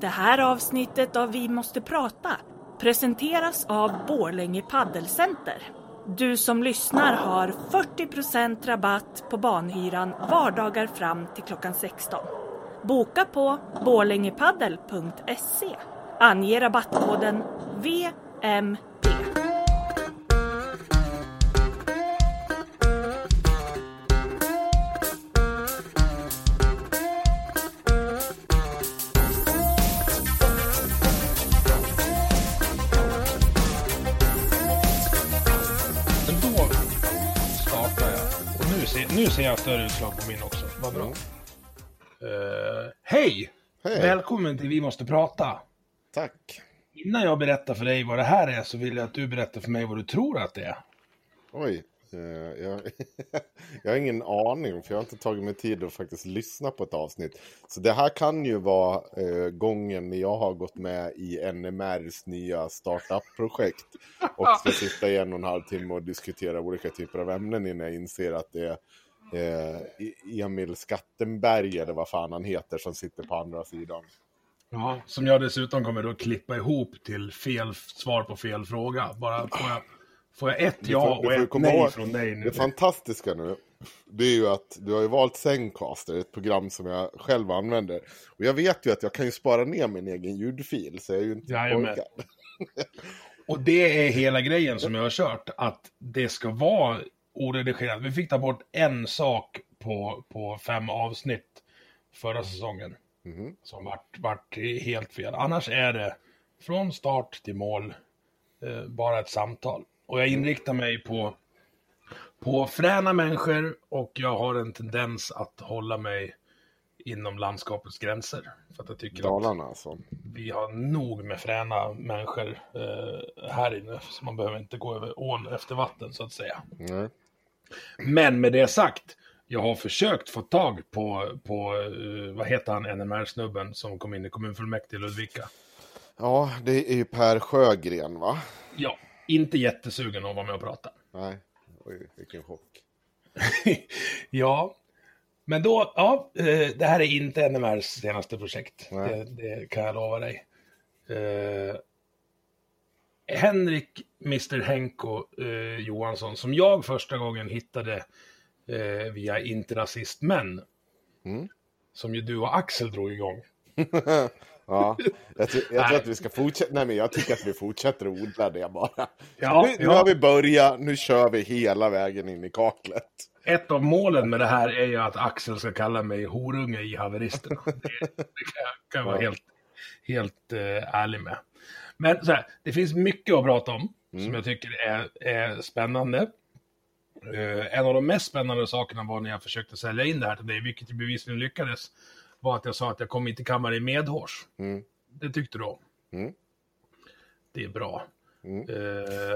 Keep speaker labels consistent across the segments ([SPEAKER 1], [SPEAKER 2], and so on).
[SPEAKER 1] Det här avsnittet av Vi måste prata presenteras av Borlänge Paddelcenter. Du som lyssnar har 40% rabatt på banhyran vardagar fram till klockan 16. Boka på borlängepaddel.se. Ange rabattkoden VMP.
[SPEAKER 2] Nu ser, jag större utslag på min också. Vad bra. Eh, hej!
[SPEAKER 3] Hej.
[SPEAKER 2] Välkommen till Vi måste prata.
[SPEAKER 3] Tack.
[SPEAKER 2] Innan jag berättar för dig vad det här är så vill jag att du berättar för mig vad du tror att det är.
[SPEAKER 3] Oj. eh, jag, jag har ingen aning, för jag har inte tagit mig tid att faktiskt lyssna på ett avsnitt. Så det här kan ju vara eh, gången när jag har gått med i NMRs nya startup-projekt och ska sitta i en och en halv timme och diskutera olika typer av ämnen innan jag inser att det är eh, Emil Skattenberg, eller vad fan han heter, som sitter på andra sidan.
[SPEAKER 2] Ja, som jag dessutom kommer då klippa ihop till fel svar på fel fråga. Bara får jag, får jag ett ja
[SPEAKER 3] får-
[SPEAKER 2] och ett nej
[SPEAKER 3] ihåg-
[SPEAKER 2] från dig nu.
[SPEAKER 3] Det fantastiska nu, det är ju att du har ju valt Zencaster, ett program som jag själv använder. Och jag vet ju att jag kan ju spara ner min egen ljudfil, så jag är ju inte
[SPEAKER 2] Jajamän. Och det är hela grejen som jag har kört, att det ska vara oredigerat. Vi fick ta bort en sak på, på fem avsnitt förra säsongen.
[SPEAKER 3] Mhm.
[SPEAKER 2] Som vart, vart helt fel. Annars är det från start till mål eh, bara ett samtal. Och jag inriktar mig på, på fräna människor och jag har en tendens att hålla mig inom landskapets gränser. För att jag tycker att
[SPEAKER 3] Dalarna alltså.
[SPEAKER 2] vi har nog med fräna människor eh, här inne. Så man behöver inte gå över ån efter vatten så att säga.
[SPEAKER 3] Nej.
[SPEAKER 2] Men med det sagt, jag har försökt få tag på, på eh, vad heter han, NMR-snubben som kom in i kommunfullmäktige i Ludvika.
[SPEAKER 3] Ja, det är ju Per Sjögren va?
[SPEAKER 2] Ja, inte jättesugen att vara med och prata.
[SPEAKER 3] Nej, Oj, vilken chock.
[SPEAKER 2] ja, men då, ja, eh, det här är inte NMRs senaste projekt. Det, det kan jag lova dig. Henrik Mr Henko eh, Johansson, som jag första gången hittade eh, via Internazistmän,
[SPEAKER 3] Mm.
[SPEAKER 2] som ju du och Axel drog igång.
[SPEAKER 3] Ja, jag, jag tror att vi ska fortsätta. Nej, men jag tycker att vi fortsätter att odla det bara.
[SPEAKER 2] Ja,
[SPEAKER 3] nu, nu
[SPEAKER 2] ja.
[SPEAKER 3] har vi börjat, nu kör vi hela vägen in i kaklet.
[SPEAKER 2] Ett av målen med det här är ju att Axel ska kalla mig horunge i haveristerna. Det, det kan jag, kan jag vara helt, helt eh, ärlig med. Men så här, det finns mycket att prata om som jag tycker är, är spännande. Eh, en av de mest spännande sakerna var när jag försökte sälja in det här till dig, vilket bevisligen lyckades, var att jag sa att jag kommer inte kamma i medhårs.
[SPEAKER 3] Mm.
[SPEAKER 2] Det tyckte du om.
[SPEAKER 3] Mm.
[SPEAKER 2] Det är bra.
[SPEAKER 3] Mm.
[SPEAKER 2] Eh,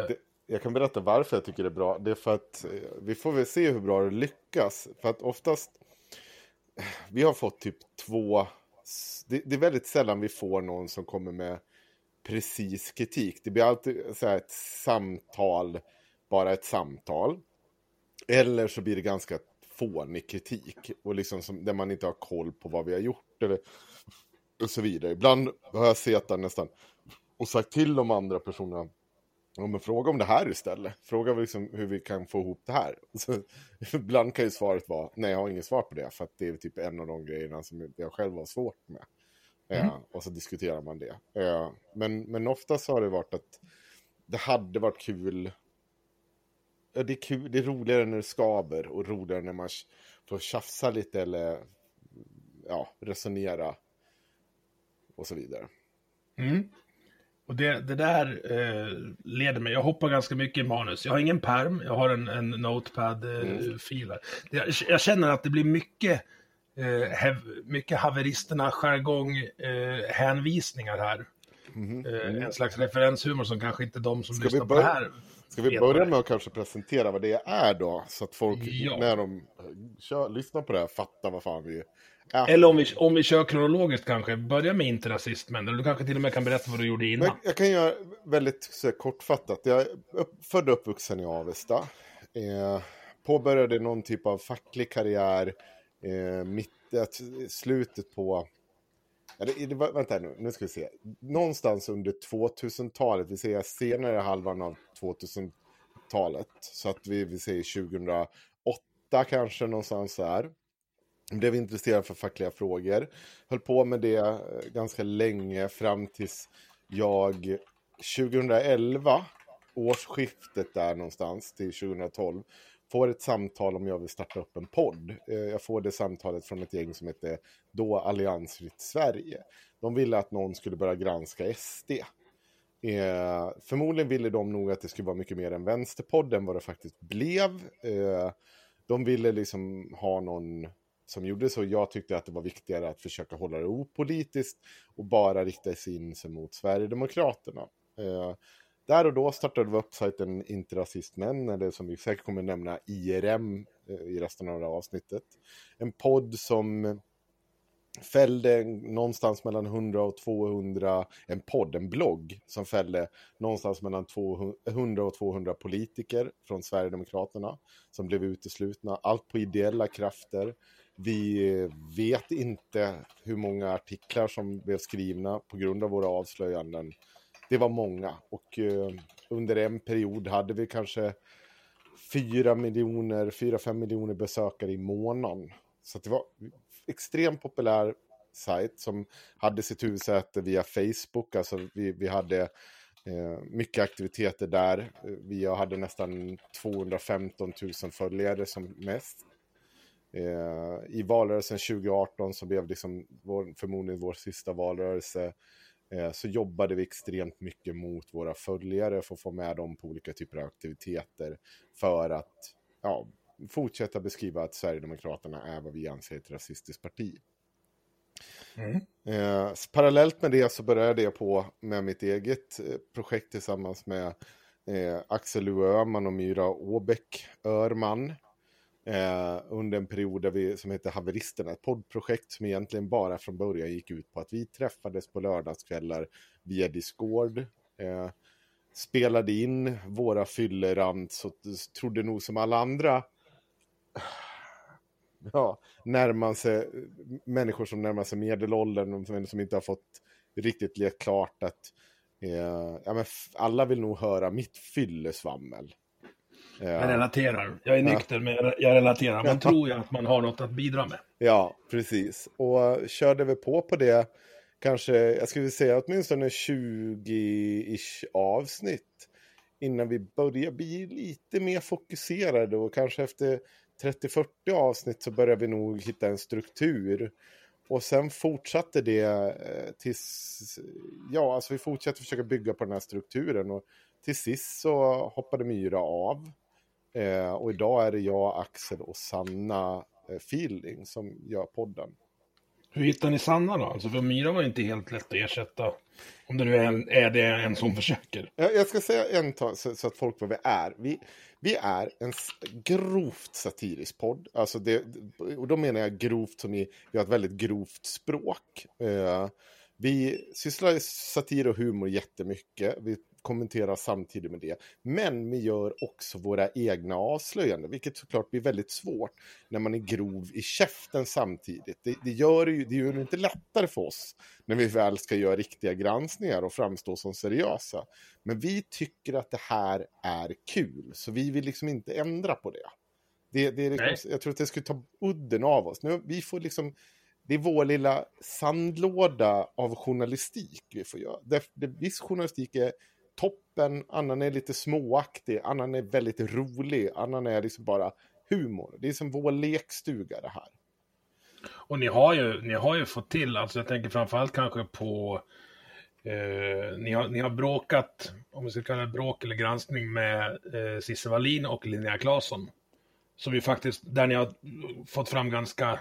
[SPEAKER 3] Det- Jag kan berätta varför jag tycker det är bra. Det är för att eh, vi får väl se hur bra det lyckas. För att oftast, vi har fått typ två, det, det är väldigt sällan vi får någon som kommer med precis kritik. Det blir alltid så här ett samtal, bara ett samtal. Eller så blir det ganska fånig kritik. Och liksom som, där man inte har koll på vad vi har gjort. Eller, och så vidare. Ibland har jag suttit nästan och sagt till de andra personerna Ja, men fråga om det här istället. Fråga liksom hur vi kan få ihop det här. Så, ibland kan ju svaret vara, nej jag har inget svar på det. För att det är typ en av de grejerna som jag själv har svårt med. Eh, och så diskuterar man det. Eh, men, men oftast har det varit att det hade varit kul ja, det är kul, det är roligare när det skaver och roligare när man får tjafsa lite eller ja, resonera och så vidare.
[SPEAKER 2] Mm. Och det, det där eh, leder mig, jag hoppar ganska mycket i manus. Jag har ingen perm, jag har en, en notepad-fil. Eh, mm. jag, jag, känner att det blir mycket, eh, mycket haveristerna, jargong, eh, hänvisningar här. Mm. Mm. en slags referenshumor som kanske inte de som Ska lyssnar på det här
[SPEAKER 3] Ska vi börja med att kanske presentera vad det är då? Så att folk ja. när de kör, lyssnar på det här fattar vad fan vi
[SPEAKER 2] Ja. Eller om vi, om vi kör kronologiskt kanske, börja med interrasismen. Eller du kanske till och med kan berätta vad du gjorde innan. Men
[SPEAKER 3] jag kan göra väldigt så, kortfattat. Jag är upp, född och uppvuxen i Avesta. Eh, påbörjade någon typ av facklig karriär eh, mitt, äh, slutet på... Eller, det, vänta nu, nu ska vi se. Någonstans under 2000-talet, vi säger senare halvan av 2000-talet. Så att vi, vi säger 2008 kanske någonstans där blev intresserad för fackliga frågor. Höll på med det eh, ganska länge fram tills jag 2011, årsskiftet där någonstans till 2012, får ett samtal om jag vill starta upp en podd. Eh, jag får det samtalet från ett gäng som heter då Alliansfritt Sverige. De ville att någon skulle börja granska SD. Eh, förmodligen ville de nog att det skulle vara mycket mer en vänsterpodd än vad det faktiskt blev. Eh, de ville liksom ha någon som gjorde så. Jag tyckte att det var viktigare att försöka hålla det opolitiskt och bara rikta sig in sig mot Sverigedemokraterna. Eh, där och då startade vi upp sajten Inte Rasistmän, eller som vi säkert kommer nämna IRM eh, i resten av det här avsnittet. En podd som fällde någonstans mellan 100 och 200, en podd, en blogg, som fällde någonstans mellan 100 och 200 politiker från Sverigedemokraterna som blev uteslutna. Allt på ideella krafter. Vi vet inte hur många artiklar som blev skrivna på grund av våra avslöjanden. Det var många och eh, under en period hade vi kanske 4 miljoner, 4-5 miljoner besökare i månaden. Så det var extremt populär sajt som hade sitt huvudsäte via Facebook. Alltså vi, vi hade eh, mycket aktiviteter där. Vi hade nästan 215 000 följare som mest. Eh, I valrörelsen 2018 som blev liksom vår, förmodligen vår sista valrörelse eh, så jobbade vi extremt mycket mot våra följare för att få med dem på olika typer av aktiviteter för att ja, fortsätta beskriva att Sverigedemokraterna är vad vi anser ett rasistiskt parti. Mm. Eh, parallellt med det så började jag på med mitt eget eh, projekt tillsammans med eh, Axel Öhman och Myra Åbäck Örman eh, under en period där vi, som heter Haveristerna, ett poddprojekt som egentligen bara från början gick ut på att vi träffades på lördagskvällar via Discord. Eh, spelade in våra fyllerant och trodde nog som alla andra ja, närmar sig, människor som närmar sig medelåldern, som, som inte har fått riktigt lekt klart att eh, ja, men alla vill nog höra mitt fyllesvammel.
[SPEAKER 2] Jag relaterar. Jag är nykter, ja. men jag relaterar. Man tror ju att man har något att bidra med.
[SPEAKER 3] Ja, precis. Och körde vi på på det, kanske, jag skulle säga åtminstone 20-ish avsnitt innan vi börjar bli lite mer fokuserade och kanske efter 30-40 avsnitt så börjar vi nog hitta en struktur. Och sen fortsatte det eh, tills, ja, alltså vi fortsatte försöka bygga på den här strukturen och till sist så hoppade Myra av. Eh, och idag är det jag, Axel och Sanna eh, Feeling som gör podden.
[SPEAKER 2] Hur hittar ni Sanna då? Alltså för Myra var inte helt lätt att ersätta. Om det nu är, en, är det en som försöker.
[SPEAKER 3] Jag, jag ska säga en tag så, så, att folk vad vi är. Vi, vi är en grovt satirisk podd. Alltså det, och då menar jag grovt som i, vi har ett väldigt grovt språk. Eh, vi sysslar satir och humor jättemycket. Vi kommentera samtidigt med det. Men vi gör också våra egna avslöjanden, vilket såklart blir väldigt svårt när man är grov i käften samtidigt. Det, det gör ju det gör det inte lättare för oss när vi väl ska göra riktiga granskningar och framstå som seriösa. Men vi tycker att det här är kul, så vi vill liksom inte ändra på det. det, det är liksom, jag tror att det skulle ta udden av oss. Nu, vi får liksom det är vår lilla sandlåda av journalistik vi får göra. Det, det, viss journalistik är toppen, annan är lite småaktig, annan är väldigt rolig, annan är liksom bara humor. Det är som vår lekstuga det här.
[SPEAKER 2] Och ni har ju, ni har ju fått till, alltså jag tänker framförallt kanske på eh, ni, har, ni har bråkat, om vi ska kalla det bråk eller granskning med eh, Cissi Wallin och Linnea Claesson. Som ju faktiskt, där ni har fått fram ganska,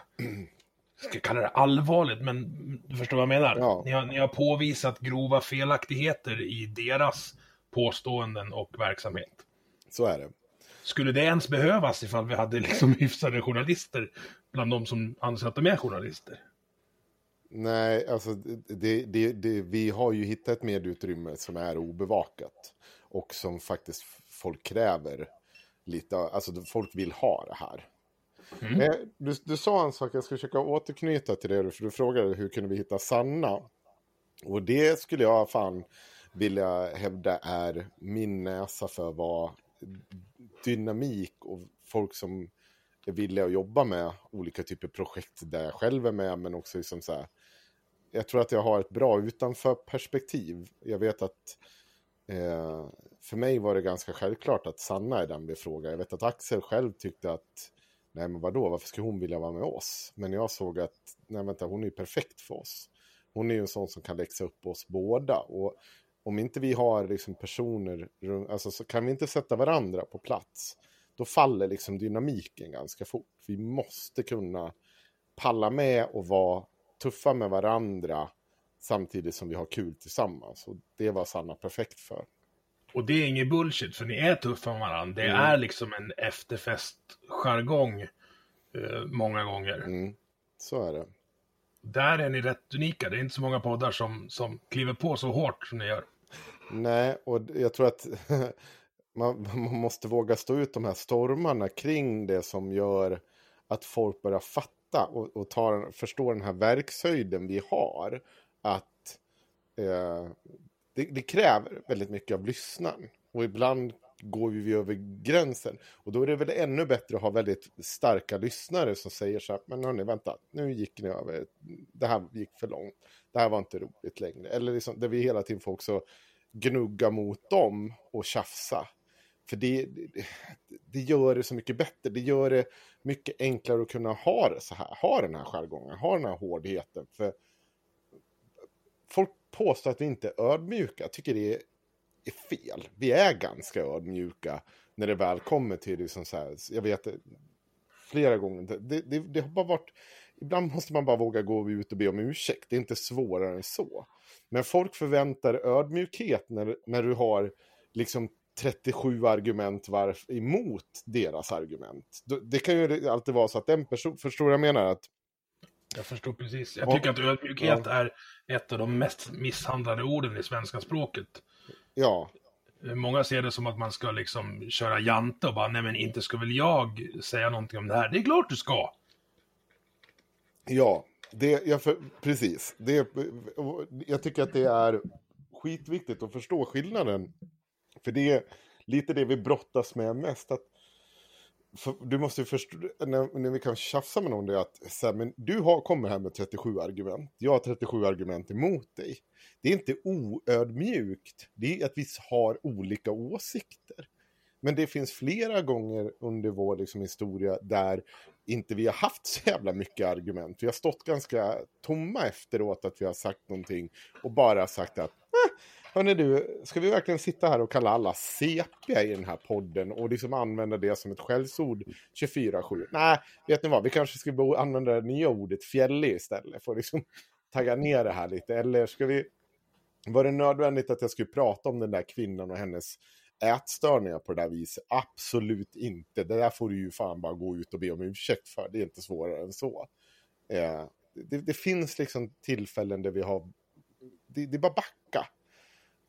[SPEAKER 2] ska kalla det allvarligt, men du förstår vad jag menar?
[SPEAKER 3] Ja.
[SPEAKER 2] Ni, har, ni har påvisat grova felaktigheter i deras påståenden och verksamhet.
[SPEAKER 3] Så är det.
[SPEAKER 2] Skulle det ens behövas ifall vi hade liksom hyfsade journalister bland de som anser att de är journalister?
[SPEAKER 3] Nej, alltså det, det, det, vi har ju hittat ett medieutrymme som är obevakat. Och som faktiskt folk kräver lite, alltså folk vill ha det här.
[SPEAKER 2] Mm.
[SPEAKER 3] Du, du sa en sak, jag ska försöka återknyta till det, för du frågade hur kunde vi hitta Sanna? Och det skulle jag fan vilja hävda är min näsa för vad dynamik och folk som är villiga att jobba med olika typer av projekt där jag själv är med, men också liksom så här. Jag tror att jag har ett bra utanför perspektiv. Jag vet att eh, för mig var det ganska självklart att Sanna är den vi frågar. Jag vet att Axel själv tyckte att nej men vadå, varför skulle hon vilja vara med oss? Men jag såg att nej vänta, hon är ju perfekt för oss. Hon är ju en sån som kan läxa upp oss båda. Och om inte vi har liksom personer, alltså så kan vi inte sätta varandra på plats, då faller liksom dynamiken ganska fort. Vi måste kunna palla med och vara tuffa med varandra samtidigt som vi har kul tillsammans. Och det var Sanna perfekt för.
[SPEAKER 2] Och det är ingen bullshit, för ni är tuffa med varandra. Det
[SPEAKER 3] Mm.
[SPEAKER 2] är liksom en efterfestjargong eh, många gånger.
[SPEAKER 3] Mm. Så är det.
[SPEAKER 2] Där är ni rätt unika. Det är inte så många poddar som, som kliver på så hårt som ni gör.
[SPEAKER 3] Nej, och jag tror att man, man måste våga stå ut de här stormarna kring det som gör att folk börjar fatta och, och tar, förstå den här verkshöjden vi har. Att eh, det, det kräver väldigt mycket av lyssnaren. Och ibland går vi över gränsen. Och då är det väl ännu bättre att ha väldigt starka lyssnare som säger så här, men hörni, vänta, nu gick ni över, det här gick för långt, det här var inte roligt längre. Eller liksom, där vi hela tiden får också gnugga mot dem och tjafsa. För det, det, det gör det så mycket bättre, det gör det mycket enklare att kunna ha det så här, ha den här jargongen, ha den här hårdheten. För folk påstår att vi inte är ödmjuka, jag tycker det är, är fel. Vi är ganska ödmjuka när det väl kommer till liksom så här, jag vet flera gånger, det, det, det har bara varit, ibland måste man bara våga gå ut och be om ursäkt, det är inte svårare än så. Men folk förväntar ödmjukhet när, när du har liksom 37 argument varf emot deras argument. Det kan ju alltid vara så att den person, förstår du vad jag menar? Att,
[SPEAKER 2] jag förstår precis. Jag
[SPEAKER 3] Ja.
[SPEAKER 2] tycker att ödmjukhet är ett av de mest misshandlade orden i svenska språket.
[SPEAKER 3] ja,
[SPEAKER 2] Många ser det som att man ska liksom köra jante och bara, nej men inte ska väl jag säga någonting om det här. Det är klart du ska!
[SPEAKER 3] Ja, det, ja för, precis. Det, jag tycker att det är skitviktigt att förstå skillnaden. För det är lite det vi brottas med mest. Att, du måste ju förstå, när, när vi kan tjafsa med någon, det är att så här, men du har, kommer här med 37 argument. Jag har 37 argument emot dig. Det är inte oödmjukt. Det är att vi har olika åsikter. Men det finns flera gånger under vår liksom, historia där inte vi har haft så jävla mycket argument. Vi har stått ganska tomma efteråt att vi har sagt någonting och bara sagt att Hörrni hörni du, ska vi verkligen sitta här och kalla alla sepia i den här podden och liksom använda det som ett skällsord 24-7? Nej, vet ni vad, vi kanske ska använda det nya ordet fjällig istället för att liksom tagga ner det här lite. Eller ska vi, var det nödvändigt att jag skulle prata om den där kvinnan och hennes ätstörningar på det där viset? Absolut inte. Det där får du ju fan bara gå ut och be om ursäkt för. Det är inte svårare än så. Eh, det, det finns liksom tillfällen där vi har... Det, det är bara backa.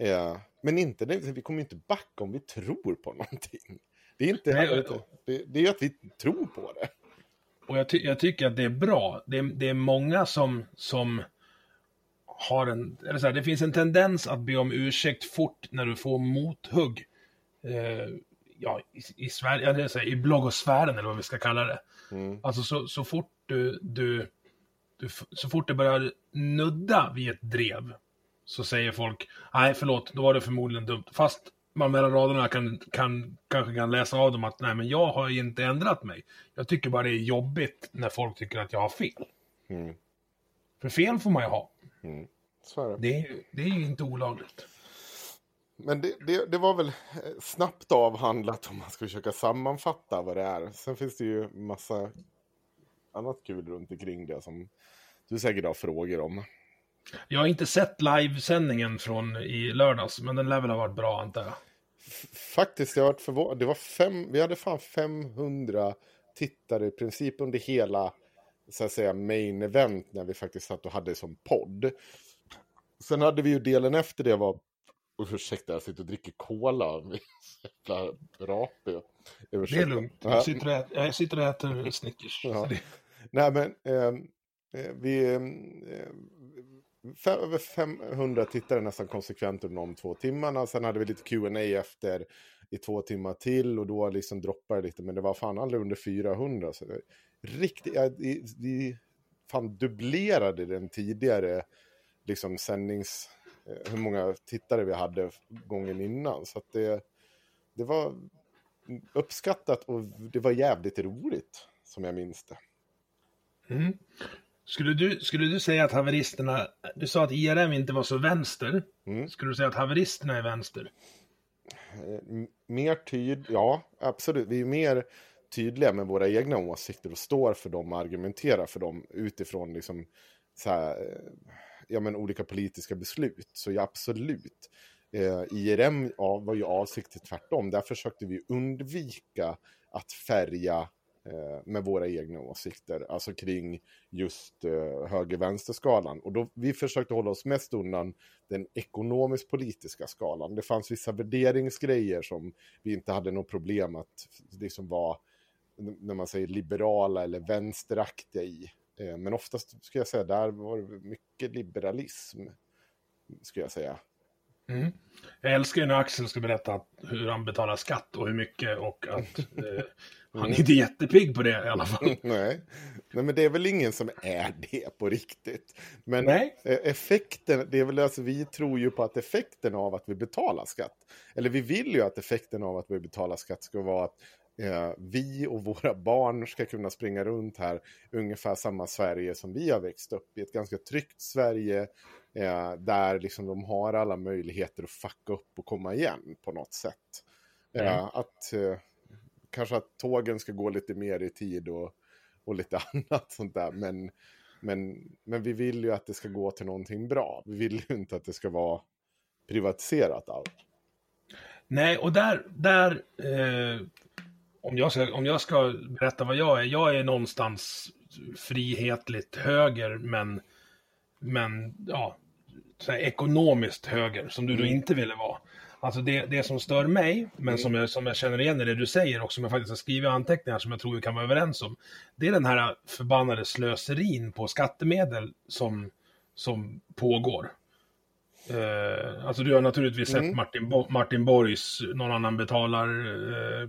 [SPEAKER 3] Eh, men inte, vi kommer inte backa om vi tror på någonting. Det är inte...
[SPEAKER 2] Nej,
[SPEAKER 3] det, det är ju att vi tror på det.
[SPEAKER 2] Och jag, ty jag tycker att det är bra. Det är, det är många som, som har en... Eller så här, det finns en tendens att be om ursäkt fort när du får mothugg. Eh, ja, i, i Sverige, eller så här, i bloggosfären eller vad vi ska kalla det.
[SPEAKER 3] Mm.
[SPEAKER 2] Alltså så, så fort du, du, du... Så fort det börjar nudda vid ett drev så säger folk, nej förlåt, då var det förmodligen dumt. Fast man mellan raderna kan, kan, kanske kan läsa av dem att nej men jag har inte ändrat mig. Jag tycker bara det är jobbigt när folk tycker att jag har fel.
[SPEAKER 3] Mm.
[SPEAKER 2] För fel får man ju ha.
[SPEAKER 3] Mm. Så är det.
[SPEAKER 2] Det är, det är ju inte olagligt.
[SPEAKER 3] Men det, det, det var väl eh, snabbt avhandlat om man ska försöka sammanfatta vad det är. Sen finns det ju massa annat kul runt omkring det som du säkert har frågor om.
[SPEAKER 2] Jag har inte sett livesändningen från i lördags, men den lär väl ha varit bra antar jag.
[SPEAKER 3] Faktiskt, jag har varit förvånad. Det var fem, vi hade fan 500 tittare i princip under hela så att säga main event när vi faktiskt satt och hade som podd. Sen hade vi ju delen efter det var, och ursäkta jag sitter och dricker cola. Jävla rapig.
[SPEAKER 2] Det är lugnt.
[SPEAKER 3] Ja.
[SPEAKER 2] Jag sitter och äter, jag sitter och äter Snickers.
[SPEAKER 3] Ja. Nej men, ehm, eh, vi... Eh, över 500 tittare nästan konsekvent under de två timmarna. Sen hade vi lite Q&A efter i två timmar till och då liksom droppade det lite. Men det var fan aldrig under 400. Så det, riktigt, ja, vi, vi fan dubblerade den tidigare liksom sändnings... Eh, hur många tittare vi hade gången innan. Så att det, det var uppskattat och det var jävligt roligt som jag minns det.
[SPEAKER 2] Mm. Skulle, du, skulle du säga att haveristerna, du sa att IRM inte var så vänster.
[SPEAKER 3] Mm.
[SPEAKER 2] Skulle du säga att haveristerna är vänster?
[SPEAKER 3] Eh, Mer tyd, ja absolut. Vi är mer tydliga med våra egna åsikter och står för dem och argumenterar för dem utifrån liksom så här, eh, ja, men olika politiska beslut. Så ja, absolut. Eh, IRM ja, var ju avsiktligt tvärtom. Där försökte vi undvika att färga med våra egna åsikter, alltså kring just eh, höger-vänster-skalan. Och då, vi försökte hålla oss mest undan den ekonomisk-politiska skalan. Det fanns vissa värderingsgrejer som vi inte hade något problem att liksom vara, när man säger liberala eller vänsteraktiga i. Eh, Men oftast, skulle jag säga, där var det mycket liberalism, skulle jag säga.
[SPEAKER 2] Mm. Jag älskar ju när Axel ska berätta hur han betalar skatt och hur mycket och att eh, han är inte jättepigg på det i alla fall.
[SPEAKER 3] Nej. Nej, men det är väl ingen som är det på riktigt. Men
[SPEAKER 2] Nej.
[SPEAKER 3] eh, effekten, det är väl alltså, vi tror ju på att effekten av att vi betalar skatt, eller vi vill ju att effekten av att vi betalar skatt ska vara att eh, vi och våra barn ska kunna springa runt här ungefär samma Sverige som vi har växt upp i. Ett ganska tryggt Sverige eh, där liksom de har alla möjligheter att fucka upp och komma igen på något sätt. Eh,
[SPEAKER 2] Mm.
[SPEAKER 3] att eh, kanske att tågen ska gå lite mer i tid och, och lite annat sånt där. Men, men, men vi vill ju att det ska gå till någonting bra. Vi vill ju inte att det ska vara privatiserat allt.
[SPEAKER 2] Nej, och där, där eh, om, jag ska, om jag ska berätta vad jag är, jag är någonstans frihetligt höger, men, men ja, så ekonomiskt höger, som du då inte ville vara. Alltså det, det som stör mig, men som, jag, som jag känner igen i det du säger och som jag faktiskt har skrivit anteckningar som jag tror vi kan vara överens om. Det är den här förbannade slöserin på skattemedel som, som pågår. Eh, alltså du har naturligtvis sett Martin, Bo- Martin Borgs Någon annan betalar eh,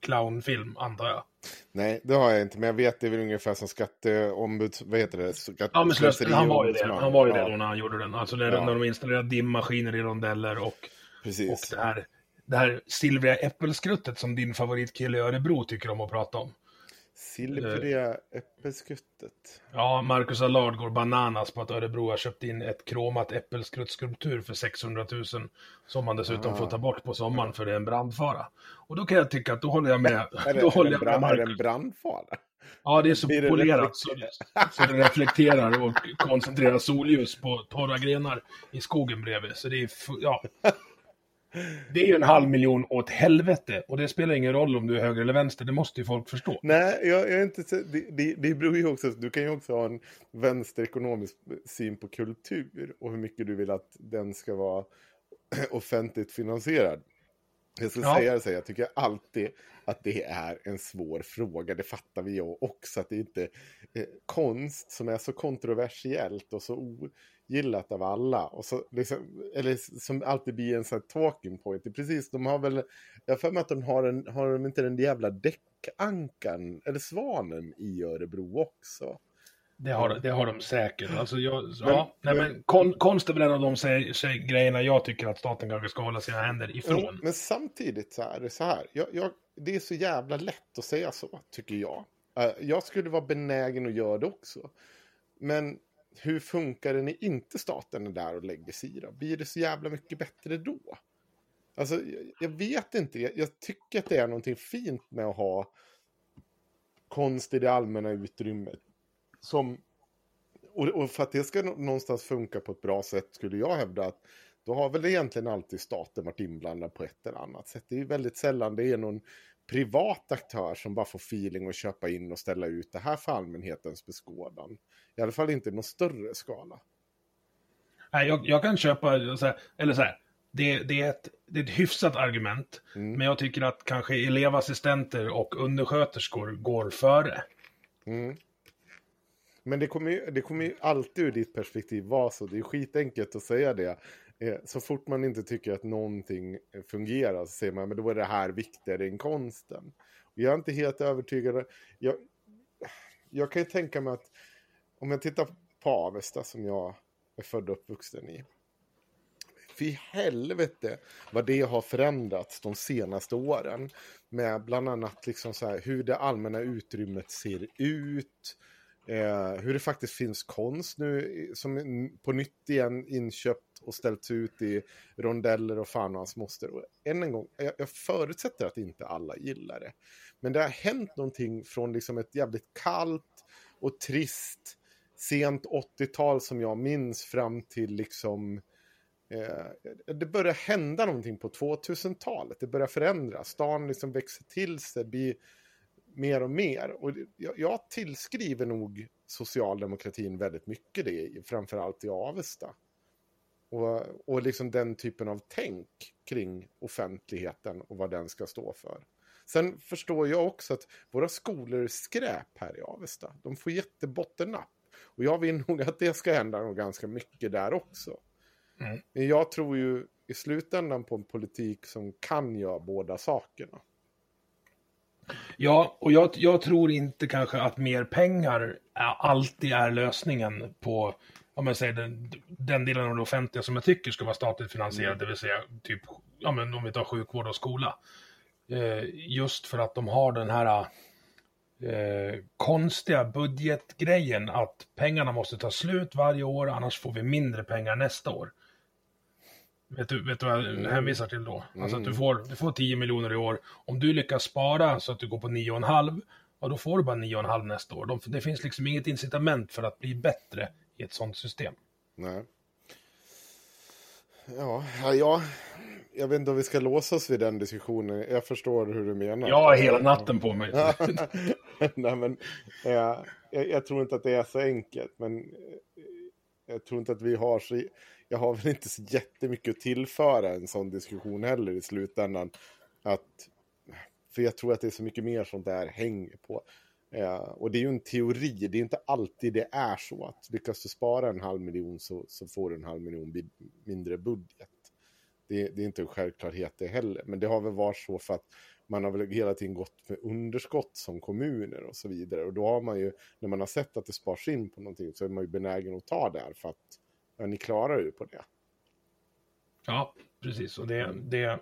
[SPEAKER 2] clownfilm, antar jag.
[SPEAKER 3] Nej, det har jag inte, men jag vet det är väl ungefär som skatteombud, vad heter det? Skatte,
[SPEAKER 2] Ja, men slöseri, han var ju det. Han var ju
[SPEAKER 3] ja,
[SPEAKER 2] det då när han gjorde den. Alltså när,
[SPEAKER 3] Ja.
[SPEAKER 2] när de installerade dimmaskiner i rondeller och, och
[SPEAKER 3] Precis.
[SPEAKER 2] det här, det här silvriga äppelskruttet som din favoritkille i Örebro tycker om att prata om.
[SPEAKER 3] Silvriga äppelskuttet.
[SPEAKER 2] Ja, Marcus Allard går bananas på att Örebro har köpt in ett kromat äppelskruttsskulptur för 600 000 som man dessutom
[SPEAKER 3] Ah.
[SPEAKER 2] får ta bort på sommaren för det är en brandfara. Och då kan jag tycka att då håller jag med.
[SPEAKER 3] Är det,
[SPEAKER 2] då
[SPEAKER 3] är
[SPEAKER 2] håller
[SPEAKER 3] det,
[SPEAKER 2] jag med
[SPEAKER 3] är det en brandfara?
[SPEAKER 2] Ja, det är så
[SPEAKER 3] det
[SPEAKER 2] polerat så, så det reflekterar och koncentrerar solljus på torra grenar i skogen bredvid. Så det är, ja. Det är ju en halv miljon åt helvete. Och det spelar ingen roll om du är höger eller vänster, det måste ju folk förstå.
[SPEAKER 3] Nej, jag, jag är inte så, det, det, det beror ju också, du kan ju också ha en vänsterekonomisk syn på kultur och hur mycket du vill att den ska vara offentligt finansierad. Jag ska
[SPEAKER 2] Ja.
[SPEAKER 3] säga det så jag tycker alltid att det är en svår fråga, det fattar vi ju också, att det inte är konst som är så kontroversiellt och så ogillat av alla, och så liksom, eller som alltid blir en sån här talking point. Precis, de har väl, jag har för mig att de har, en, har de inte den jävla däckankan, eller svanen i Örebro också?
[SPEAKER 2] Det har, det har de säkert. Alltså jag, men, ja, nej, men kon, konst är väl en av de se, se, grejerna jag tycker att staten kanske ska hålla sina händer ifrån.
[SPEAKER 3] Men, men samtidigt så är det så här. Jag, jag, det är så jävla lätt att säga så, tycker jag. Uh, jag skulle vara benägen att göra det också. Men hur funkar det när inte staten är där och lägger sig i då? Blir det så jävla mycket bättre då? Alltså, jag, jag vet inte. Jag, jag, tycker att det är någonting fint med att ha konst i det allmänna utrymmet. Som, och, och för att det ska någonstans funka på ett bra sätt skulle jag hävda att då har väl egentligen alltid staten varit inblandad på ett eller annat sätt. Det är väldigt sällan det är någon privat aktör som bara får feeling och köpa in och ställa ut det här för allmänhetens beskådan. I alla fall inte i någon större skala.
[SPEAKER 2] Nej, jag, jag kan köpa, eller så här, det, det, är ett, det är ett hyfsat argument. Mm. Men jag tycker att kanske elevassistenter och undersköterskor går före.
[SPEAKER 3] Mm. Men det kommer, ju, det kommer ju alltid ur ditt perspektiv vara så. Det är skitenkelt att säga det. Eh, så fort man inte tycker att någonting eh, fungerar så säger man men då är det här viktigare än konsten. Jag är inte helt övertygad. Jag, jag kan ju tänka mig att om jag tittar på Avesta som jag är född och uppvuxen i. Fy helvete vad det har förändrats de senaste åren. Med bland annat liksom så här, hur det allmänna utrymmet ser ut. Eh, hur det faktiskt finns konst nu som på nytt igen inköpt och ställts ut i rondeller och fan och hans moster. Och än en gång, jag, jag, förutsätter att inte alla gillar det. Men det har hänt någonting från liksom ett jävligt kallt och trist sent 80-tal som jag minns fram till liksom eh, det börjar hända någonting på 2000-talet. Det börjar förändras. Stan liksom växer till sig, blir mer och mer. Och jag, jag tillskriver nog socialdemokratin väldigt mycket det, framförallt i Avesta. Och, och liksom den typen av tänk kring offentligheten och vad den ska stå för. Sen förstår jag också att våra skolor är skräp här i Avesta. De får jättebottennapp. Och jag vill nog att det ska hända nog ganska mycket där också. Mm. Men jag tror ju i slutändan på en politik som kan göra båda sakerna.
[SPEAKER 2] Ja, och jag, jag, tror inte kanske att mer pengar alltid är lösningen på om man säger den, den delen av det offentliga som jag tycker ska vara statligt finansierad, mm. det vill säga typ, ja men om vi tar sjukvård och skola. Eh, just för att de har den här eh, konstiga budgetgrejen att pengarna måste ta slut varje år, annars får vi mindre pengar nästa år. Vet du, vet du vad jag mm. hänvisar till då? Mm. Alltså att du mm. får, du får 10 miljoner i år. Om du lyckas spara så att du går på 9,5, ja då får du bara 9,5 nästa år. De, det finns liksom inget incitament för att bli bättre i ett sånt system.
[SPEAKER 3] Nej. Ja, ja, jag vet inte om vi ska låsa oss vid den diskussionen. Jag förstår hur du menar.
[SPEAKER 2] Jag har hela natten på mig.
[SPEAKER 3] Nej, men, ja, jag, jag, tror inte att det är så enkelt. Men jag tror inte att vi har så... Jag har väl inte så jättemycket att tillföra en sån diskussion heller i slutändan. Att, för jag tror att det är så mycket mer sånt där hänger på. Eh, och det är ju en teori, det är inte alltid det är så att lyckas du spara en halv miljon så, så får du en halv miljon mindre budget. Det, det, är inte en självklarhet det heller, men det har väl varit så för att man har väl hela tiden gått med underskott som kommuner och så vidare. Och då har man ju, när man har sett att det spars in på någonting så är man ju benägen att ta där för att ja, ni klarar ju på det.
[SPEAKER 2] Ja, precis. Och det, det,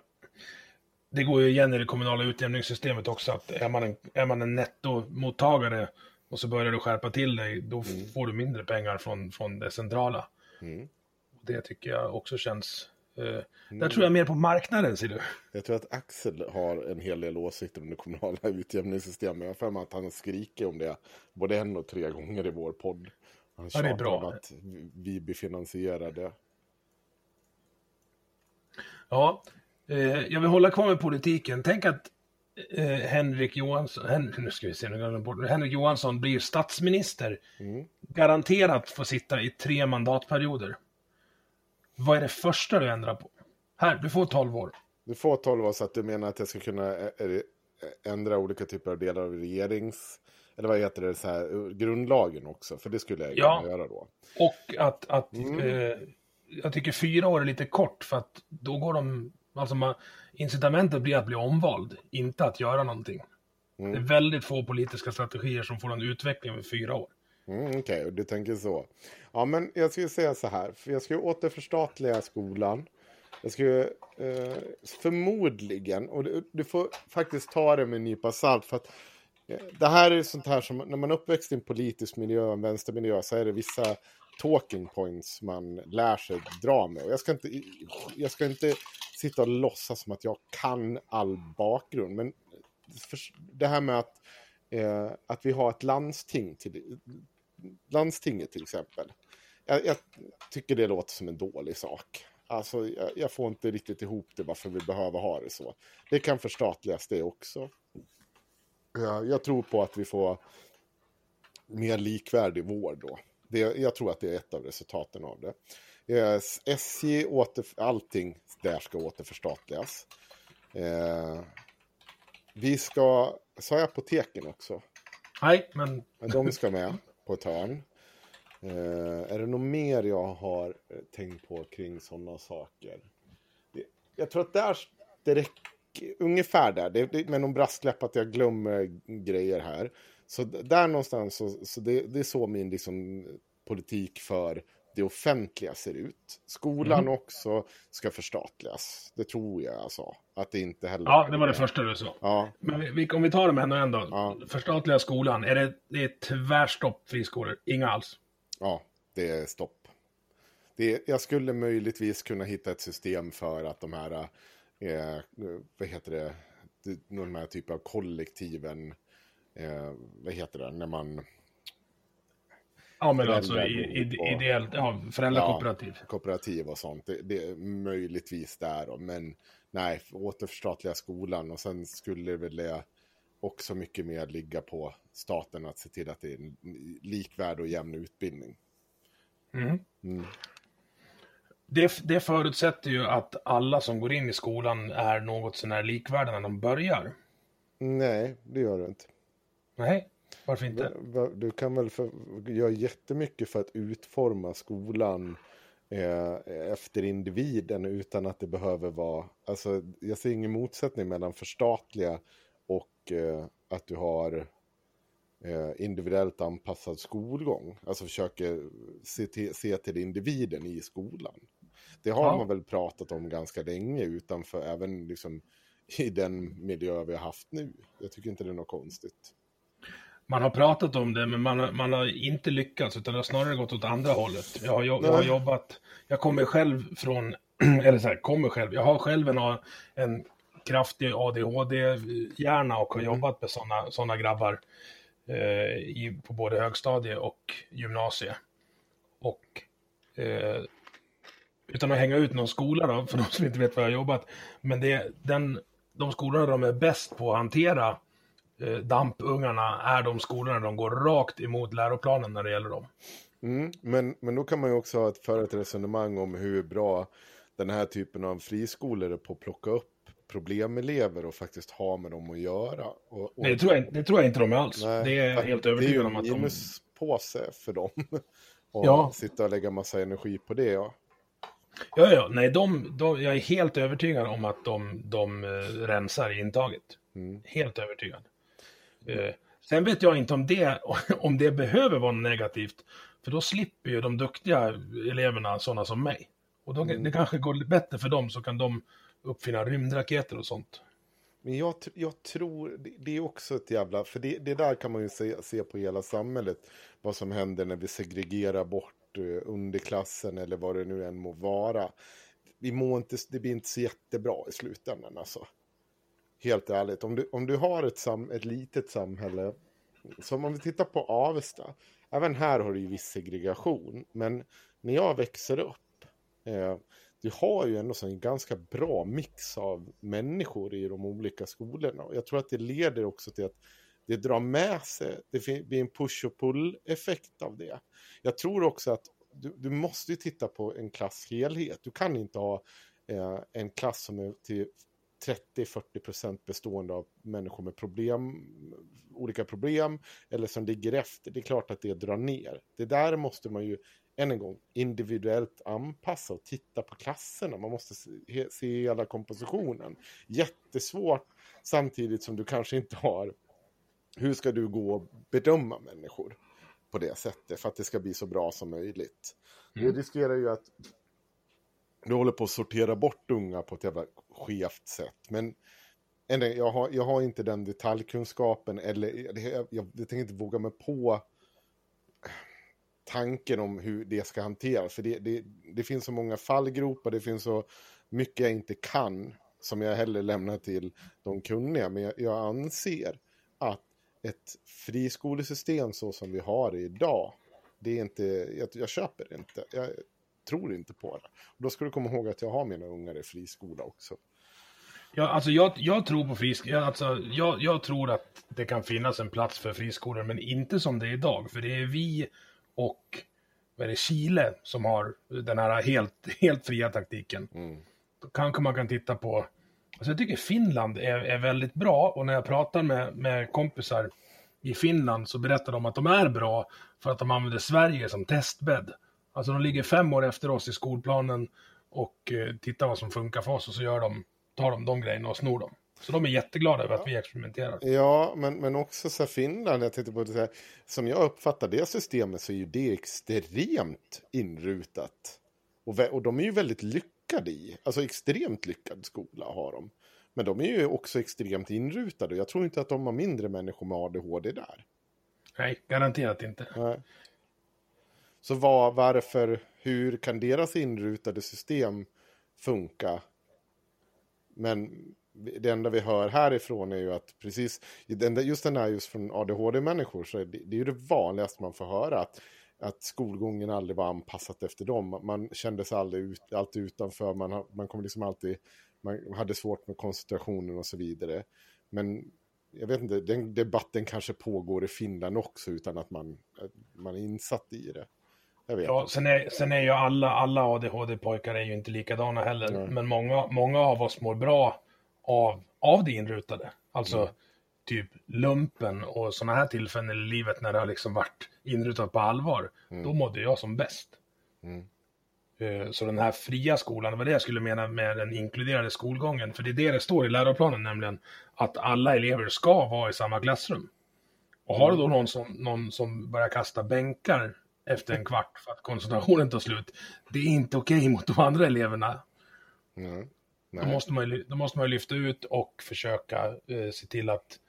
[SPEAKER 2] det går ju igen i det kommunala utjämningssystemet också att är man en, är man en nettomottagare och så börjar du skärpa till dig, då mm. får du mindre pengar från, från det centrala. Mm. Det tycker jag också känns... Eh, mm. Där tror jag mer på marknaden, ser du.
[SPEAKER 3] Jag tror att Axel har en hel del åsikter om det kommunala utjämningssystemet. Jag har för mig att han skriker om det både en och tre gånger i vår podd. Han
[SPEAKER 2] ja, det är bra.
[SPEAKER 3] om att vi blir finansierade.
[SPEAKER 2] Ja, Eh, jag vill hålla kvar med politiken. Tänk att eh, Henrik Johansson, Hen, nu ska vi se, nu Henrik Johansson blir statsminister. Mm. Garanterat får sitta i tre mandatperioder. Vad är det första du ändrar på? Här, du får 12 år.
[SPEAKER 3] Du får 12 år så att du menar att jag ska kunna eh, ändra olika typer av delar av regerings... Eller vad heter det, så här, grundlagen också? För det skulle jag ja. göra då.
[SPEAKER 2] Och att, att mm. eh, jag tycker fyra år är lite kort för att då går de Alltså man, incitamentet blir att bli omvald, inte att göra någonting. Mm. Det är väldigt få politiska strategier som får en utveckling över fyra år.
[SPEAKER 3] Mm, Okej, okay, du tänker så. Ja, men jag skulle säga så här, för jag ska återförstatliga skolan. Jag ska eh, förmodligen, och du, du, får faktiskt ta det med en nypa salt, för att eh, det här är sånt här som, när man är uppväxt i en politisk miljö, en vänstermiljö, så är det vissa talking points man lär sig dra med. Och jag ska inte, jag ska inte sitta och låtsas som att jag kan all bakgrund, men det här med att, eh, att vi har ett landsting, till, landstinget till exempel. Jag, jag, tycker det låter som en dålig sak. Alltså, jag, jag, får inte riktigt ihop det varför vi behöver ha det så. Det kan förstatligas det också. Jag, tror på att vi får mer likvärdig vård då. Det, jag tror att det är ett av resultaten av det. SJ, åter, allting där ska återförstatligas. Eh, vi ska, sa jag apoteken också?
[SPEAKER 2] Nej, men...
[SPEAKER 3] De ska med på ett hörn. Eh, är det något mer jag har eh, tänkt på kring sådana saker? Jag tror att där, det räcker, ungefär där, det, det, med någon brasklapp att jag glömmer grejer här. Så där någonstans, så, så det, det, är så min liksom, politik för det offentliga ser ut. Skolan mm. också ska förstatligas. Det tror jag alltså. Att det inte heller...
[SPEAKER 2] Ja, det var det första du sa. Ja. Men vi, om vi tar dem en och en då. Ja. Förstatliga skolan. Är det, det är tvärstopp friskolor? Inga alls?
[SPEAKER 3] Ja, det är stopp. Det, jag skulle möjligtvis kunna hitta ett system för att de här, eh, vad heter det, de här typen av kollektiven, eh, vad heter det, när man...
[SPEAKER 2] Ja, men alltså ideellt, ja, föräldrakooperativ.
[SPEAKER 3] Ja, kooperativ och sånt, det, det, är möjligtvis där då, men nej, återförstatliga skolan och sen skulle väl det också mycket mer ligga på staten att se till att det är en likvärdig och jämn utbildning.
[SPEAKER 2] Mm. Mm. Det, det förutsätter ju att alla som går in i skolan är något sånär likvärdiga när de börjar.
[SPEAKER 3] Nej, det gör det inte.
[SPEAKER 2] Nej, varför inte?
[SPEAKER 3] Du kan väl för, göra jättemycket för att utforma skolan eh, efter individen utan att det behöver vara... Alltså, jag ser ingen motsättning mellan förstatliga och eh, att du har eh, individuellt anpassad skolgång. Alltså försöker se till, se till individen i skolan. Det har ja. man väl pratat om ganska länge utanför, även liksom i den miljö vi har haft nu. Jag tycker inte det är något konstigt.
[SPEAKER 2] Man har pratat om det, men man, man har inte lyckats, utan det har snarare gått åt andra hållet. Jag har, jag, jag har jobbat, jag kommer själv från, eller så här, kommer själv, jag har själv en, en kraftig ADHD-hjärna och har mm. jobbat med sådana såna grabbar eh, i, på både högstadie och gymnasie. Och eh, utan att hänga ut någon skola då, för de som inte vet var jag har jobbat, men det, den, de skolorna de är bäst på att hantera eh, dampungarna är de skolorna de går rakt emot läroplanen när det gäller dem.
[SPEAKER 3] Mm, men, men då kan man ju också föra ett resonemang om hur bra den här typen av friskolor är på att plocka upp problemelever och faktiskt ha med dem att göra. Och, och...
[SPEAKER 2] Nej, det, tror jag, det tror jag inte de är alls. Nej, det är helt övertygad om att de... Det är ju en
[SPEAKER 3] minuspåse för dem. och ja. sitta och lägga massa energi på det. Ja,
[SPEAKER 2] ja, ja. Nej, de, de, jag är helt övertygad om att de, de uh, rensar intaget. Mm. Helt övertygad. Uh, sen vet jag inte om det, om det behöver vara negativt. För då slipper ju de duktiga eleverna sådana som mig. Och då, mm. det kanske går bättre för dem, så kan de uppfinna rymdraketer och sånt.
[SPEAKER 3] Men jag, jag tror, det är också ett jävla, för det, det där kan man ju se, se på hela samhället. Vad som händer när vi segregerar bort vart eh, underklassen eller vad det nu än må vara. Vi må inte, det blir inte så jättebra i slutändan alltså. Helt ärligt, om du, om du har ett, sam, ett litet samhälle, som om vi tittar på Avesta, även här har du ju viss segregation, men när jag växer upp, eh, du har ju ändå en ganska bra mix av människor i de olika skolorna. Och jag tror att det leder också till att det drar med sig, det blir en push och pull-effekt av det. Jag tror också att du, du måste titta på en klass helhet. Du kan inte ha eh, en klass som är till 30-40% bestående av människor med problem, olika problem eller som ligger efter. Det är klart att det drar ner. Det där måste man ju än en gång, individuellt anpassa och titta på klasserna. Man måste se, se hela kompositionen. Jättesvårt samtidigt som du kanske inte har hur ska du gå och bedöma människor? på det sättet för att det ska bli så bra som möjligt.
[SPEAKER 2] Mm.
[SPEAKER 3] Det riskerar ju att du håller på att sortera bort unga på ett jävla skevt sätt. Men jag har, jag har inte den detaljkunskapen eller jag, jag, jag tänker inte våga mig på tanken om hur det ska hanteras. För det, det, det finns så många fallgropar, det finns så mycket jag inte kan som jag hellre lämnar till de kunniga. Men jag, jag anser att ett friskolesystem så som vi har det idag, det är inte, jag, jag köper det inte. Jag tror inte på det. Och då ska du komma ihåg att jag har mina ungar i friskola också.
[SPEAKER 2] Ja, alltså jag, jag tror på friskolor. Alltså, jag, jag tror att det kan finnas en plats för friskolor, men inte som det är idag. För det är vi och vad är det, Chile som har den här helt, helt fria taktiken. Då kanske man kan titta på... Alltså jag tycker Finland är, är väldigt bra och när jag pratar med, med kompisar i Finland så berättar de att de är bra för att de använder Sverige som testbädd. Alltså de ligger fem år efter oss i skolplanen och eh, tittar vad som funkar för oss och så gör de, tar de de grejerna och snor dem. Så de är jätteglada över att vi experimenterar.
[SPEAKER 3] Ja, men, men också så här Finland, jag tänkte på det så här, som jag uppfattar det systemet så är ju det extremt inrutat. Och, och de är ju väldigt lyckade i, alltså extremt lyckad skola har de. Men de är ju också extremt inrutade jag tror inte att de har mindre människor med ADHD där.
[SPEAKER 2] Nej, garanterat inte.
[SPEAKER 3] Nej. Så vad, varför, hur kan deras inrutade system funka? Men det enda vi hör härifrån är ju att precis, just den här just från ADHD-människor så är det, det är ju det vanligaste man får höra. Att, att skolgången aldrig var anpassat efter dem. Man kände sig aldrig ut, alltid utanför, man, man kom liksom alltid, man hade svårt med koncentrationen och så vidare. Men jag vet inte, den debatten kanske pågår i Finland också utan att man, man är insatt i det.
[SPEAKER 2] Ja,
[SPEAKER 3] inte.
[SPEAKER 2] sen är, sen är ju alla, alla ADHD-pojkar är ju inte likadana heller.
[SPEAKER 3] Nej.
[SPEAKER 2] Men många, många av oss mår bra av, av det inrutade. Alltså
[SPEAKER 3] Mm.
[SPEAKER 2] Typ lumpen och sådana här tillfällen i livet när det har liksom varit inrutat på allvar. Då mådde jag som bäst.
[SPEAKER 3] Mm.
[SPEAKER 2] Eh, Så den här fria skolan, det var det jag skulle mena med den inkluderade skolgången. För det är det det står i läroplanen, nämligen att alla elever ska vara i samma klassrum. Och har du då någon som, någon som börjar kasta bänkar efter en kvart för att koncentrationen tar slut, det är inte okej mot de andra eleverna.
[SPEAKER 3] Nej.
[SPEAKER 2] Då måste, man, då måste man lyfta ut och försöka eh, se till att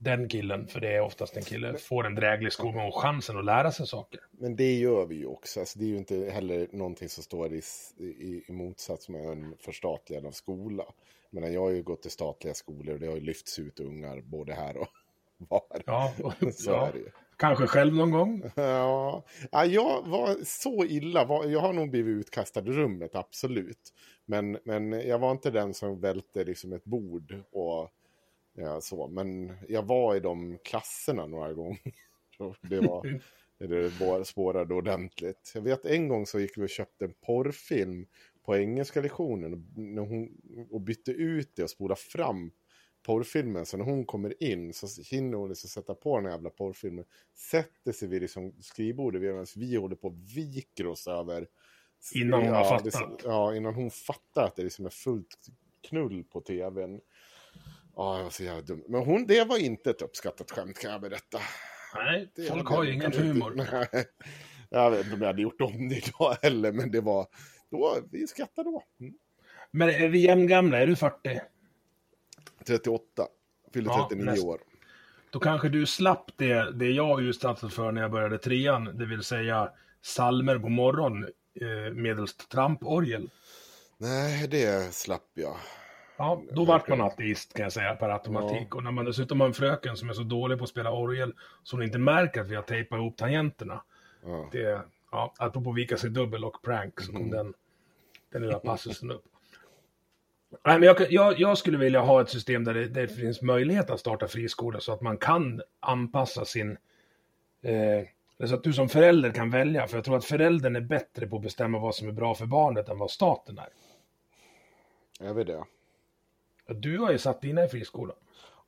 [SPEAKER 2] den killen, för det är oftast en kille, får en dräglig skolgång och chansen att lära sig saker.
[SPEAKER 3] Men det gör vi ju också. Alltså, det är ju inte heller någonting som står i, i, i motsats med en förstatligande av skola. Men jag har ju gått i statliga skolor och det har ju lyfts ut ungar både här och var.
[SPEAKER 2] Ja, och,
[SPEAKER 3] Så
[SPEAKER 2] ja
[SPEAKER 3] är det ju.
[SPEAKER 2] kanske själv någon gång.
[SPEAKER 3] Ja, ja, jag var så illa. Jag har nog blivit utkastad i rummet, absolut. Men, men jag var inte den som välte liksom ett bord och ja, så. Men jag var i de klasserna några gånger. Det var... Det spårade ordentligt. Jag vet en gång så gick vi och köpte en porrfilm på engelska lektionen. Och, när hon, och bytte ut det och spolade fram porrfilmen. Så när hon kommer in så hinner hon liksom sätta på den här jävla porrfilmen. Sätter sig vid liksom skrivbordet medan vi håller på och viker oss över.
[SPEAKER 2] Innan hon har
[SPEAKER 3] ja, det-
[SPEAKER 2] fattat.
[SPEAKER 3] Ja, innan hon fattar att det liksom är fullt knull på tvn. Ja, jag var så jävla dum. Men hon, det var inte ett uppskattat skämt kan jag berätta.
[SPEAKER 2] Nej,
[SPEAKER 3] Det-
[SPEAKER 2] folk har ju ingen
[SPEAKER 3] inte-
[SPEAKER 2] humor.
[SPEAKER 3] Nej. Jag vet inte om jag hade gjort om det idag heller, men det var... Då, vi skrattade då. Mm.
[SPEAKER 2] Men är vi jämngamla? Är du 40?
[SPEAKER 3] 38. Fyllde
[SPEAKER 2] Ja,
[SPEAKER 3] 39
[SPEAKER 2] näst-
[SPEAKER 3] år.
[SPEAKER 2] Då kanske du slapp det, det jag utsattes för när jag började trean, det vill säga salmer på morgon eh, medelst tramporgel.
[SPEAKER 3] Nej, det slapp jag.
[SPEAKER 2] Ja, då vart man ateist kan jag säga per automatik. Och när man dessutom har en fröken som är så dålig på att spela orgel så hon inte märker att vi har tejpat ihop tangenterna.
[SPEAKER 3] Ja.
[SPEAKER 2] Det, ja, apropå vika sig dubbel och prank så kom den, den lilla passusen upp. Nej, men jag, jag, jag skulle vilja ha ett system där det, där det finns möjlighet att starta friskola så att man kan anpassa sin... Eh, så att du som förälder kan välja, för jag tror att föräldern är bättre på att bestämma vad som är bra för barnet än vad staten är.
[SPEAKER 3] Jag vet det.
[SPEAKER 2] Du har ju satt dina i friskolan.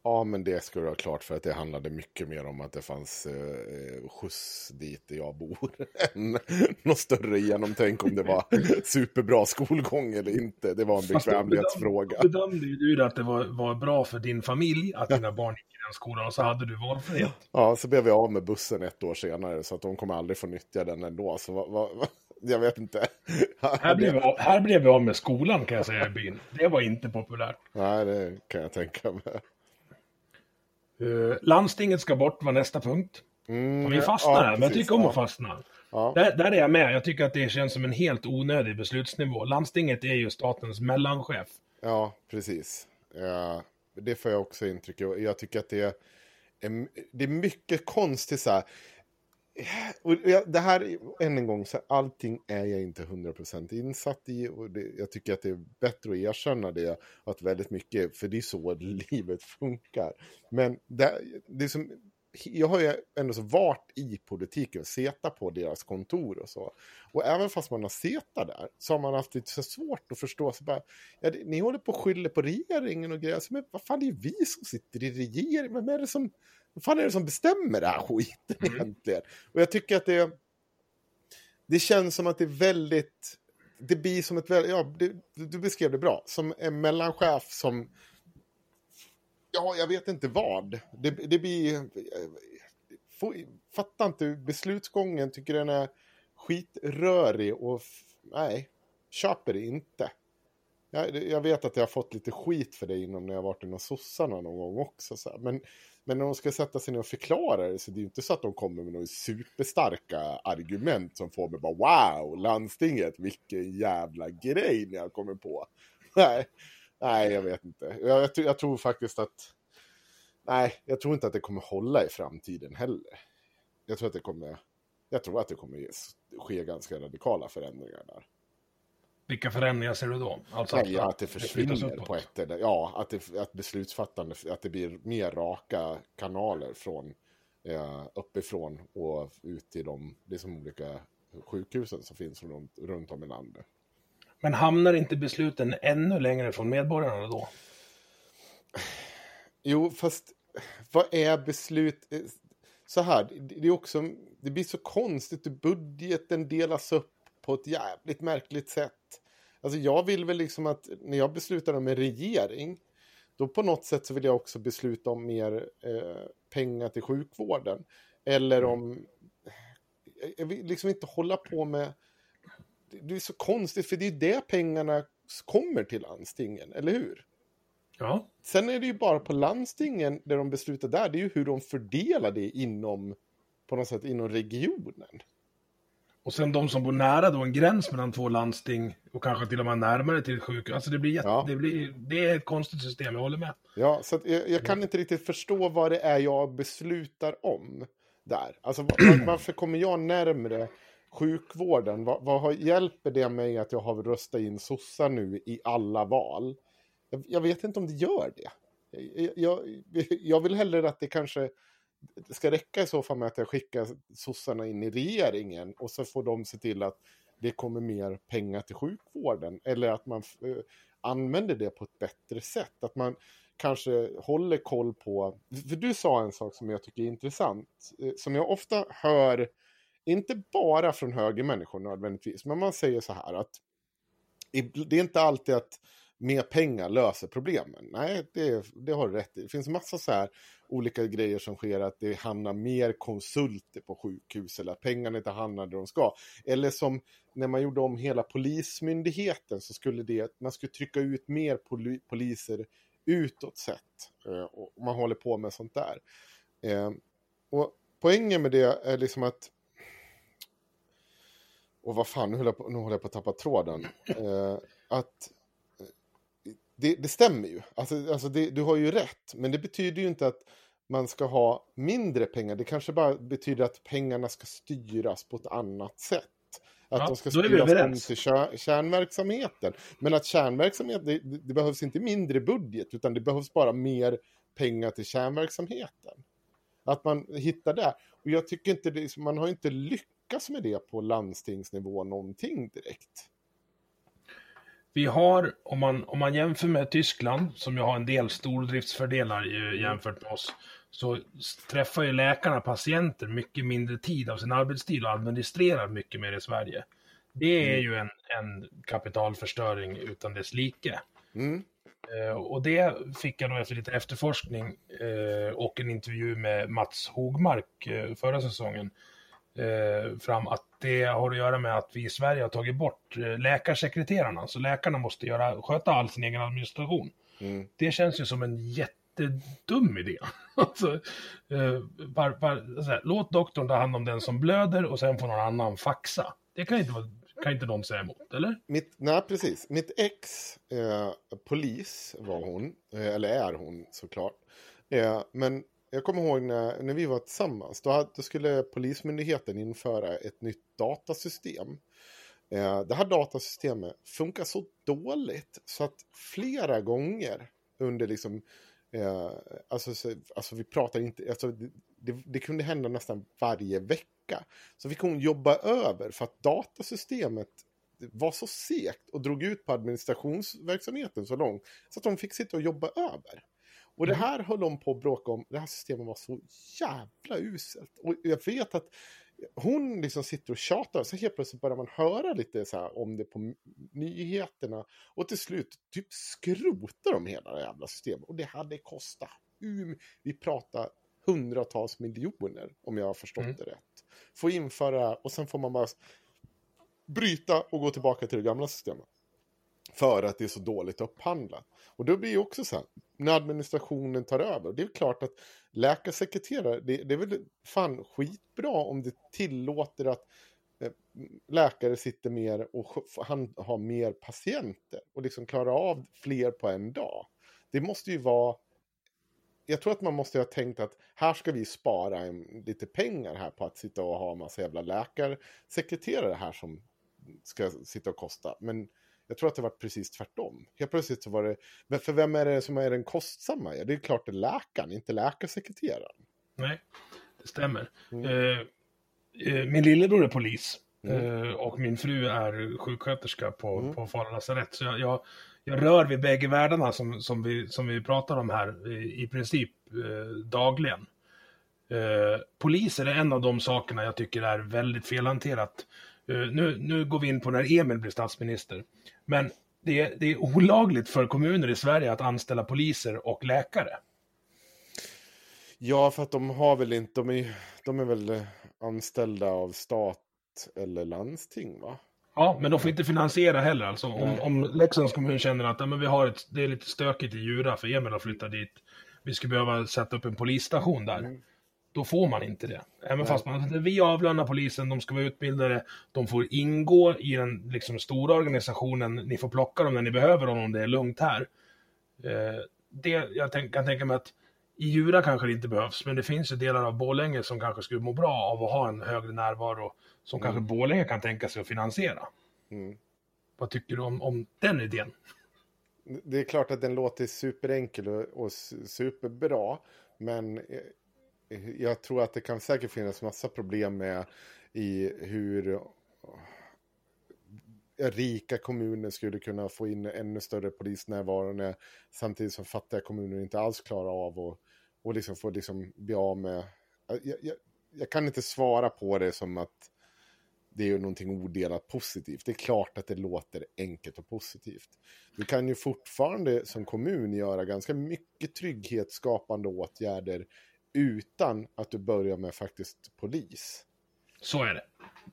[SPEAKER 3] Ja, men det ska du ha klart för att det handlade mycket mer om att det fanns eh, skjuts dit jag bor. än något större genomtänk om det var superbra skolgång eller inte. Det var en bekvämlighetsfråga.
[SPEAKER 2] Fast bedömde ju du att det var, var bra för din familj att dina barn gick i den skolan och så hade du valfrihet.
[SPEAKER 3] Ja, så blev vi av med bussen ett år senare så att de kommer aldrig få nyttja den ändå. Så vad, vad, jag vet inte.
[SPEAKER 2] Här blev, vi av, här blev vi av med skolan kan jag säga i byn. Det var inte populärt.
[SPEAKER 3] Nej, det kan jag tänka mig.
[SPEAKER 2] Uh, landstinget ska bort var nästa punkt.
[SPEAKER 3] Mm,
[SPEAKER 2] vi fastnar
[SPEAKER 3] ja,
[SPEAKER 2] här, men jag tycker om
[SPEAKER 3] ja.
[SPEAKER 2] att fastna.
[SPEAKER 3] Ja.
[SPEAKER 2] Där, där är jag med. Jag tycker att det känns som en helt onödig beslutsnivå. Landstinget är ju statens mellanchef.
[SPEAKER 3] Ja, precis. Ja, det får jag också intryck av. Jag tycker att det är, det är mycket konstigt så här. Och det här, än en gång, så här, allting är jag inte 100% insatt i. Och det, jag tycker att det är bättre att erkänna det. Att väldigt mycket, för det är så livet funkar. Men det, det är som, jag har ju ändå så varit i politiken, seta på deras kontor och så. Och även fast man har seta där så har man haft lite så svårt att förstå. Så bara, ja, det, ni håller på och skyller på regeringen och grejer. Så, men vad fan, det är ju vi som sitter i regeringen. Vem är det som, vad fan är det som bestämmer det här skiten egentligen? Och jag tycker att det, det känns som att det är väldigt, det blir som ett ja, det, du beskrev det bra, som en mellanchef som, ja, jag vet inte vad. Det, det blir, fattar inte beslutsgången, tycker den är skitrörig och nej, köper det inte. Jag, jag vet att jag har fått lite skit för det inom när jag varit inom sossarna någon gång också. Så här. Men, men när de ska sätta sig ner och förklara det så det är ju inte så att de kommer med några superstarka argument som får mig bara wow, landstinget, vilken jävla grej ni har kommit på. Nej, nej jag vet inte. Jag, jag, tror- jag tror faktiskt att nej, jag tror inte att det kommer hålla i framtiden heller. Jag tror att det kommer, jag tror att det kommer ske ganska radikala förändringar där.
[SPEAKER 2] Vilka förändringar ser du då? Alltså
[SPEAKER 3] Nej, att det försvinner på ett eller ja, att, det, att beslutsfattande, att det blir mer raka kanaler från eh, uppifrån och ut till de liksom olika sjukhusen som finns runt, runt om i landet.
[SPEAKER 2] Men hamnar inte besluten ännu längre från medborgarna då?
[SPEAKER 3] Jo, fast vad är beslut? Så här, det är också, det blir så konstigt, budgeten delas upp på ett jävligt märkligt sätt. Alltså jag vill väl liksom att när jag beslutar om en regering, då på något sätt så vill jag också besluta om mer eh, pengar till sjukvården. Eller om, jag vill liksom inte hålla på med, det- det är så konstigt för det är ju det pengarna kommer till landstingen, eller hur?
[SPEAKER 2] Ja.
[SPEAKER 3] Sen är det ju bara på landstingen där de beslutar där, det är ju hur de fördelar det inom, på något sätt inom regionen.
[SPEAKER 2] Och sen de som bor nära då, en gräns mellan två landsting och kanske till och med närmare till ett sjukhus. Alltså det blir, jätte,
[SPEAKER 3] Ja.
[SPEAKER 2] det blir det är ett konstigt system, jag håller med.
[SPEAKER 3] Ja, så jag, jag kan inte riktigt förstå vad det är jag beslutar om där. Alltså var, varför kommer jag närmre sjukvården? Vad, vad hjälper det mig att jag har röstat in sossar nu i alla val? Jag, jag vet inte om det gör det. Jag, jag, jag vill hellre att det kanske det ska räcka i så fall med att jag skickar sossarna in i regeringen och så får de se till att det kommer mer pengar till sjukvården. Eller att man eh, använder det på ett bättre sätt. Att man kanske håller koll på... För du sa en sak som jag tycker är intressant. eh, Som jag ofta hör, inte bara från högermänniskor nödvändigtvis, men man säger så här att det är inte alltid att mer pengar löser problemen. Nej, det, det har du rätt i. Det finns massa så här olika grejer som sker, att det hamnar mer konsulter på sjukhus eller att pengarna inte hamnar där de ska. Eller som när man gjorde om hela polismyndigheten så skulle det, man skulle trycka ut mer poli, poliser utåt sett. Eh, och man håller på med sånt där. Eh, och poängen med det är liksom att och vad fan, nu håller jag på, nu håller jag på att tappa tråden. Eh, att det, det stämmer ju. Alltså, alltså det, du har ju rätt. Men det betyder ju inte att man ska ha mindre pengar. Det kanske bara betyder att pengarna ska styras på ett annat sätt. Att
[SPEAKER 2] Ja,
[SPEAKER 3] de ska styras om till kär, kärnverksamheten. Men att kärnverksamhet, det det behövs inte mindre budget, utan det behövs bara mer pengar till kärnverksamheten. Att man hittar där. Och jag tycker inte det, man har inte lyckats med det på landstingsnivå någonting direkt.
[SPEAKER 2] Vi har, om man, om man jämför med Tyskland, som ju har en del stordriftsfördelar jämfört med oss, så träffar ju läkarna patienter mycket mindre tid av sin arbetstid och administrerar mycket mer i Sverige. Det är ju en, en kapitalförstöring utan dess like.
[SPEAKER 3] Mm.
[SPEAKER 2] Eh, och det fick jag då efter lite efterforskning eh, och en intervju med Mats Hogmark eh, förra säsongen fram att det har att göra med att vi i Sverige har tagit bort eh, läkarsekreterarna. Så läkarna måste göra, sköta all sin egen administration.
[SPEAKER 3] Mm.
[SPEAKER 2] Det känns ju som en jättedum idé. alltså, eh, var, var, så här, låt doktorn ta hand om den som blöder och sen får någon annan faxa. Det kan inte, kan inte någon säga emot, eller?
[SPEAKER 3] Mitt, nej, precis. Mitt ex, eh, polis var hon, eh, eller är hon såklart. Eh, men jag kommer ihåg när, när vi var tillsammans, då, hade, då skulle Polismyndigheten införa ett nytt datasystem. Eh, det här datasystemet funkar så dåligt så att flera gånger under liksom Eh, alltså, så, alltså vi pratar inte, alltså det, det, det, kunde hända nästan varje vecka. Så fick hon jobba över för att datasystemet var så segt och drog ut på administrationsverksamheten så långt. Så att hon fick sitta och jobba över. Och det här höll de på att bråka om. Det här systemet var så jävla uselt. Och jag vet att hon liksom sitter och tjatar, så helt plötsligt börjar man höra lite så om det på nyheterna. Och till slut typ skrotar de hela det jävla systemet. Och det hade kostat, vi pratar hundratals miljoner om jag har förstått mm. det rätt. Få införa, och sen får man bara bryta och gå tillbaka till det gamla systemet. För att det är så dåligt upphandlat. Och då blir det också så här, när administrationen tar över. Det är klart att läkarsekreterare, det, det är väl fan skitbra om det tillåter att eh, läkare sitter mer och han har mer patienter och liksom klarar av fler på en dag. Det måste ju vara jag tror att man måste ha tänkt att här ska vi spara en, lite pengar här på att sitta och ha en massa jävla läkarsekreterare här som ska sitta och kosta. Men jag tror att det var precis tvärtom. Helt plötsligt så var det, men för vem är det som är den kostsamma? det är klart det är läkaren, inte läkarsekreteraren.
[SPEAKER 2] Nej, det stämmer. Mm. Eh, eh, min lillebror är polis. Mm. Eh, och min fru är sjuksköterska på, mm. på Falu lasarett. Så jag, jag, jag, rör vid bägge världarna som, som, vi, som vi pratar om här i, i princip eh, dagligen. Eh, poliser är en av de sakerna jag tycker är väldigt felhanterat. Eh, nu, nu går vi in på när Emil blir statsminister. Men det är, det är olagligt för kommuner i Sverige att anställa poliser och läkare.
[SPEAKER 3] Ja, för att de har väl inte, de är, de är väl anställda av stat eller landsting va?
[SPEAKER 2] Ja, men de får inte finansiera heller alltså. Om, om Leksands kommun känner att ja, men vi har ett, det är lite stökigt i Djura för Emil har flyttat dit. Vi skulle behöva sätta upp en polisstation där. Mm då får man inte det. Även Nej. fast man, vi avlönar polisen, de ska vara utbildade, de får ingå i den liksom, stora organisationen, ni får plocka dem när ni behöver dem om det är lugnt här. Eh, det, jag tänk, kan tänka mig att i Djura kanske det inte behövs, men det finns ju delar av Bålänge som kanske skulle må bra av att ha en högre närvaro som mm. kanske Bålänge kan tänka sig att finansiera. Mm. Vad tycker du om, om den idén?
[SPEAKER 3] Det är klart att den låter superenkel och, och superbra, men jag tror att det kan säkert finnas massa problem med i hur rika kommuner skulle kunna få in ännu större polisnärvaro samtidigt som fattiga kommuner inte alls klarar av och, och liksom få liksom bli av med... Jag, jag, jag, kan inte svara på det som att det är någonting odelat positivt. Det är klart att det låter enkelt och positivt. Du kan ju fortfarande som kommun göra ganska mycket trygghetsskapande åtgärder utan att du börjar med faktiskt polis.
[SPEAKER 2] Så är det.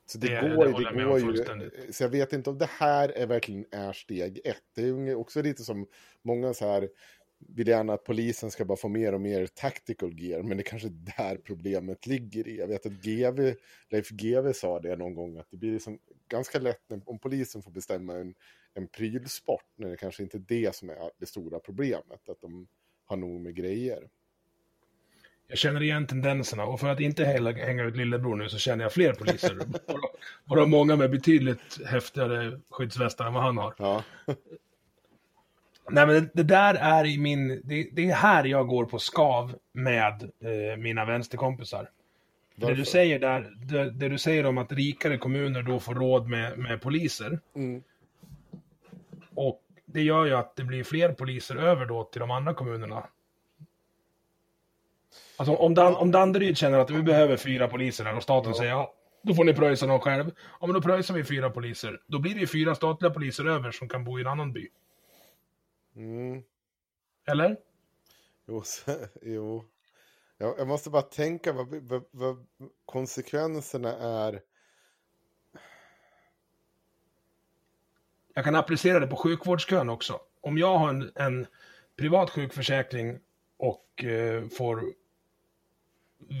[SPEAKER 3] Så det, det går, det, det går ju. Så jag vet inte om det här är verkligen är steg ett. Det är också lite som många så här vill gärna att polisen ska bara få mer och mer tactical gear, men det är kanske där problemet ligger i. Jag vet att GV, Leif GV sa det någon gång, att det blir liksom ganska lätt om polisen får bestämma en, en prylsport, när det kanske inte är det som är det stora problemet, att de har nog med grejer.
[SPEAKER 2] Jag känner igen tendenserna och för att inte heller hänga ut lillebror nu så känner jag fler poliser. bara många med betydligt häftigare skyddsvästar än vad han har. Ja. Nej men det, det, där är i min, det, det, är här jag går på skav med eh, mina vänsterkompisar. Det du säger där, det, det, du säger om att rikare kommuner då får råd med, med poliser. Mm. Och det gör ju att det blir fler poliser över då till de andra kommunerna. Alltså om, Dan om Danderyd känner att vi behöver fyra poliser här och staten säger ja, då får ni pröjsa dem själv. Ja, men då pröjsar vi fyra poliser. Då blir det ju fyra statliga poliser över som kan bo i en annan by.
[SPEAKER 3] Mm.
[SPEAKER 2] Eller?
[SPEAKER 3] Jo, så, jo. Jag, jag måste bara tänka vad, vad, vad konsekvenserna är.
[SPEAKER 2] Jag kan applicera det på sjukvårdskön också. Om jag har en, en privat sjukförsäkring och eh, får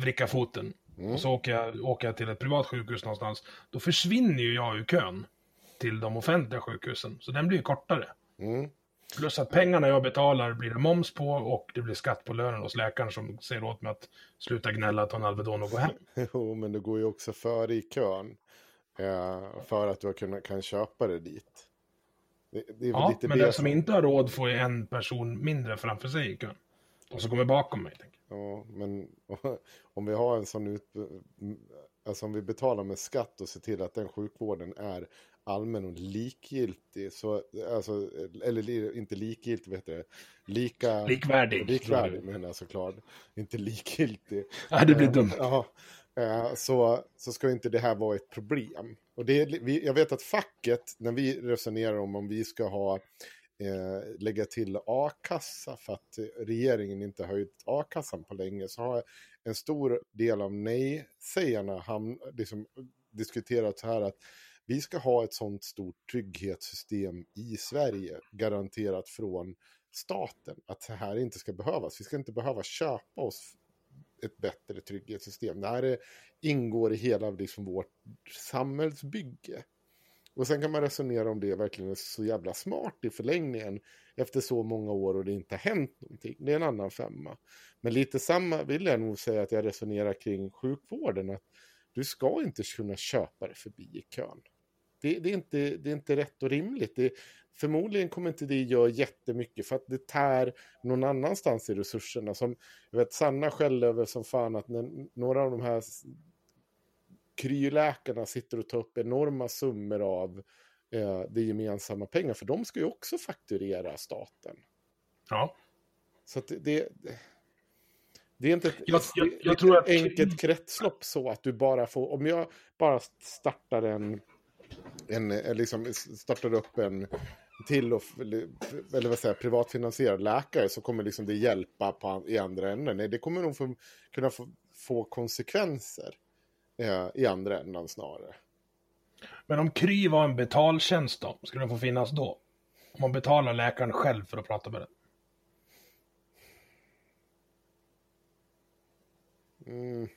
[SPEAKER 2] vricka foten
[SPEAKER 3] Mm.
[SPEAKER 2] och så åker jag, åker jag till ett privat sjukhus någonstans, då försvinner ju jag ur kön till de offentliga sjukhusen. Så den blir ju kortare.
[SPEAKER 3] Mm.
[SPEAKER 2] Plus att pengarna jag betalar blir det moms på och det blir skatt på lönen hos läkaren som säger åt mig att sluta gnälla, ta en Alvedon och gå hem.
[SPEAKER 3] Jo, men du går ju också före i kön. Eh, för att du kan, kan köpa det dit. Det, det
[SPEAKER 2] Ja, men
[SPEAKER 3] det
[SPEAKER 2] den som inte har råd får ju en person mindre framför sig i kön. Och så kommer bakom mig. Jag.
[SPEAKER 3] Ja, men om vi har en sån ut... Alltså om vi betalar med skatt och ser till att den sjukvården är allmän och likgiltig. Så, alltså, eller inte likgiltig, vet du Lika...
[SPEAKER 2] Likvärdig.
[SPEAKER 3] Likvärdig menar jag såklart. Inte likgiltig.
[SPEAKER 2] Ja, det blir dumt.
[SPEAKER 3] Ja, eh, så, så ska inte det här vara ett problem. Och det jag vet att facket, när vi resonerar om om vi ska ha eh, lägga till a-kassa för att regeringen inte höjt a-kassan på länge, så har en stor del av nej-sägarna ham- liksom, diskuterat så här att vi ska ha ett sånt stort trygghetssystem i Sverige, garanterat från staten, att det här inte ska behövas. Vi ska inte behöva köpa oss ett bättre trygghetssystem. Det här är, ingår i hela liksom, vårt samhällsbygge. Och sen kan man resonera om det verkligen är så jävla smart i förlängningen efter så många år och det inte har hänt någonting. Det är en annan femma. Men lite samma vill jag nog säga att jag resonerar kring sjukvården. Att du ska inte kunna köpa dig förbi i kön. Det, det, är, inte, det är inte rätt och rimligt. Det, förmodligen kommer inte det göra jättemycket för att det tär någon annanstans i resurserna. Som, jag vet, Sanna skällde över som fan att när några av de här kryläkarna sitter och tar upp enorma summor av eh, det gemensamma pengar. För de ska ju också fakturera staten.
[SPEAKER 2] Ja.
[SPEAKER 3] Så att det, det, det är inte ett,
[SPEAKER 2] Jag- jag- jag
[SPEAKER 3] ett
[SPEAKER 2] att-
[SPEAKER 3] enkelt kretslopp så att du bara får, om jag bara startar en, en, en liksom startar upp en till och, eller vad säger privatfinansierad läkare så kommer liksom det hjälpa på, i andra änden. Nej, det kommer nog få, kunna få, få konsekvenser eh, i andra änden snarare.
[SPEAKER 2] Men om Kry var en betaltjänst då, skulle den få finnas då? Om man betalar läkaren själv för att prata med den.
[SPEAKER 3] Mm.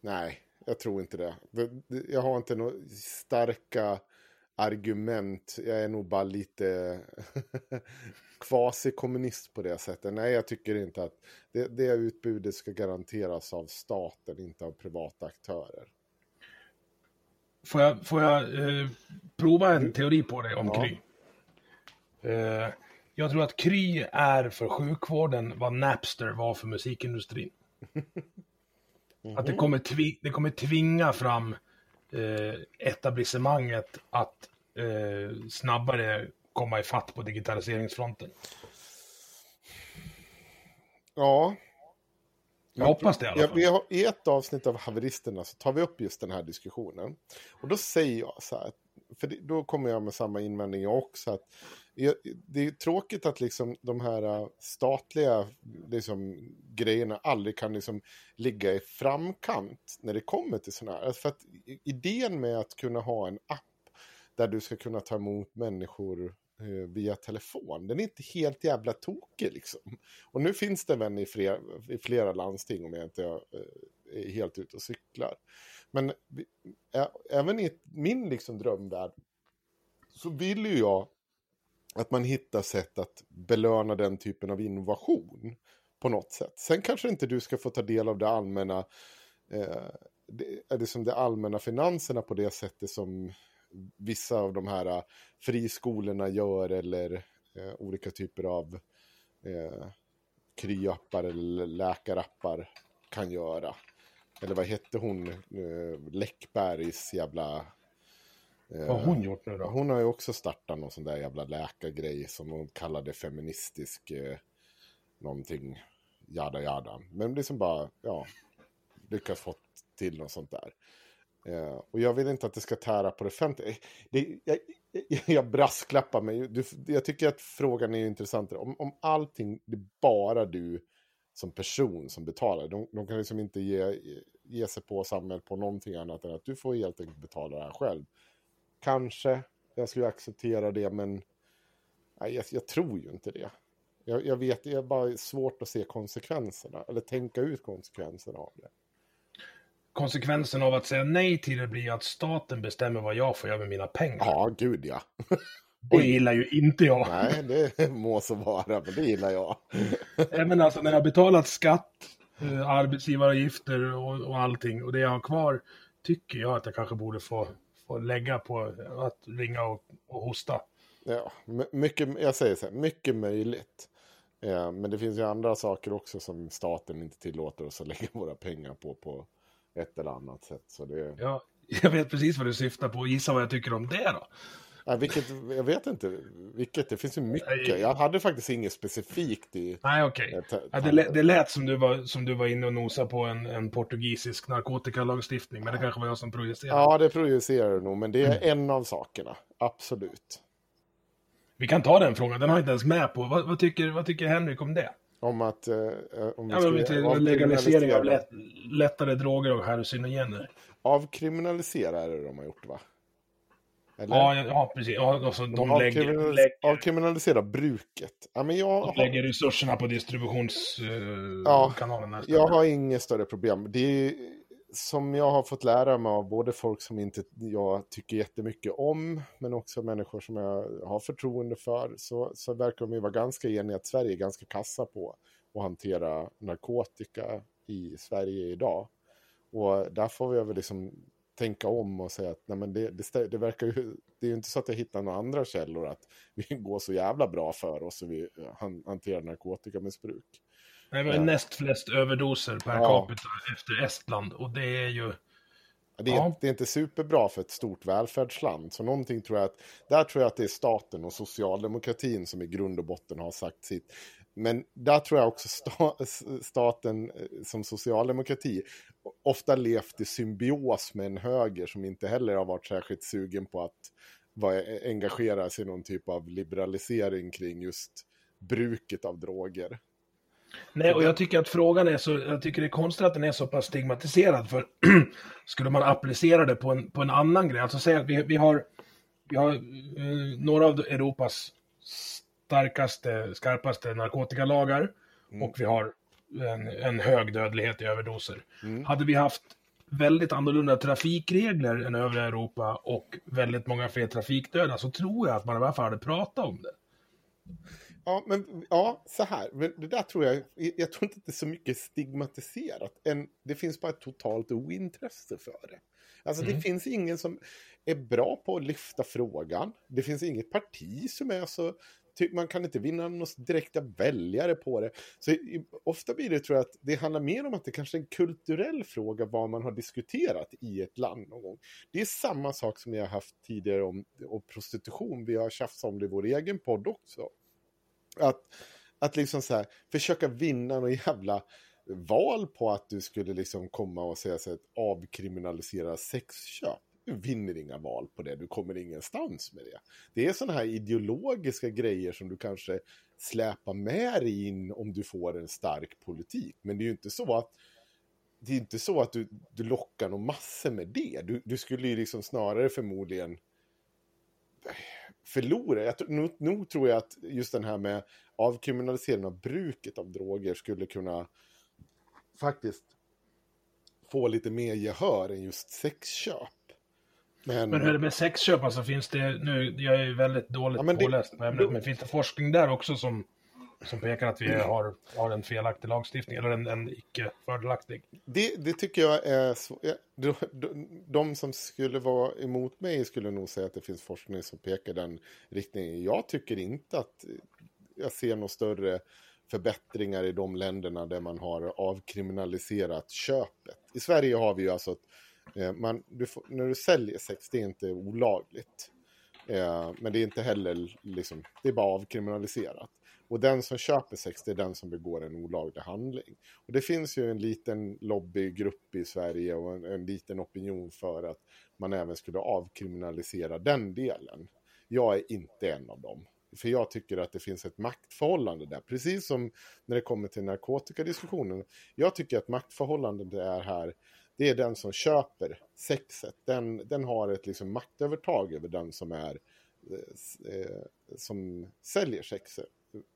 [SPEAKER 3] Nej, jag tror inte det- Jag har inte några starka argument. Jag är nog bara lite kvasikommunist på det sättet. Nej, jag tycker inte att det, det utbudet ska garanteras av staten, inte av privata aktörer.
[SPEAKER 2] Får jag, får jag eh, prova en teori på dig om
[SPEAKER 3] Ja.
[SPEAKER 2] Kry? Eh, jag tror att Kry är för sjukvården vad Napster var för musikindustrin. Att det kommer, tvi- det kommer tvinga fram eh, etablissemanget att eh, snabbare komma ifatt på digitaliseringsfronten.
[SPEAKER 3] Ja.
[SPEAKER 2] Jag hoppas det i alla
[SPEAKER 3] Ja,
[SPEAKER 2] fall.
[SPEAKER 3] har, I ett avsnitt av Haveristerna så tar vi upp just den här diskussionen. Och då säger jag så här, för då kommer jag med samma invändning jag också. Att det är tråkigt att liksom de här äh, statliga liksom, grejerna aldrig kan liksom ligga i framkant när det kommer till sådana här. Alltså För att idén med att kunna ha en app där du ska kunna ta emot människor eh, via telefon, den är inte helt jävla tokig liksom. Och nu finns det en i flera, i flera landsting om jag inte äh, är helt ute och cyklar. Men även i min liksom drömvärld så vill ju jag att man hittar sätt att belöna den typen av innovation på något sätt. Sen kanske inte du ska få ta del av det allmänna, eh, det, eh, det som det allmänna finanserna på det sättet som vissa av de här eh, friskolorna gör eller eh, olika typer av eh, kryappar eller läkarappar kan göra. Eller vad hette hon, eh, Läckbergs jävla
[SPEAKER 2] vad har hon gjort nu då?
[SPEAKER 3] Hon har ju också startat någon sån där jävla läkargrej som hon kallade feministisk eh, någonting, jada jada. Men liksom bara, ja, lyckas få till något sånt där. Eh, och jag vill inte att det ska tära på det offentliga. Det, jag, jag, jag brasklappar mig. Du, jag tycker att frågan är intressant. Om, om allting, det är bara du som person som betalar. De, de kan liksom inte ge, ge sig på samhället på någonting annat än att du får helt enkelt betala det här själv. Kanske jag skulle acceptera det, men nej, jag, jag tror ju inte det. Jag, jag vet, det är bara svårt att se konsekvenserna, eller tänka ut konsekvenserna av det.
[SPEAKER 2] Konsekvensen av att säga nej till det blir att staten bestämmer vad jag får göra med mina pengar.
[SPEAKER 3] Ja, gud ja.
[SPEAKER 2] Det gillar ju inte jag.
[SPEAKER 3] Nej, det må så vara, men det gillar jag.
[SPEAKER 2] Även alltså när jag betalat skatt, eh, arbetsgivaravgifter och, och allting och det jag har kvar tycker jag att jag kanske borde få, få lägga på att ringa och, och hosta.
[SPEAKER 3] Ja, mycket, jag säger så här, mycket möjligt. Ja, men det finns ju andra saker också som staten inte tillåter oss att lägga våra pengar på på ett eller annat sätt. Så det...
[SPEAKER 2] Ja, jag vet precis vad du syftar på. Gissa vad jag tycker om det då?
[SPEAKER 3] Ja, vilket, jag vet inte vilket, det finns ju mycket. Jag hade faktiskt inget specifikt i...
[SPEAKER 2] Nej, okej. Okay. Ja, det, det lät som du var, som du var inne och nosade på en, en portugisisk narkotikalagstiftning, men det kanske var jag som projicerade.
[SPEAKER 3] Ja, det projicerar du nog, men det är mm. en av sakerna. Absolut.
[SPEAKER 2] Vi kan ta den frågan, den har jag inte ens med på. Vad, vad, tycker, vad tycker Henrik om det?
[SPEAKER 3] Om att... Eh, om
[SPEAKER 2] vi ja, skulle, till legalisering av lätt, lättare droger och hallucinogener.
[SPEAKER 3] Avkriminalisera är det de har gjort, va?
[SPEAKER 2] Eller? Ja, ja, precis. Ja, alltså, de
[SPEAKER 3] avkriminalis lägger, avkriminalisera bruket. Ja, men jag
[SPEAKER 2] de lägger resurserna på distributionskanalen.
[SPEAKER 3] Uh, ja, jag har inget större problem. Det är som jag har fått lära mig av både folk som inte jag tycker jättemycket om, men också människor som jag har förtroende för, så, så verkar de ju vara ganska eniga att Sverige är ganska kassa på att hantera narkotika i Sverige idag. Och där får vi väl liksom tänka om och säga att nej men det, det, det verkar ju, det är ju inte så att jag hittar några andra källor att vi går så jävla bra för oss och vi hanterar narkotikamissbruk.
[SPEAKER 2] Nej, men ja. näst flest överdoser per ja. capita efter Estland och det är ju...
[SPEAKER 3] Det är, ja. det är, inte superbra för ett stort välfärdsland. Så någonting tror jag att, där tror jag att det är staten och socialdemokratin som i grund och botten har sagt sitt. Men där tror jag också sta, staten eh, som socialdemokrati ofta levt i symbios med en höger som inte heller har varit särskilt sugen på att vara, e-, engagera sig i någon typ av liberalisering kring just bruket av droger.
[SPEAKER 2] Nej, och jag tycker att frågan är så, jag tycker det är konstigt att den är så pass stigmatiserad, för skulle man applicera det på en, på en annan grej, alltså säga att vi, vi har, vi har eh, några av Europas starkaste, skarpaste narkotikalagar mm. och vi har en, en, hög dödlighet i överdoser. Mm. Hade vi haft väldigt annorlunda trafikregler än övriga Europa och väldigt många fler trafikdöda så tror jag att man i alla fall hade pratat om det.
[SPEAKER 3] Ja, men ja, så här. Men det där tror jag, jag tror inte att det är så mycket stigmatiserat. En, det finns bara ett totalt ointresse för det. Alltså mm. det finns ingen som är bra på att lyfta frågan. Det finns inget parti som är så Typ, man kan inte vinna några direkta väljare på det. Så ofta blir det tror jag att det handlar mer om att det kanske är en kulturell fråga vad man har diskuterat i ett land någon gång. Det är samma sak som jag har haft tidigare om, om prostitution. Vi har tjafsat om det i vår egen podd också. Att, att liksom så här, försöka vinna någon jävla val på att du skulle liksom komma och säga så här, avkriminalisera sexköp. Du vinner inga val på det, du kommer ingenstans med det. Det är sådana här ideologiska grejer som du kanske släpar med dig in om du får en stark politik. Men det är ju inte så att det är inte så att du, du lockar någon massor med det. Du, du skulle ju liksom snarare förmodligen eh, förlora. Jag, nog, nu, tror jag att just den här med avkriminalisering av bruket av droger skulle kunna faktiskt få lite mer gehör än just sexköp.
[SPEAKER 2] Men, men hur är det med sexköp? Alltså finns det nu, jag är väldigt dåligt ja, men påläst på ämnet, men finns det forskning där också som, som pekar att vi har, har en felaktig lagstiftning eller en, en icke fördelaktig?
[SPEAKER 3] Det, det tycker jag är så, de, de, de, som skulle vara emot mig skulle nog säga att det finns forskning som pekar den riktningen. Jag tycker inte att jag ser några större förbättringar i de länderna där man har avkriminaliserat köpet. I Sverige har vi ju alltså ett Eh, man, du får, när du säljer sex, det är inte olagligt. Eh, men det är inte heller, liksom, det är bara avkriminaliserat. Och den som köper sex, det är den som begår en olaglig handling. Och det finns ju en liten lobbygrupp i Sverige och en, en liten opinion för att man även skulle avkriminalisera den delen. Jag är inte en av dem. För jag tycker att det finns ett maktförhållande där. Precis som när det kommer till narkotikadiskussionen. Jag tycker att maktförhållandet är här, det är den som köper sexet. Den, den har ett liksom maktövertag över den som är eh, eh som säljer sexet.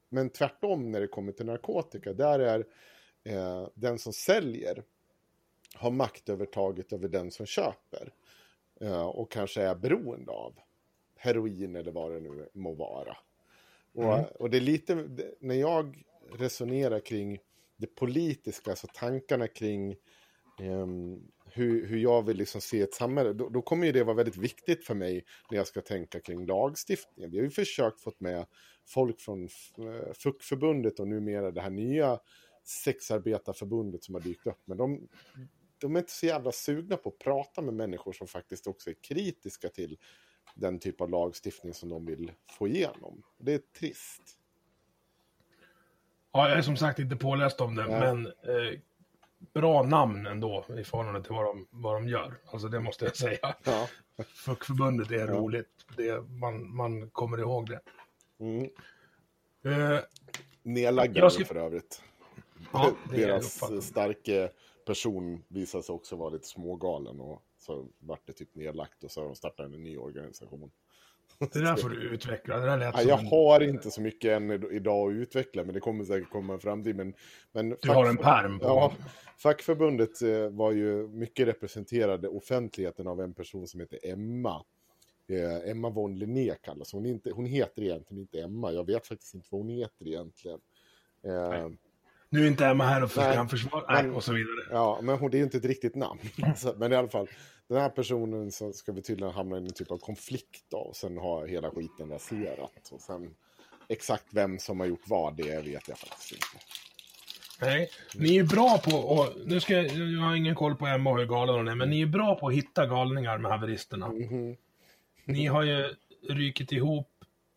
[SPEAKER 3] Men tvärtom när det kommer till narkotika, där är eh, den som säljer har maktövertaget över den som köper. Eh, och kanske är beroende av heroin eller vad det nu må vara. Och, mm. och det är lite, när jag resonerar kring det politiska, alltså tankarna kring um, hur, hur jag vill liksom se ett samhälle, då, då, kommer ju det vara väldigt viktigt för mig när jag ska tänka kring lagstiftningen. Vi har ju försökt få med folk från eh, FUK-förbundet och numera det här nya sexarbetarförbundet som har dykt upp, men de, de är inte så jävla sugna på att prata med människor som faktiskt också är kritiska till den typ av lagstiftning som de vill få igenom. Det är trist.
[SPEAKER 2] Ja, jag är som sagt inte påläst om det, ja. men eh, bra namn ändå i förhållande till vad de, vad de gör. Alltså det måste jag säga. Ja. Fuckförbundet är ja. roligt. Det, man, man kommer ihåg det.
[SPEAKER 3] Mm. Eh, Nedlaggade ska... för övrigt. Ja, Deras starka person visade sig också vara lite smågalen och så vart det typ nedlagt och så har de startat en ny organisation.
[SPEAKER 2] Det där får du utveckla. Det där
[SPEAKER 3] lät ja, jag en... har inte så mycket än idag att utveckla, men det kommer säkert komma en framtid. Men, men
[SPEAKER 2] du fack... har en perm på.
[SPEAKER 3] Ja, fackförbundet eh, var ju mycket representerade offentligheten av en person som heter Emma. Eh, Emma von Linné kallas hon. Inte, hon heter egentligen inte Emma. Jag vet faktiskt inte vad hon heter egentligen.
[SPEAKER 2] Eh, nu är inte Emma här och kan försvara, och så vidare.
[SPEAKER 3] Ja, men hon, det är ju inte ett riktigt namn. men i alla fall, den här personen så ska vi tydligen hamna i en typ av konflikt då, och sen har hela skiten raserat. Och sen exakt vem som har gjort vad, det vet jag faktiskt inte.
[SPEAKER 2] Nej, ni är bra på, och nu ska jag, jag har ingen koll på Emma och hur galen hon är, men ni är bra på att hitta galningar med haveristerna. Mm -hmm. Ni har ju rykit ihop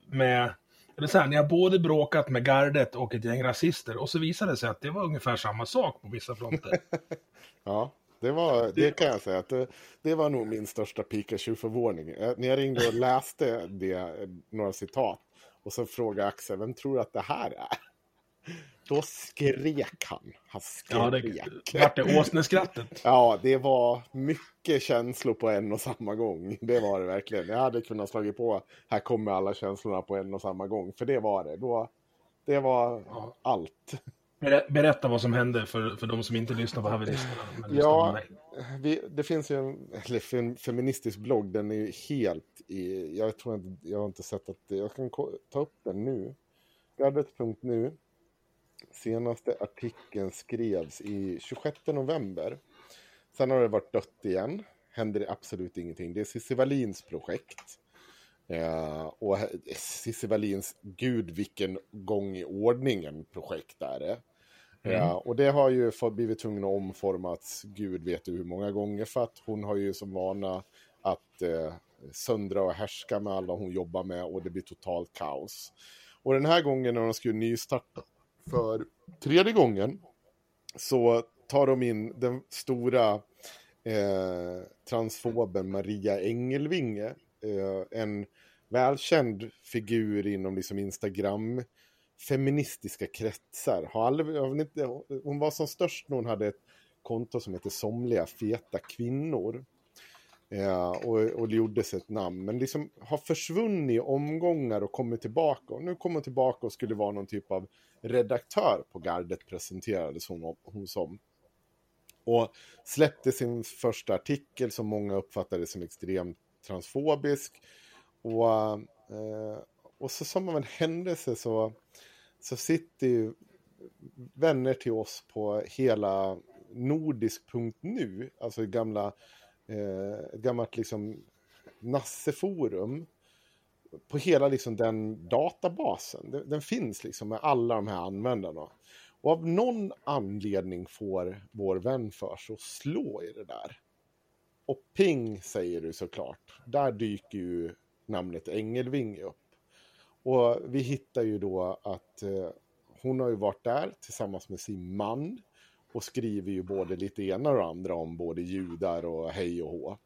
[SPEAKER 2] med eller så här, ni har både bråkat med gardet och ett gäng rasister och så visade det sig att det var ungefär samma sak på vissa fronter.
[SPEAKER 3] ja, det, var, det kan jag säga att det, det var nog min största Pikachu-förvåning. När jag ringde och läste det, några citat och så frågade Axel, vem tror du att det här är? Då skrek han. Han skrek. Ja,
[SPEAKER 2] det vart det åsneskrattet.
[SPEAKER 3] ja, det var mycket känslor på en och samma gång. Det var det verkligen. Jag hade kunnat slagit på, här kommer alla känslorna på en och samma gång. För det var det. Då, det var ja. allt.
[SPEAKER 2] Berätta vad som hände för, för de som inte lyssnar på haveristerna.
[SPEAKER 3] Ja, vi, det finns ju en, en feministisk blogg. Den är ju helt i... Jag tror inte, jag har inte sett att... Jag kan ta upp den nu. Gardet.nu Senaste artikeln skrevs i 26 november. Sen har det varit dött igen. Händer det absolut ingenting. Det är Cissi Wallins projekt. Eh, och Cissi Wallins, gud vilken gång i ordningen projekt är det. Mm. Eh, och det har ju fått, blivit tvungen att omformats, gud vet du hur många gånger, för att hon har ju som vana att eh, söndra och härska med alla hon jobbar med och det blir totalt kaos. Och den här gången när de skulle nystarta för tredje gången så tar de in den stora eh, transfoben Maria Engelvinge. Eh, en välkänd figur inom liksom Instagram feministiska kretsar. Har aldrig, hon var som störst när hon hade ett konto som hette Somliga feta kvinnor. Eh, och, och det gjordes ett namn, men liksom har försvunnit i omgångar och kommit tillbaka. Och nu kom hon tillbaka och skulle vara någon typ av redaktör på Gardet presenterades hon, hon som. Och släppte sin första artikel som många uppfattade som extremt transfobisk. Och, eh, och så som av en händelse så, så sitter ju vänner till oss på hela nordisk.nu, alltså gamla eh, ett gammalt liksom Nasseforum på hela liksom den databasen. Den, den, finns liksom med alla de här användarna. Och av någon anledning får vår vän för sig att slå i det där. och ping säger du såklart. Där dyker ju namnet Engelvinge upp. Och vi hittar ju då att eh, hon har ju varit där tillsammans med sin man och skriver ju både lite ena och andra om både judar och hej och hå.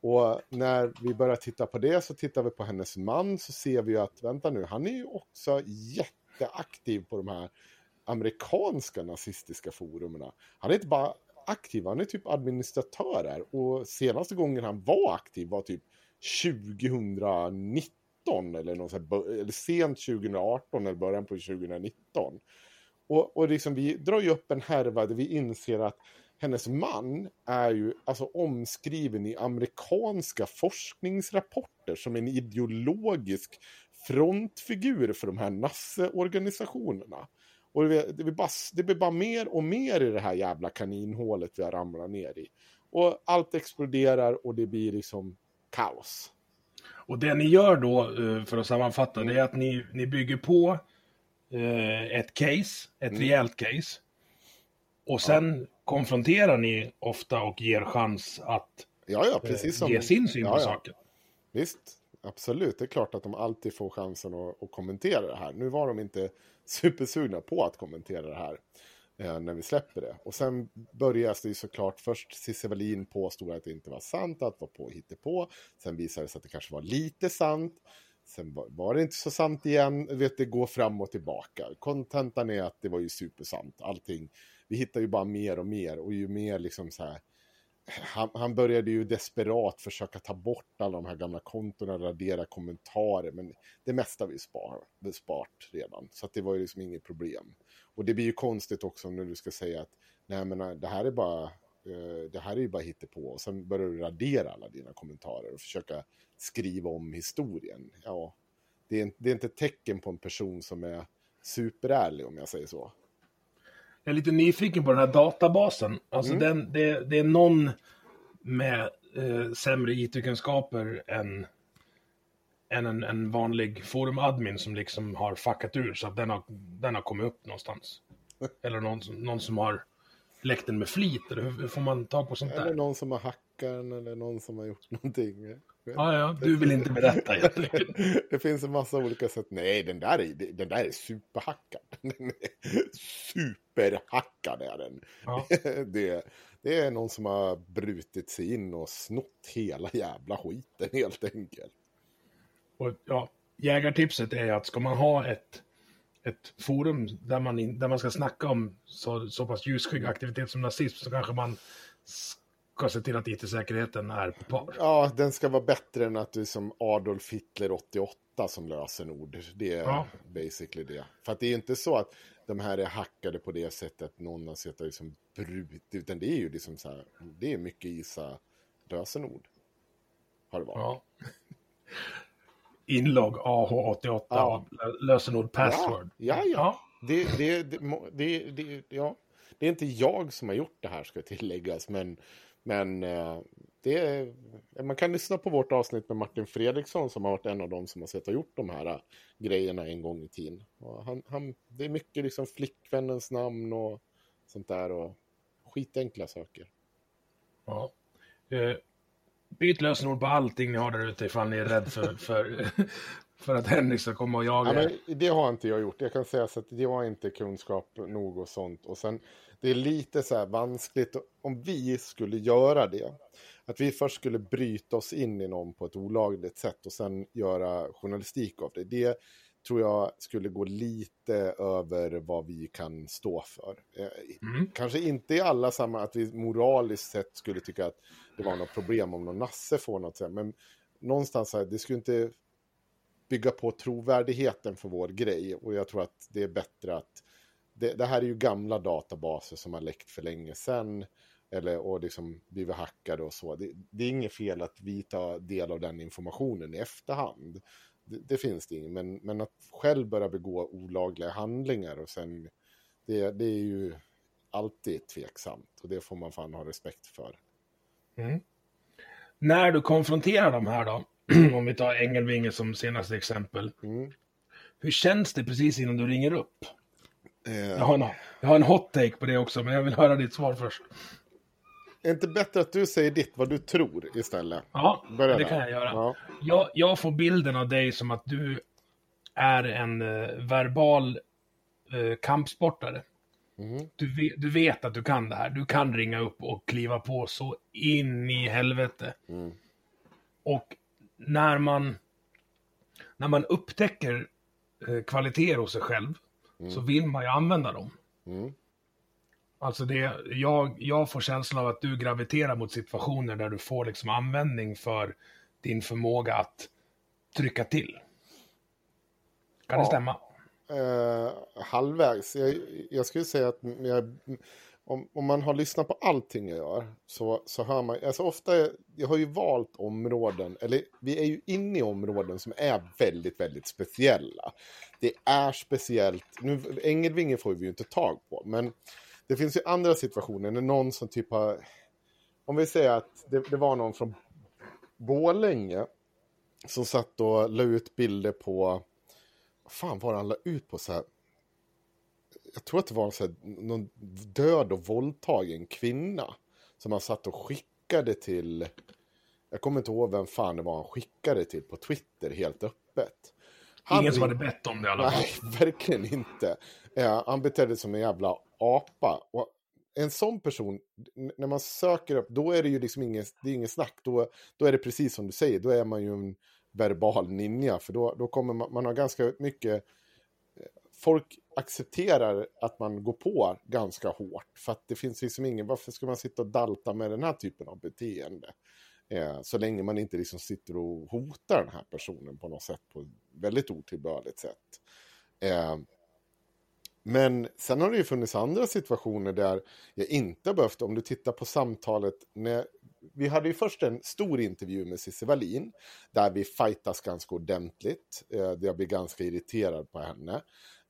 [SPEAKER 3] Och när vi börjar titta på det så tittar vi på hennes man så ser vi ju att, vänta nu, han är ju också jätteaktiv på de här amerikanska nazistiska forumerna. Han är inte bara aktiv, han är typ administratör där. Och senaste gången han var aktiv var typ 2019 eller, något så eller sent 2018 eller början på 2019. Och, och liksom vi drar ju upp en härva där vi inser att hennes man är ju alltså omskriven i amerikanska forskningsrapporter som en ideologisk frontfigur för de här nasseorganisationerna. Och det, det, blir bara, det blir bara mer och mer i det här jävla kaninhålet vi har ramlat ner i. Och allt exploderar och det blir liksom kaos.
[SPEAKER 2] Och det ni gör då, eh, för att sammanfatta, det är att ni, ni bygger på eh, ett case, ett mm. rejält case. Och sen ja. konfronterar ni ofta och ger chans att
[SPEAKER 3] ja, ja, precis
[SPEAKER 2] som... ge sin syn på saken.
[SPEAKER 3] Visst, absolut. Det är klart att de alltid får chansen att, att kommentera det här. Nu var de inte supersugna på att kommentera det här eh, när vi släpper det. Och sen börjar det ju såklart först Cissi Wallin påstod att det inte var sant, att det var på på. Sen visade det sig att det kanske var lite sant. Sen var, var det inte så sant igen. Vet, det går fram och tillbaka. Kontentan är att det var ju supersant. Allting. Vi hittar ju bara mer och mer och ju mer liksom så här han, han, började ju desperat försöka ta bort alla de här gamla kontona, radera kommentarer, men det mesta har vi spar, spart redan, så att det var ju liksom inget problem. Och det blir ju konstigt också när du ska säga att nej men eh, det här är bara eh, det här är ju bara hittepå. och sen börjar du radera alla dina kommentarer och försöka skriva om historien. Ja, det är, det är inte ett tecken på en person som är superärlig om jag säger så.
[SPEAKER 2] Jag är lite nyfiken på den här databasen. Alltså mm. den, det, det, är någon med eh, sämre IT-kunskaper än, än en, en vanlig forumadmin som liksom har fuckat ur så att den har, den har kommit upp någonstans. Eller någon, någon som har läckt den med flit, eller hur, hur får man tag på sånt
[SPEAKER 3] eller
[SPEAKER 2] där?
[SPEAKER 3] Eller någon som har hackat den, eller någon som har gjort någonting.
[SPEAKER 2] Ja, ja, du vill inte berätta helt enkelt.
[SPEAKER 3] det finns en massa olika sätt. Nej, den där är, den där är superhackad. Den är superhackad är den. Ja. Det, det är någon som har brutit sig in och snott hela jävla skiten helt enkelt.
[SPEAKER 2] Och ja, jägartipset är att ska man ha ett, ett forum där man, in, där man ska snacka om så, så pass ljusskygg aktivitet som nazism så kanske man ska se till att IT-säkerheten är på par.
[SPEAKER 3] Ja, den ska vara bättre än att du som Adolf Hitler 88 som lösenord. Det är ja. basically det. För att det är inte så att de här är hackade på det sättet att någon har sett liksom brut, utan det är ju liksom så här, det är mycket ISA lösenord. Har det varit. Ja.
[SPEAKER 2] Inlogg AH88 ja. lösenord password.
[SPEAKER 3] Ja, ja. ja. Det, det, det, det, ja. det är inte jag som har gjort det här ska tilläggas, men men eh, det är, man kan lyssna på vårt avsnitt med Martin Fredriksson som har varit en av dem som har sett och gjort de här uh, grejerna en gång i tiden. Han, han, det är mycket liksom flickvännens namn och sånt där och skitenkla saker.
[SPEAKER 2] Ja. Eh, byt lösenord på allting ni har där ute ifall ni är rädd för, för, för att Henrik ska komma och jaga.
[SPEAKER 3] Ja, men det har inte jag gjort. Jag kan säga så att det var inte kunskap nog och sånt. Och sen det är lite så här vanskligt om vi skulle göra det. Att vi först skulle bryta oss in i någon på ett olagligt sätt och sen göra journalistik av det. Det tror jag skulle gå lite över vad vi kan stå för. Eh, mm. Kanske inte i alla sammanhang att vi moraliskt sett skulle tycka att det var något problem om någon nasse får något, men någonstans här, det skulle inte bygga på trovärdigheten för vår grej och jag tror att det är bättre att det, det, här är ju gamla databaser som har läckt för länge sedan. Eller och liksom blivit hackade och så. Det, det, är inget fel att vi tar del av den informationen i efterhand. Det, det finns det inget. Men, men att själv börja begå olagliga handlingar och sen... Det, det är ju alltid tveksamt. Och det får man fan ha respekt för.
[SPEAKER 2] Mm. När du konfronterar de här då, om vi tar Engelvinge som senaste exempel. Mm. Hur känns det precis innan du ringer upp? Eh, jag, har en, jag har en hot take på det också, men jag vill höra ditt svar först.
[SPEAKER 3] är inte bättre att du säger ditt, vad du tror istället?
[SPEAKER 2] Ja,
[SPEAKER 3] Börja
[SPEAKER 2] det
[SPEAKER 3] där.
[SPEAKER 2] kan jag göra.
[SPEAKER 3] Ja.
[SPEAKER 2] Jag, jag får bilden av dig som att du är en eh, verbal eh, kampsportare.
[SPEAKER 3] Mhm.
[SPEAKER 2] Du, vet, du vet att du kan det här. Du kan ringa upp och kliva på så in i helvete.
[SPEAKER 3] Mm.
[SPEAKER 2] Och när man, när man upptäcker eh, kvaliteter hos sig själv så vill man ju använda dem.
[SPEAKER 3] Mm.
[SPEAKER 2] Alltså det, jag, jag får känslan av att du graviterar mot situationer där du får liksom användning för din förmåga att trycka till. Kan det
[SPEAKER 3] Ja.
[SPEAKER 2] stämma?
[SPEAKER 3] Eh, halvvägs. Jag, jag skulle säga att jag, om, om man har lyssnat på allting jag gör så, så hör man, alltså ofta, jag har ju valt områden, eller vi är ju inne i områden som är väldigt, väldigt speciella. Det är speciellt, nu Ängelvinge får vi ju inte tag på, men det finns ju andra situationer när någon som typ har, om vi säger att det, det var någon från Borlänge som satt och la ut bilder på vad fan var det han la ut på så här? Jag tror att det var så här, någon död och våldtagen kvinna. Som han satt och skickade till. Jag kommer inte ihåg vem fan det var han skickade till på Twitter helt öppet. Han
[SPEAKER 2] Ingen som hade bett om det i alla fall.
[SPEAKER 3] Nej, verkligen inte. Eh, han betedde sig som en jävla apa. Och en sån person, när man söker upp, då är det ju liksom ingen, det är ingen snack. Då, då är det precis som du säger, då är man ju en verbal ninja. För då, då kommer man, man har ganska mycket... Folk accepterar att man går på ganska hårt. För att det finns liksom ingen, varför ska man sitta och dalta med den här typen av beteende? Eh, så länge man inte liksom sitter och hotar den här personen på något sätt, på ett väldigt otillbörligt sätt. Eh, men sen har det ju funnits andra situationer där jag inte har behövt, om du tittar på samtalet, när, vi hade ju först en stor intervju med Cissi Wallin, där vi fightas ganska ordentligt, eh, där jag blir ganska irriterad på henne.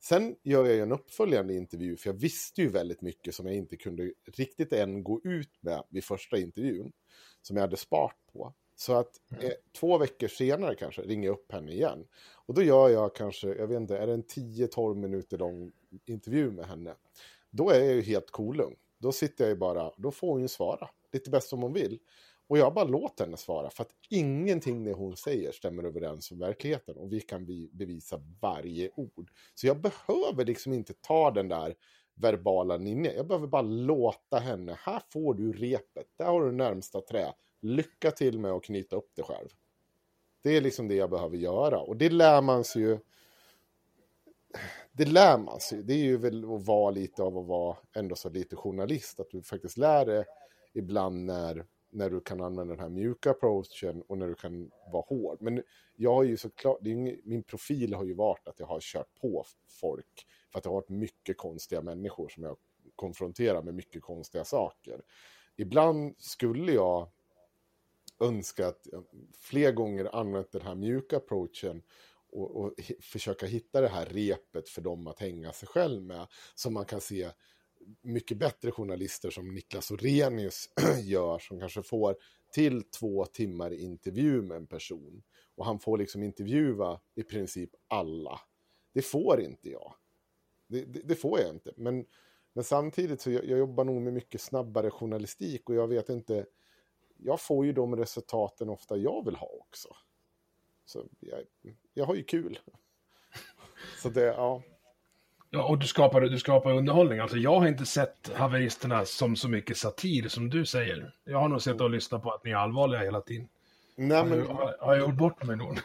[SPEAKER 3] Sen gör jag ju en uppföljande intervju, för jag visste ju väldigt mycket som jag inte kunde riktigt än gå ut med vid första intervjun, som jag hade spart på. Så att eh, två veckor senare kanske ringer jag upp henne igen. Och då gör jag kanske, jag vet inte, är det en 10-12 minuter lång intervju med henne. Då är jag ju helt kolugn. Då sitter jag ju bara, då får hon ju svara. Lite bäst som hon vill. Och jag bara låter henne svara. För att ingenting det hon säger stämmer överens med verkligheten. Och vi kan be- bevisa varje ord. Så jag behöver liksom inte ta den där verbala ninja. Jag behöver bara låta henne, här får du repet. Där har du närmsta trä. Lycka till med att knyta upp det själv. Det är liksom det jag behöver göra. Och det lär man sig ju. Det lär man sig. Det är ju väl att vara lite av att vara ändå så lite journalist. Att du faktiskt lär dig ibland när, när du kan använda den här mjuka approachen och när du kan vara hård. Men jag har ju såklart, det är min profil har ju varit att jag har kört på folk. För att det har varit mycket konstiga människor som jag konfronterar med mycket konstiga saker. Ibland skulle jag önska att jag fler gånger använt den här mjuka approachen och, och försöka hitta det här repet för dem att hänga sig själv med. Som man kan se mycket bättre journalister som Niklas Orenius gör som kanske får till två timmar intervju med en person. Och han får liksom intervjua i princip alla. Det får inte jag. Det, det, det får jag inte. Men, men samtidigt så jag, jag jobbar nog med mycket snabbare journalistik och jag vet inte. Jag får ju de resultaten ofta jag vill ha också. Så jag, jag har ju kul. Så det, ja.
[SPEAKER 2] Ja, och du skapar, du skapar underhållning. Alltså, jag har inte sett haveristerna som så mycket satir som du säger. Jag har nog sett och lyssnat på att ni är allvarliga hela tiden.
[SPEAKER 3] Nej, men,
[SPEAKER 2] jag- har, har jag gjort bort mig då?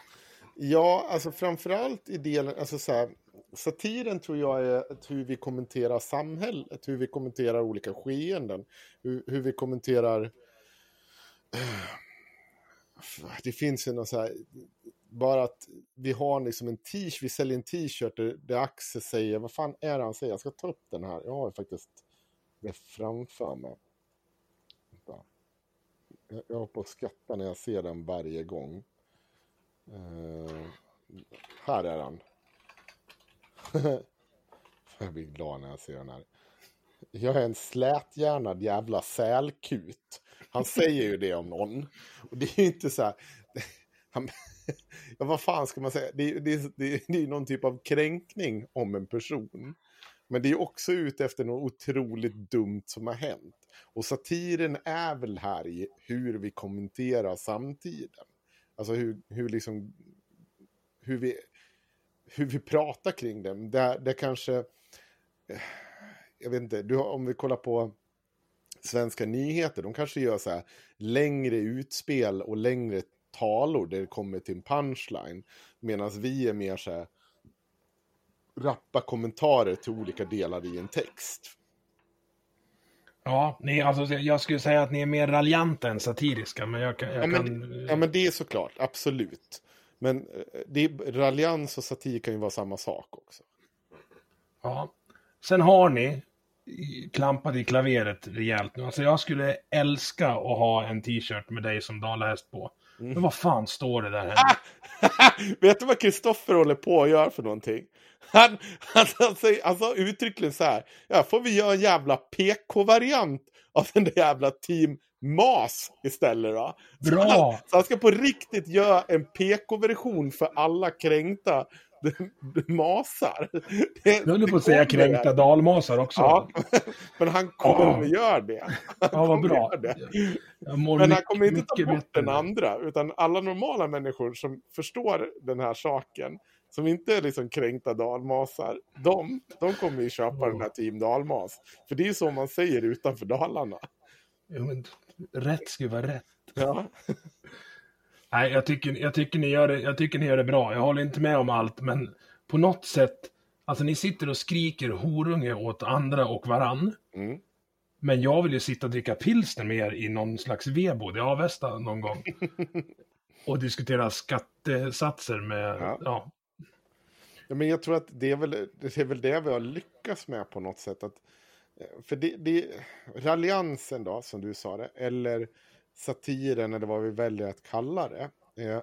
[SPEAKER 3] Ja, alltså framförallt i delen, alltså så här, satiren tror jag är hur vi kommenterar samhället, hur vi kommenterar olika skeenden, hur, hur vi kommenterar... Det finns ju något så här, bara att vi har liksom en t-shirt, vi säljer en t-shirt där, där Axel säger, vad fan är det han säger? Jag ska ta upp den här, jag har ju faktiskt det framför mig. Vänta. Jag, jag på att skratta när jag ser den varje gång. Uh, här är han. jag blir glad när jag ser den här. Jag är en släthjärnad jävla sälkut. Han säger ju det om någon. Och det är ju inte så här... Han, ja, vad fan ska man säga? Det, är- det, det, det är någon typ av kränkning om en person. Men det är också ute efter något otroligt dumt som har hänt. Och satiren är väl här i hur vi kommenterar samtiden. Alltså hur, hur liksom, hur vi, hur vi pratar kring den. Det, det kanske, jag vet inte, du, om vi kollar på svenska nyheter, de kanske gör så här längre utspel och längre talor där det kommer till en punchline. Medan vi är mer så här rappa kommentarer till olika delar i en text.
[SPEAKER 2] Ja, ni, alltså, jag skulle säga att ni är mer raljanta än satiriska, men jag, jag
[SPEAKER 3] ja, men,
[SPEAKER 2] kan...
[SPEAKER 3] Ja, men det är såklart, absolut. Men eh, det, raljans och satir kan ju vara samma sak också.
[SPEAKER 2] Ja. Sen har ni klampat i klaveret rejält nu. Alltså jag skulle älska att ha en t-shirt med dig som dalahäst på. Mm. Men vad fan står det där hemma?
[SPEAKER 3] Vet du vad Kristoffer håller på att göra för någonting? Han, han, han, säger, alltså uttryckligen så här. Ja, får vi göra en jävla PK-variant av den där jävla Team MAS istället då?
[SPEAKER 2] Bra!
[SPEAKER 3] Så han, så han ska på riktigt göra en PK-version för alla kränkta masar.
[SPEAKER 2] Det, du höll på att säga kränkta dalmasar också.
[SPEAKER 3] Ja, men han kommer oh. göra det. Han
[SPEAKER 2] ja, vad bra.
[SPEAKER 3] Men han kommer inte ta bort den andra, utan alla normala människor som förstår den här saken, som inte är liksom kränkta dalmasar, de, de kommer ju köpa oh. den här Team Dalmas. För det är ju så man säger utanför Dalarna.
[SPEAKER 2] Jo, men rätt ska vara rätt.
[SPEAKER 3] Ja.
[SPEAKER 2] Nej, jag tycker, jag, tycker ni gör det, jag tycker ni gör det bra. Jag håller inte med om allt, men på något sätt, alltså ni sitter och skriker horunge åt andra och varann.
[SPEAKER 3] Mm.
[SPEAKER 2] Men jag vill ju sitta och dricka pilsner med er i någon slags vedbod i Avesta någon gång. och diskutera skattesatser med, ja. ja.
[SPEAKER 3] ja. men jag tror att det är, väl, det är väl det vi har lyckats med på något sätt. Att, för det, det, raljansen då, som du sa det, eller satiren eller vad vi väljer att kalla det. Eh,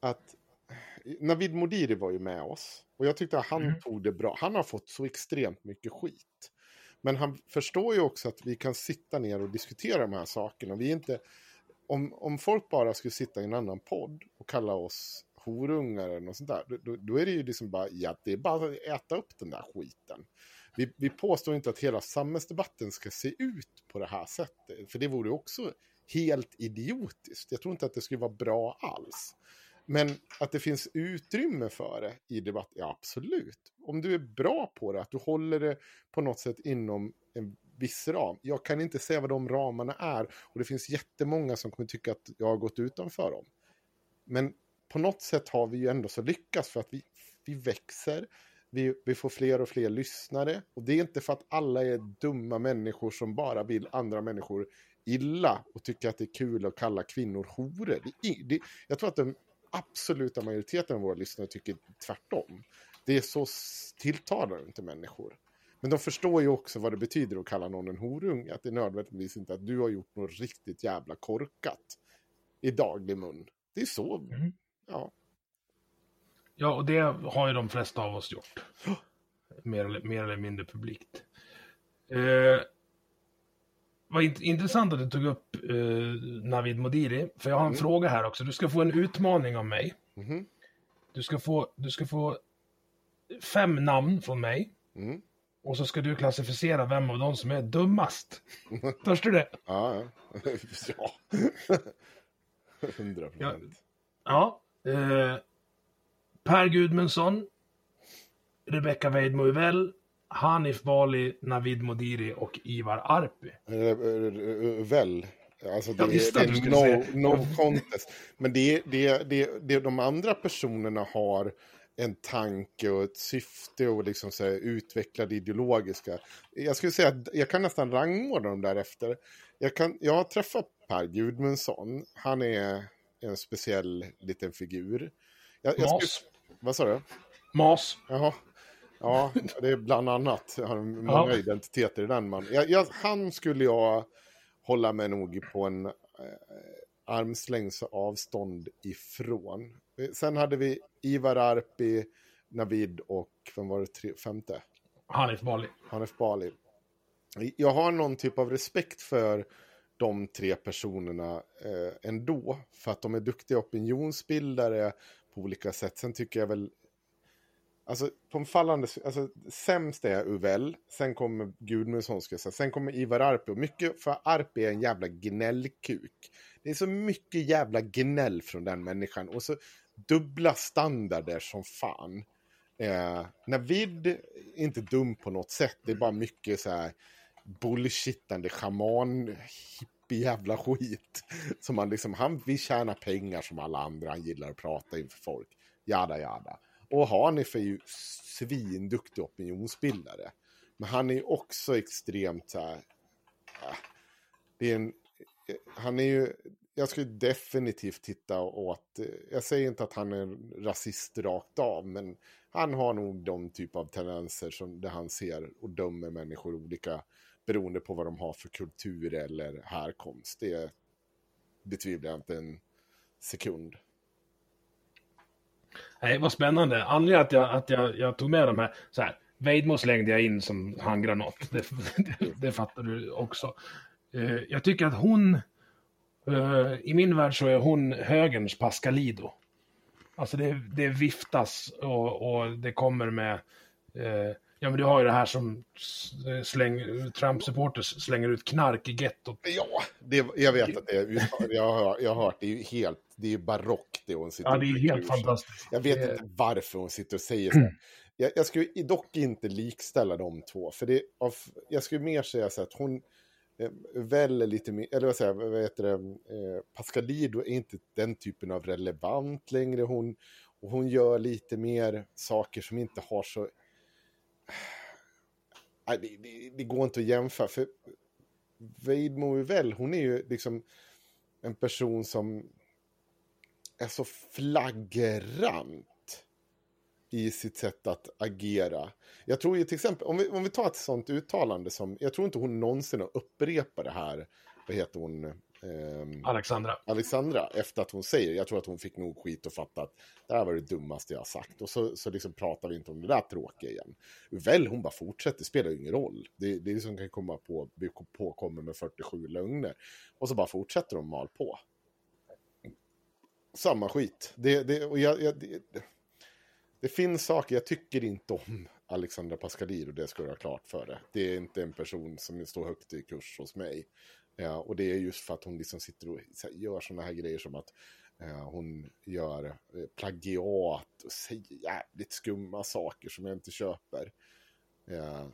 [SPEAKER 3] att Navid Modiri var ju med oss och jag tyckte att han mm. tog det bra. Han har fått så extremt mycket skit. Men han förstår ju också att vi kan sitta ner och diskutera de här sakerna. Vi inte, om, om folk bara skulle sitta i en annan podd och kalla oss horungar eller något sånt där, då, då är det ju liksom bara, ja, det är bara att äta upp den där skiten. Vi, vi påstår inte att hela samhällsdebatten ska se ut på det här sättet, för det vore också helt idiotiskt. Jag tror inte att det skulle vara bra alls. Men att det finns utrymme för det i debatt, ja absolut. Om du är bra på det, att du håller det på något sätt inom en viss ram. Jag kan inte säga vad de ramarna är och det finns jättemånga som kommer tycka att jag har gått utanför dem. Men på något sätt har vi ju ändå så lyckats för att vi, vi växer, vi, vi får fler och fler lyssnare och det är inte för att alla är dumma människor som bara vill andra människor illa och tycker att det är kul att kalla kvinnor horor. Det, det, jag tror att den absoluta majoriteten av våra lyssnare tycker tvärtom. Det är så tilltalar inte människor. Men de förstår ju också vad det betyder att kalla någon en horunge. Att det är nödvändigtvis inte att du har gjort något riktigt jävla korkat i daglig mun. Det är så, mm. ja.
[SPEAKER 2] Ja, och det har ju de flesta av oss gjort. Mer eller, mer eller mindre publikt. Eh, vad intressant att du tog upp eh, Navid Modiri. För jag har en mm. fråga här också. Du ska få en utmaning av mig.
[SPEAKER 3] Mm.
[SPEAKER 2] Du, ska få, du ska få fem namn från mig.
[SPEAKER 3] Mm.
[SPEAKER 2] Och så ska du klassificera vem av dem som är dummast. Törs du det?
[SPEAKER 3] Ja, ja. Hundra procent.
[SPEAKER 2] Ja. Eh, per Gudmundsson. Rebecca Weidmo Hanif Bali, Navid Modiri och Ivar Arpi.
[SPEAKER 3] Väl. Alltså det, det är no, no contest. Men det, det, det, det, de andra personerna har en tanke och ett syfte och liksom så här, utvecklade ideologiska. Jag skulle säga att jag kan nästan rangordna dem därefter. Jag, kan, jag har träffat Per Gudmundsson. Han är en speciell liten figur. Jag, jag skulle, vad sa du?
[SPEAKER 2] Mas.
[SPEAKER 3] Jaha. Ja, det är bland annat. Jag har många ja. identiteter i den man. Jag, jag, han skulle jag hålla mig nog på en eh, armslängds avstånd ifrån. Sen hade vi Ivar Arpi, Navid och vem var det tre, femte?
[SPEAKER 2] Hanif Bali.
[SPEAKER 3] Hanif Bali. Jag har någon typ av respekt för de tre personerna eh, ändå. För att de är duktiga opinionsbildare på olika sätt. Sen tycker jag väl Alltså på en fallande, alltså sämst är Uvell, sen kommer Gudmundsson ska jag säga, sen kommer Ivar Arpi och mycket för Arpi är en jävla gnällkuk. Det är så mycket jävla gnäll från den människan och så dubbla standarder som fan. Eh, Navid är inte dum på något sätt, det är bara mycket så här bullshittande schaman hippie jävla skit. Som han liksom, han vill tjäna pengar som alla andra, han gillar att prata inför folk. Jada jada. Och Hanif är ju svinduktig opinionsbildare. Men han är ju också extremt så här, det är en, han är ju, jag skulle definitivt titta åt, jag säger inte att han är en rasist rakt av, men han har nog de typ av tendenser som där han ser och dömer människor olika beroende på vad de har för kultur eller härkomst. Det betvivlar jag inte en sekund.
[SPEAKER 2] Nej, vad spännande. Anledningen att jag, att jag, jag tog med de här, så här, Vejdmo slängde jag in som handgranat. Det, det, det fattar du också. Uh, jag tycker att hon, uh, i min värld så är hon högerns Pascalido. Alltså det, det viftas och, och det kommer med uh, Ja, men du har ju det här som släng, Trump-supporters slänger ut knark i gettot.
[SPEAKER 3] Ja, det, jag vet att det är, jag har, jag har hört, det är ju helt, det är barockt det hon sitter
[SPEAKER 2] Ja, det är helt fantastiskt.
[SPEAKER 3] Jag vet inte varför hon sitter och säger så. Jag, jag skulle dock inte likställa de två, för det, av, jag skulle mer säga så att hon eh, väl är lite mer, eller vad säger vad heter det, eh, Pascalido är inte den typen av relevant längre. Hon, och hon gör lite mer saker som inte har så det, det, det, går inte att jämföra. För Veid väl, hon är ju liksom en person som är så flagrant i sitt sätt att agera. Jag tror ju till exempel, om vi, om vi tar ett sånt uttalande som, jag tror inte hon någonsin har upprepat det här, vad heter hon,
[SPEAKER 2] Eh, Alexandra.
[SPEAKER 3] Alexandra, efter att hon säger, jag tror att hon fick nog skit och fattat att det här var det dummaste jag har sagt. Och så, så liksom pratar vi inte om det där tråkiga igen. Väl, hon bara fortsätter, det spelar ju ingen roll. Det, det är som kan komma på, bli påkommer med 47 lögner. Och så bara fortsätter de mal på. Samma skit. Det, det, och jag, jag, det, det finns saker jag tycker inte om Alexandra Pascalidou, det ska jag ha klart för det. Det är inte en person som står högt i kurs hos mig. Ja, och det är just för att hon liksom sitter och gör sådana här grejer som att eh, hon gör eh, plagiat och säger jävligt skumma saker som jag inte köper. Ja,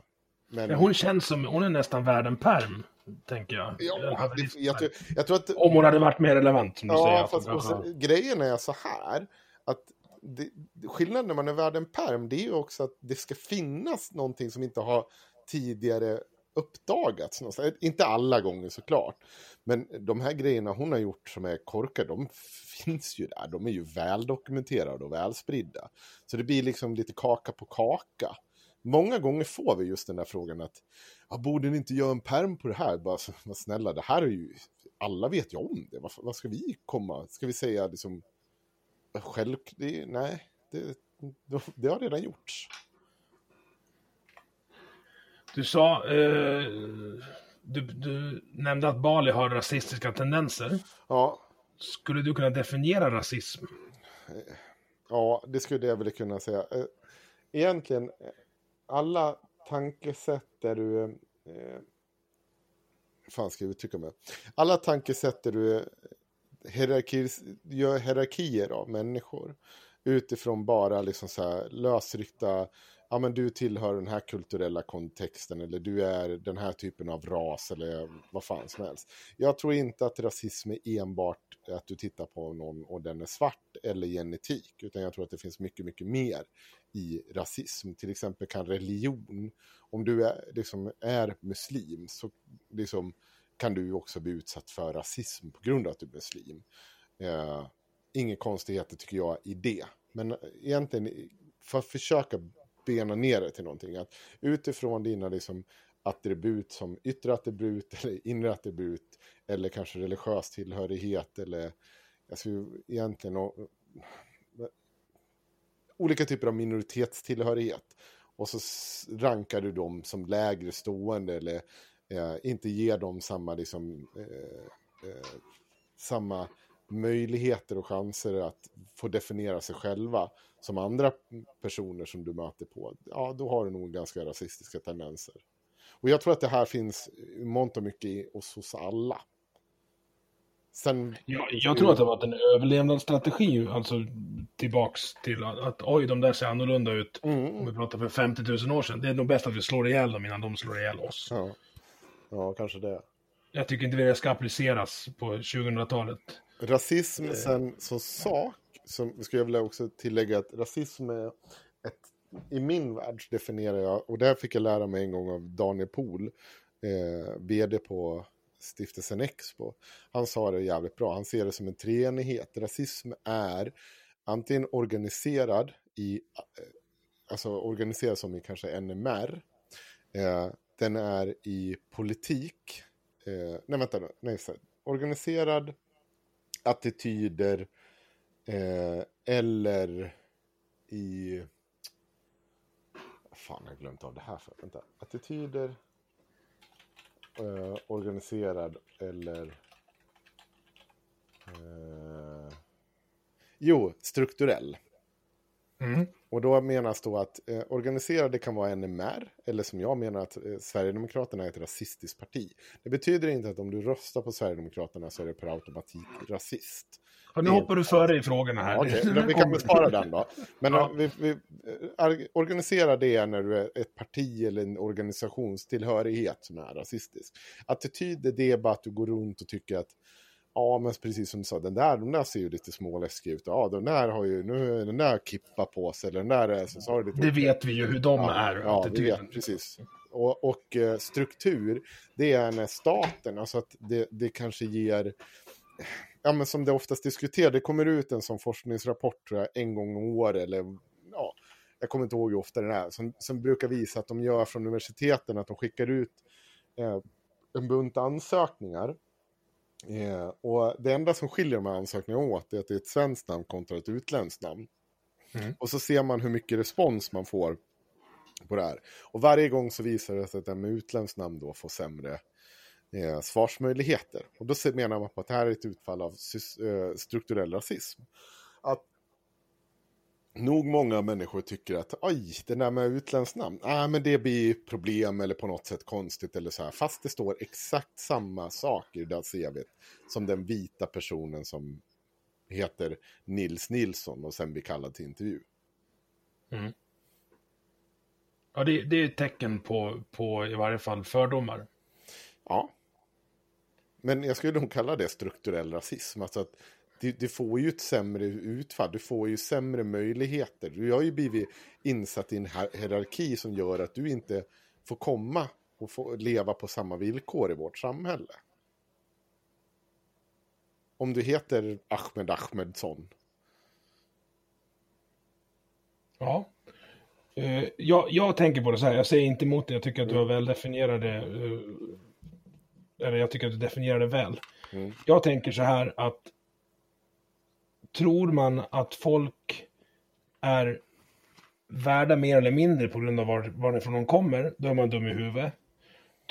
[SPEAKER 2] men... Ja, hon känns som, hon är nästan värd en perm, tänker jag.
[SPEAKER 3] Ja, det, jag, tror, jag tror att...
[SPEAKER 2] Om hon hade varit mer relevant, som du
[SPEAKER 3] ja,
[SPEAKER 2] säger.
[SPEAKER 3] Fast, så, grejen är så här, att det, skillnaden när man är värd en perm, det är ju också att det ska finnas någonting som inte har tidigare uppdagats. Någonstans. Inte alla gånger såklart. Men de här grejerna hon har gjort som är korkade, de finns ju där. De är ju väldokumenterade och välspridda. Så det blir liksom lite kaka på kaka. Många gånger får vi just den där frågan att ja, borde ni inte göra en perm på det här? Bara, vad snälla, det här är ju, alla vet ju om det. Vad, vad ska vi komma? Ska vi säga liksom, själv, det, nej, det, det har redan gjorts.
[SPEAKER 2] Du sa, eh, du, du, nämnde att Bali har rasistiska tendenser.
[SPEAKER 3] Ja.
[SPEAKER 2] Skulle du kunna definiera rasism?
[SPEAKER 3] Ja, det skulle jag väl kunna säga. Eh, egentligen, alla tankesätt där du... Eh, fan ska jag uttrycka mig? Alla tankesätt där du hierarkier, gör hierarkier av människor utifrån bara liksom så här lösryckta ja men du tillhör den här kulturella kontexten eller du är den här typen av ras eller vad fan som helst. Jag tror inte att rasism är enbart att du tittar på någon och den är svart eller genetik, utan jag tror att det finns mycket, mycket mer i rasism. Till exempel kan religion, om du är, liksom, är muslim så liksom, kan du också bli utsatt för rasism på grund av att du är muslim. Eh, inga konstigheter tycker jag i det. Men egentligen, för att försöka bena ner det till någonting. Att utifrån dina liksom, attribut som yttre attribut eller inre attribut eller kanske religiös tillhörighet eller alltså, egentligen och, olika typer av minoritetstillhörighet. Och så rankar du dem som lägre stående eller eh, inte ger dem samma, liksom, eh, eh, samma möjligheter och chanser att få definiera sig själva som andra personer som du möter på, ja då har du nog ganska rasistiska tendenser. Och jag tror att det här finns i mångt och mycket i oss hos alla.
[SPEAKER 2] Sen, ja, jag tror att det har varit en överlevnadsstrategi, alltså tillbaks till att, att oj, de där ser annorlunda ut. Mm. Om vi pratar för 50 000 år sedan. Det är nog bäst att vi slår ihjäl dem innan de slår ihjäl oss.
[SPEAKER 3] Ja, ja kanske det.
[SPEAKER 2] Jag tycker inte det ska appliceras på 2000-talet.
[SPEAKER 3] Rasism det... sen som sak, som skulle jag vilja också tillägga att rasism är ett, i min värld definierar jag, och det här fick jag lära mig en gång av Daniel Pohl, eh, vd på stiftelsen Expo. Han sa det jävligt bra, han ser det som en treenighet. Rasism är antingen organiserad i, eh, alltså organiserad som i kanske NMR, eh, den är i politik, eh, nej vänta nu, nej, så, organiserad, attityder eh, eller i... Fan, jag har glömt av det här för. Vänta. Attityder, eh, organiserad eller... Eh, jo, strukturell. Mm. Och då menas då att eh, organiserade kan vara NMR, eller som jag menar att eh, Sverigedemokraterna är ett rasistiskt parti. Det betyder inte att om du röstar på Sverigedemokraterna så är det per automatik rasist.
[SPEAKER 2] Ja, nu hoppar du före i frågorna här.
[SPEAKER 3] Okay, vi kan bespara den då. Men ja. vi, vi, eh, organisera det när du är ett parti eller en organisationstillhörighet som är rasistisk. Attityd det är bara att du går runt och tycker att Ja, men precis som du sa, den där, de där ser ju lite småläskiga ut. Ja, den där har ju, nu den där kippa på sig, eller den där är, så, så har det lite...
[SPEAKER 2] Det vet vi ju hur de
[SPEAKER 3] ja,
[SPEAKER 2] är.
[SPEAKER 3] Ja, vi vet, precis. Och, och eh, struktur, det är när staten, alltså att det, det kanske ger ja, men som det oftast diskuteras, det kommer ut en sån forskningsrapport tror jag, en gång om året, eller ja, jag kommer inte ihåg hur ofta den är, som, som brukar visa att de gör från universiteten, att de skickar ut eh, en bunt ansökningar Eh, och det enda som skiljer de här ansökningarna åt är att det är ett svenskt namn kontra ett utländskt namn. Mm. Och så ser man hur mycket respons man får på det här. Och varje gång så visar det sig att den med utländskt namn då får sämre eh, svarsmöjligheter. Och då menar man på att det här är ett utfall av eh, strukturell rasism. Att nog många människor tycker att oj, det där med utländskt namn, ah, men det blir problem eller på något sätt konstigt eller så här. Fast det står exakt samma sak i där CVt som den vita personen som heter Nils Nilsson och sen blir kallad till intervju. Mm.
[SPEAKER 2] Ja, det, det är ett tecken på, på i varje fall fördomar.
[SPEAKER 3] Ja. Men jag skulle nog kalla det strukturell rasism. Alltså att du, du, får ju ett sämre utfall, du får ju sämre möjligheter. Du har ju blivit insatt i en hierarki som gör att du inte får komma och få leva på samma villkor i vårt samhälle. Om du heter Ahmed Ahmedsson.
[SPEAKER 2] Ja. Uh, jag, jag tänker på det så här, jag säger inte emot det, jag tycker att du har väl definierade, uh, eller jag tycker att du definierar det väl. Mm. Jag tänker så här att tror man att folk är värda mer eller mindre på grund av var, varifrån de kommer, då är man dum i huvudet.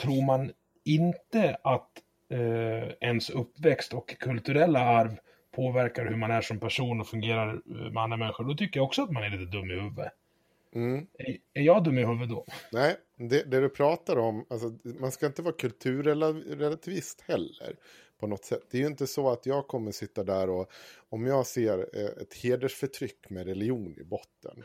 [SPEAKER 2] Tror man inte att eh, ens uppväxt och kulturella arv påverkar hur man är som person och fungerar eh, med andra människor, då tycker jag också att man är lite dum i huvudet. Mm. Är, är jag dum i huvudet då?
[SPEAKER 3] Nej, det, det, du pratar om, alltså, man ska inte vara kulturrelativist heller på något sätt. Det är ju inte så att jag kommer sitta där och om jag ser eh, ett hedersförtryck med religion i botten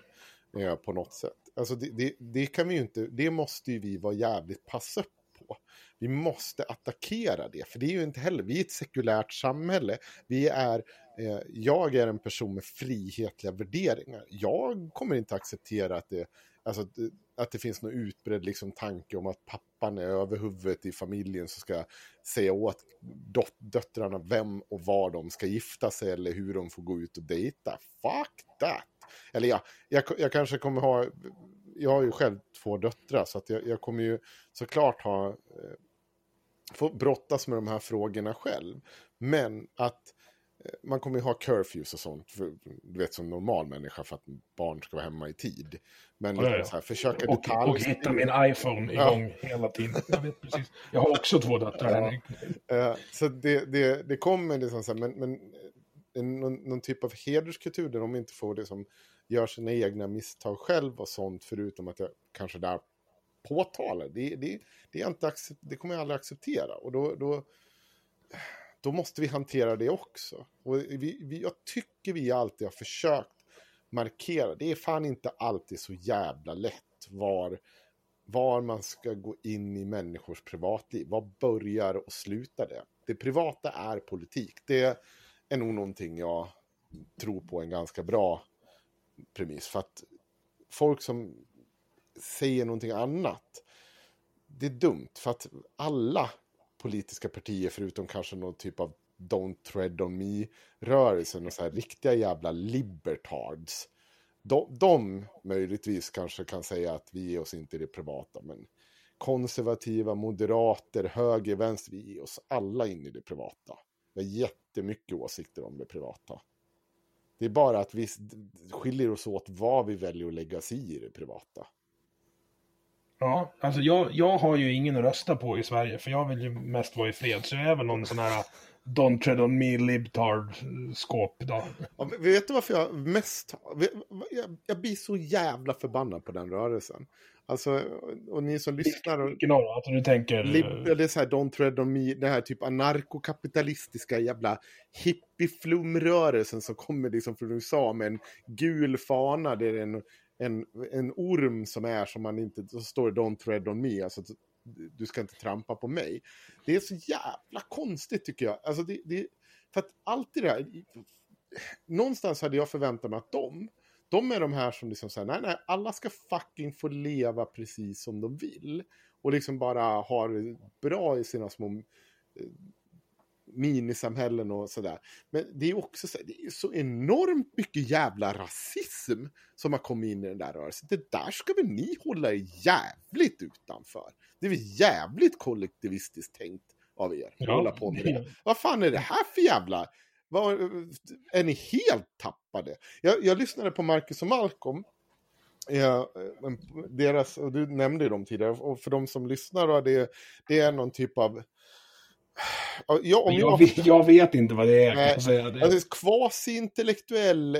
[SPEAKER 3] eh, på något sätt. Alltså det, det, det, kan vi ju inte, det måste ju vi vara jävligt pass upp på. Vi måste attackera det, för det är ju inte heller, vi är ett sekulärt samhälle. Vi är, eh, jag är en person med frihetliga värderingar. Jag kommer inte acceptera att det, alltså att det finns någon utbredd liksom, tanke om att pappa pappan är överhuvudet i familjen som ska säga åt dot döttrarna vem och var de ska gifta sig eller hur de får gå ut och dejta. Fuck that! Eller ja, jag, jag kanske kommer ha... Jag har ju själv två döttrar så att jag, jag kommer ju såklart ha... Eh, få brottas med de här frågorna själv. Men att man kommer ju ha curfews och sånt, för, du vet som normal människa för att barn ska vara hemma i tid. Men ja, ja. Så här, försöka
[SPEAKER 2] och, detalj... Och hitta min iPhone igång ja. hela tiden. Jag vet precis. Jag har också två döttrar.
[SPEAKER 3] Ja. Uh, så det, det, det kommer liksom så här, men, men en, någon, någon, typ av hederskultur där de inte får det som gör sina egna misstag själv och sånt, förutom att jag kanske där påtalar. Det, det, det, är inte det kommer jag aldrig acceptera. Och då, då, då måste vi hantera det också. Och vi, vi, jag tycker vi alltid har försökt markera. Det är fan inte alltid så jävla lätt var, var man ska gå in i människors privatliv. Var börjar och slutar det? Det privata är politik. Det är nog någonting jag tror på en ganska bra premiss. För att folk som säger någonting annat, det är dumt. För att alla politiska partier, förutom kanske någon typ av Don't Tread On Me-rörelsen och så här riktiga jävla libertards. De, de möjligtvis kanske kan säga att vi ger oss inte i det privata, men konservativa, moderater, höger, vänster, vi ger oss alla in i det privata. Vi har jättemycket åsikter om det privata. Det är bara att vi skiljer oss åt vad vi väljer att lägga sig i det privata.
[SPEAKER 2] Ja, alltså jag, jag har ju ingen att rösta på i Sverige, för jag vill ju mest vara i fred. Så jag är väl någon sån här Don't tread on me libtard-skåp då.
[SPEAKER 3] Ja, vet du varför jag mest... Jag, jag blir så jävla förbannad på den rörelsen. Alltså, och ni som lyssnar... Och,
[SPEAKER 2] Vilken av alltså du tänker...
[SPEAKER 3] Lib, det är så här, don't tread on me, det här typ anarkokapitalistiska jävla hippieflumrörelsen som kommer liksom från USA med en gul fana. Det är en, en, en orm som är som man inte... Så står det don't tread on me, alltså du ska inte trampa på mig. Det är så jävla konstigt tycker jag. Alltså det, det, för att allt det där... Någonstans hade jag förväntat mig att de de är de här som liksom säger, nej, nej, alla ska fucking få leva precis som de vill. Och liksom bara ha det bra i sina små eh, minisamhällen och sådär. Men det är också så, det är så enormt mycket jävla rasism som har kommit in i den där rörelsen. Det där ska väl ni hålla er jävligt utanför. Det är väl jävligt kollektivistiskt tänkt av er. Ja, hålla på med det. Vad fan är det här för jävla var, är ni helt tappade? Jag, jag lyssnade på Marcus och Malcolm. Ja, deras, och du nämnde dem tidigare, och för de som lyssnar, då, det, det är någon typ av...
[SPEAKER 2] Ja, jag, jag, vet, jag, vet, inte vad det är. Nej, säga det.
[SPEAKER 3] Alltså, kvasi-intellektuell,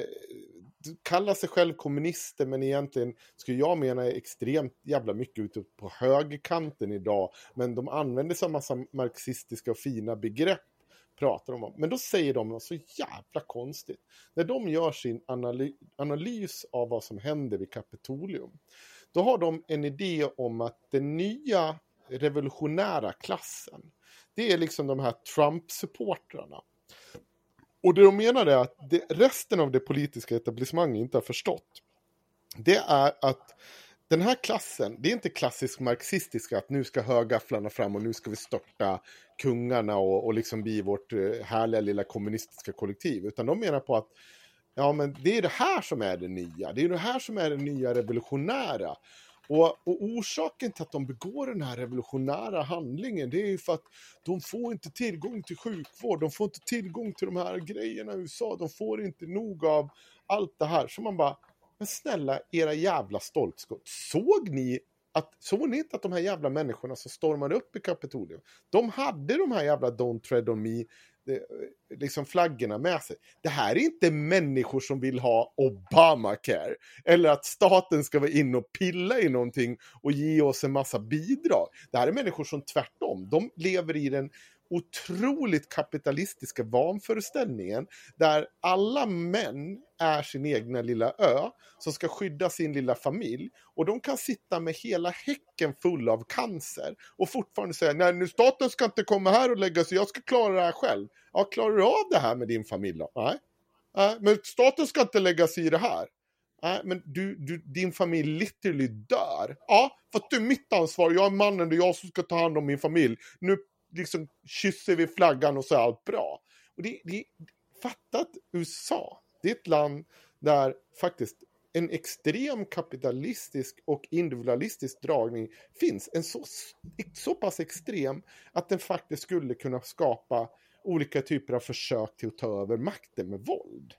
[SPEAKER 3] kallar sig själv kommunister, men egentligen skulle jag mena är extremt jävla mycket ute på högerkanten idag. Men de använder sig av massa marxistiska och fina begrepp pratar de om. Men då säger de något så jävla konstigt. När de gör sin analy analys av vad som händer vid Kapitolium, då har de en idé om att den nya revolutionära klassen, det är liksom de här Trump-supportrarna. Och det de menar är att det, resten av det politiska etablissemanget inte har förstått, det är att den här klassen, det är inte klassisk marxistiska att nu ska högafflarna fram och nu ska vi störta kungarna och, och liksom bli vårt eh, härliga lilla kommunistiska kollektiv. Utan de menar på att ja, men det är det här som är det nya. Det är det här som är det nya revolutionära. Och, och, orsaken till att de begår den här revolutionära handlingen det är ju för att de får inte tillgång till sjukvård, de får inte tillgång till de här grejerna i USA, de får inte nog av allt det här. Så man bara, men snälla era jävla stolpskott, såg ni att, såg ni inte att de här jävla människorna som stormade upp i Kapitolium, de hade de här jävla Don't Tread On Me liksom flaggorna med sig. Det här är inte människor som vill ha Obamacare eller att staten ska vara inne och pilla i någonting och ge oss en massa bidrag. Det här är människor som tvärtom, de lever i den otroligt kapitalistiska vanföreställningen där alla män är sin egna lilla ö som ska skydda sin lilla familj och de kan sitta med hela häcken full av cancer och fortfarande säga nej nu staten ska inte komma här och lägga sig, jag ska klara det här själv. Ja, klarar du av det här med din familj då? Nej. nej men staten ska inte lägga sig i det här. Nej, men du, du, din familj literally dör. Ja, för att du är mitt ansvar. Jag är mannen, det är jag som ska ta hand om min familj. Nu liksom kysser vi flaggan och så är allt bra. Och det, det, fattat USA, det är ett land där faktiskt en extrem kapitalistisk och individualistisk dragning finns. En så, så pass extrem att den faktiskt skulle kunna skapa olika typer av försök till att ta över makten med våld.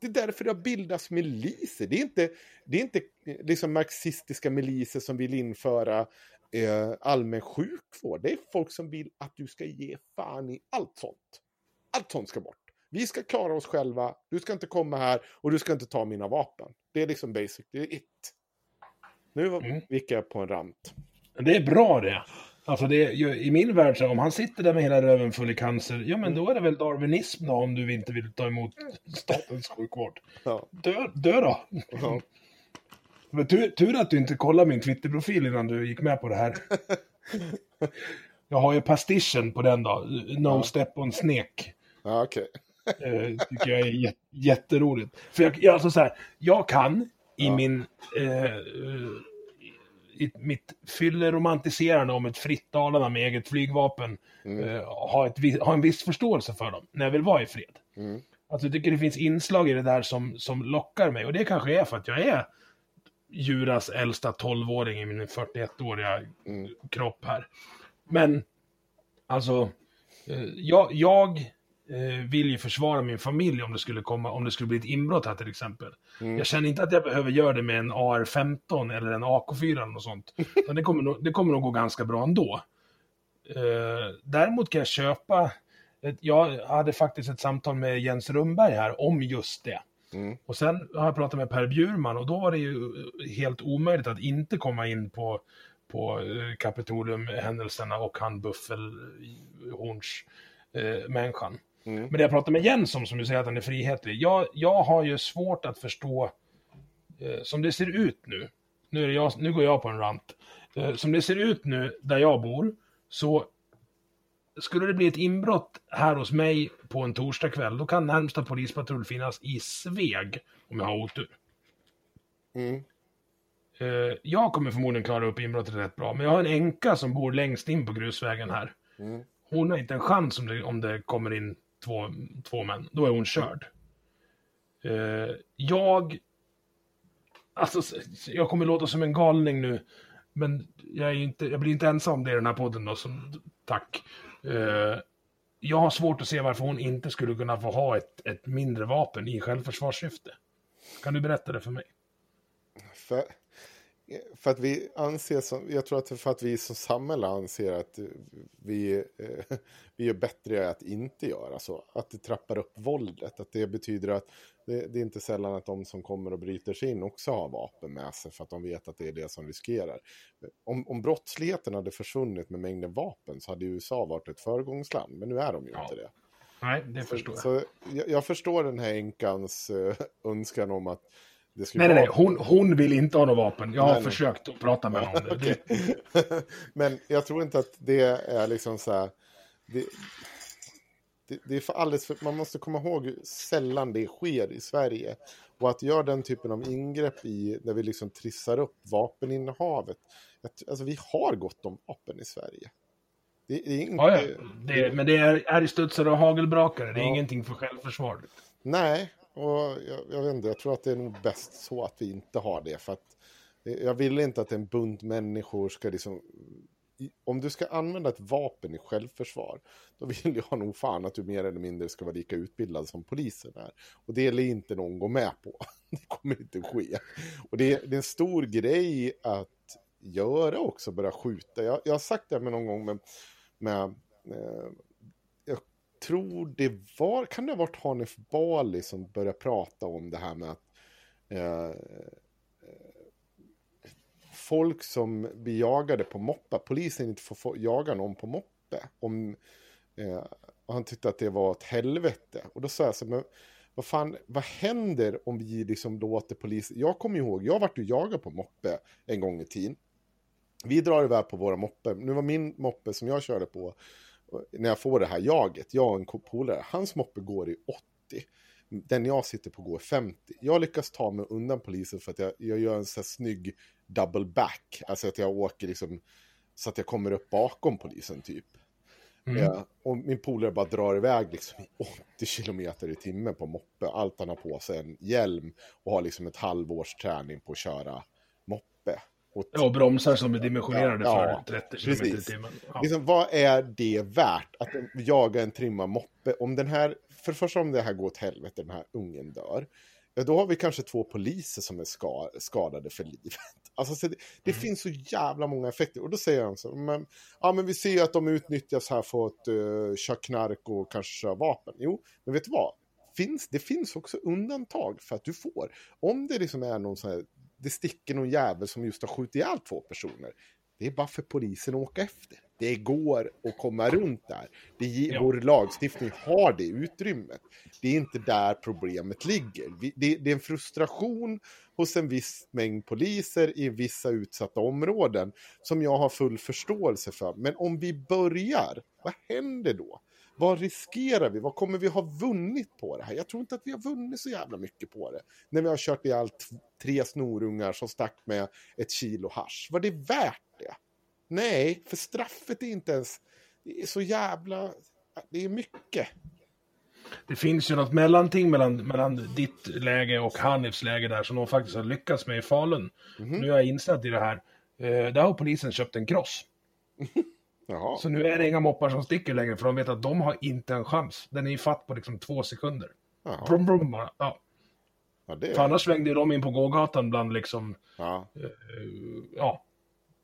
[SPEAKER 3] Det är därför det har bildats miliser. Det är inte, det är inte liksom marxistiska miliser som vill införa eh, allmän sjukvård. Det är folk som vill att du ska ge fan i allt sånt. Allt sånt ska bort. Vi ska klara oss själva, du ska inte komma här och du ska inte ta mina vapen. Det är liksom basic, det är it. Nu mm. gick jag på en rant.
[SPEAKER 2] Det är bra det. Alltså det, I min värld, så om han sitter där med hela röven full i cancer, ja men då är det väl darwinism då om du inte vill ta emot statens sjukvård. Ja. Dö, dö då! Ja. Men tur, tur att du inte kollade min Twitter-profil innan du gick med på det här. Jag har ju pastischen på den då, No ja. Step On Snek.
[SPEAKER 3] Ja, okej.
[SPEAKER 2] Okay. Eh, tycker jag är jätteroligt. För jag, jag, alltså så här, jag kan i ja. min eh, i mitt fylleromantiserande om ett fritt Dalarna med eget flygvapen mm. eh, ha, ett, ha en viss förståelse för dem när jag vill vara i fred. Mm. Alltså, jag tycker det finns inslag i det där som, som lockar mig och det kanske är för att jag är Juras äldsta 12-åring i min 41-åriga mm. kropp här. Men, alltså, eh, jag, jag eh, vill ju försvara min familj om det skulle komma, om det skulle bli ett inbrott här till exempel. Mm. Jag känner inte att jag behöver göra det med en AR-15 eller en AK4 eller något sånt. det, kommer nog, det kommer nog gå ganska bra ändå. Eh, däremot kan jag köpa, jag hade faktiskt ett samtal med Jens Rundberg här om just det. Mm. Och sen har jag pratat med Per Bjurman och då var det ju helt omöjligt att inte komma in på, på eh, Kapitolium-händelserna och han Buffelhorns eh. Mm. Men det jag pratar med Jens om, som du säger att han är frihetlig, jag, jag har ju svårt att förstå, eh, som det ser ut nu, nu, jag, nu går jag på en rant, eh, som det ser ut nu där jag bor, så skulle det bli ett inbrott här hos mig på en torsdagkväll, då kan närmsta polispatrull finnas i Sveg, om jag har otur. Mm. Eh, jag kommer förmodligen klara upp inbrottet rätt bra, men jag har en änka som bor längst in på grusvägen här. Mm. Hon har inte en chans om det, om det kommer in två, två män. Då är hon körd. Uh, jag... Alltså, jag kommer låta som en galning nu. Men jag, är inte, jag blir inte ensam om det i den här podden då, som, tack. Eh, jag har svårt att se varför hon inte skulle kunna få ha ett, ett mindre vapen i självförsvarssyfte. Kan du berätta det för mig?
[SPEAKER 3] För, för att vi anser som, jag tror att för att vi som samhälle anser att vi, eh, vi är bättre att inte göra så. Att det trappar upp våldet. Att det betyder att det, det, är inte sällan att de som kommer och bryter sig in också har vapen med sig för att de vet att det är det som riskerar. Om, om brottsligheten hade försvunnit med mängden vapen så hade USA varit ett föregångsland. Men nu är de ju ja. inte det.
[SPEAKER 2] Nej, det förstår
[SPEAKER 3] jag. Så jag, jag förstår den här enkans uh, önskan om att
[SPEAKER 2] nej, nej, nej. Hon, hon vill inte ha något vapen. Jag har nej, försökt att prata med honom om det.
[SPEAKER 3] Men jag tror inte att det är liksom så här... Det, det, det, är för alldeles för, man måste komma ihåg hur sällan det sker i Sverige. Och att göra den typen av ingrepp i, när vi liksom trissar upp vapeninnehavet. Alltså vi har gott om vapen i Sverige.
[SPEAKER 2] Det, det är inte... Ja, ja. Det, men det är, är studsare och hagelbrakare, det är ja. ingenting för självförsvar.
[SPEAKER 3] Nej, och jag, jag, vet inte, jag tror att det är nog bäst så att vi inte har det. För att eh, jag vill inte att en bunt människor ska liksom... Om du ska använda ett vapen i självförsvar, då vill jag nog fan att du mer eller mindre ska vara lika utbildad som polisen är. Och det är inte någon gå med på. Det kommer inte ske. Och det är, det är en stor grej att göra också, börja skjuta. Jag, jag har sagt det med någon gång med, med eh, tror det var, kan det ha varit Hanif Bali som började prata om det här med att eh, eh, folk som blir jagade på moppe, polisen inte får få, jaga någon på moppe. Om, eh, och han tyckte att det var ett helvete. Och då sa jag så men vad fan, vad händer om vi liksom låter polisen, jag kommer ihåg, jag vart ju jagad på moppe en gång i tiden. Vi drar iväg på våra moppe, nu var min moppe som jag körde på när jag får det här jaget, jag och en polare, hans moppe går i 80. Den jag sitter på går 50. Jag lyckas ta mig undan polisen för att jag, jag gör en så här snygg double back. Alltså att jag åker liksom så att jag kommer upp bakom polisen typ. Mm. Ja, och min polare bara drar iväg liksom i 80 kilometer i timmen på moppe. Allt han har på sig en hjälm och har liksom ett halvårs träning på att köra moppe.
[SPEAKER 2] Och ja, bromsar som är dimensionerade ja, för 30 km i timmen.
[SPEAKER 3] Ja. Liksom, vad är det värt att jaga en trimmad moppe? Om den här, för det första om det här går åt helvete, den här ungen dör. Ja, då har vi kanske två poliser som är ska, skadade för livet. Alltså, det, det mm. finns så jävla många effekter. Och då säger han så, men, ja men vi ser att de utnyttjas här för att uh, köra knark och kanske köra vapen. Jo, men vet du vad? finns, det finns också undantag för att du får. Om det liksom är någon sån här, det sticker någon jävel som just har skjutit ihjäl två personer. Det är bara för polisen att åka efter. Det går att komma runt där. Det, ja. Vår lagstiftning har det utrymmet. Det är inte där problemet ligger. Vi, det, det, är en frustration hos en viss mängd poliser i vissa utsatta områden som jag har full förståelse för. Men om vi börjar, vad händer då? Vad riskerar vi? Vad kommer vi ha vunnit på det här? Jag tror inte att vi har vunnit så jävla mycket på det. När vi har kört ihjäl tre snorungar som stack med ett kilo hash. Var det värt det? Nej, för straffet är inte ens... Det är så jävla... Det är mycket.
[SPEAKER 2] Det finns ju något mellanting mellan, mellan ditt läge och Hanifs läge där som de faktiskt har lyckats med i Falun. Mm -hmm. Nu är jag insatt i det här. Eh, där har polisen köpt en cross. Jaha. Så nu är det inga moppar som sticker längre för de vet att de har inte en chans. Den är i fatt på liksom två sekunder. Brum, brum, bara. Ja. Ja, det... För annars svängde de in på gågatan bland liksom, ja. Uh, ja,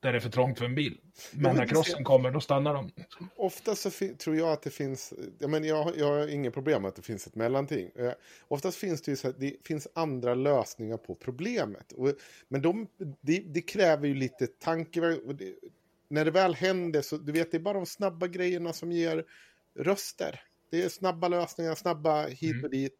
[SPEAKER 2] där det är för trångt för en bil. Men när crossen kommer, då stannar de.
[SPEAKER 3] Ofta så tror jag att det finns, jag, men jag, jag har inget problem med att det finns ett mellanting. Eh, oftast finns det ju så att det finns andra lösningar på problemet. Och, men de, det, det kräver ju lite tanke. När det väl händer så, du vet, det är bara de snabba grejerna som ger röster. Det är snabba lösningar, snabba hit och mm. dit.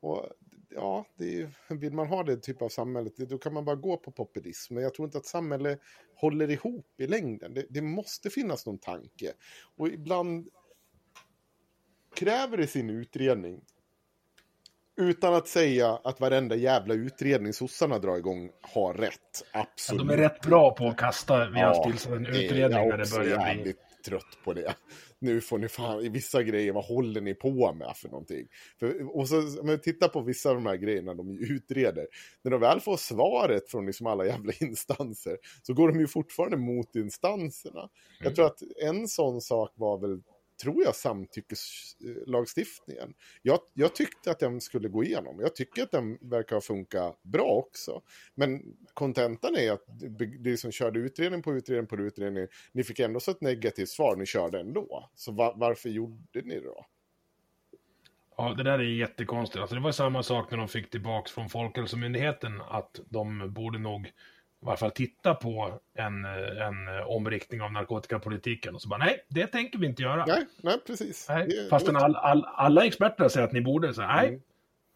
[SPEAKER 3] Och ja, det är, vill man ha det typ av samhället, då kan man bara gå på populism. Men jag tror inte att samhället håller ihop i längden. Det, det måste finnas någon tanke. Och ibland kräver det sin utredning. Utan att säga att varenda jävla utredning sossarna drar igång har rätt. Absolut.
[SPEAKER 2] Ja, de är rätt bra på att kasta vid ja, en utredning när det börjar bli...
[SPEAKER 3] trött på det nu får ni fan, i vissa grejer, vad håller ni på med för någonting? För, och så, om man tittar på vissa av de här grejerna de utreder, när de väl får svaret från liksom alla jävla instanser, så går de ju fortfarande mot instanserna. Mm. Jag tror att en sån sak var väl tror jag, samtyckeslagstiftningen. Jag, jag tyckte att den skulle gå igenom. Jag tycker att den verkar funka bra också. Men kontentan är att det som körde utredning på utredning på utredning, ni fick ändå så ett negativt svar, ni körde ändå. Så va, varför gjorde ni det då?
[SPEAKER 2] Ja, det där är jättekonstigt. Alltså, det var samma sak när de fick tillbaka från Folkhälsomyndigheten att de borde nog i varje fall titta på en, en omriktning av narkotikapolitiken. Och så bara, nej, det tänker vi inte göra.
[SPEAKER 3] Nej, nej precis. Nej.
[SPEAKER 2] Det, Fastän all, all, alla experter säger att ni borde, så nej, mm.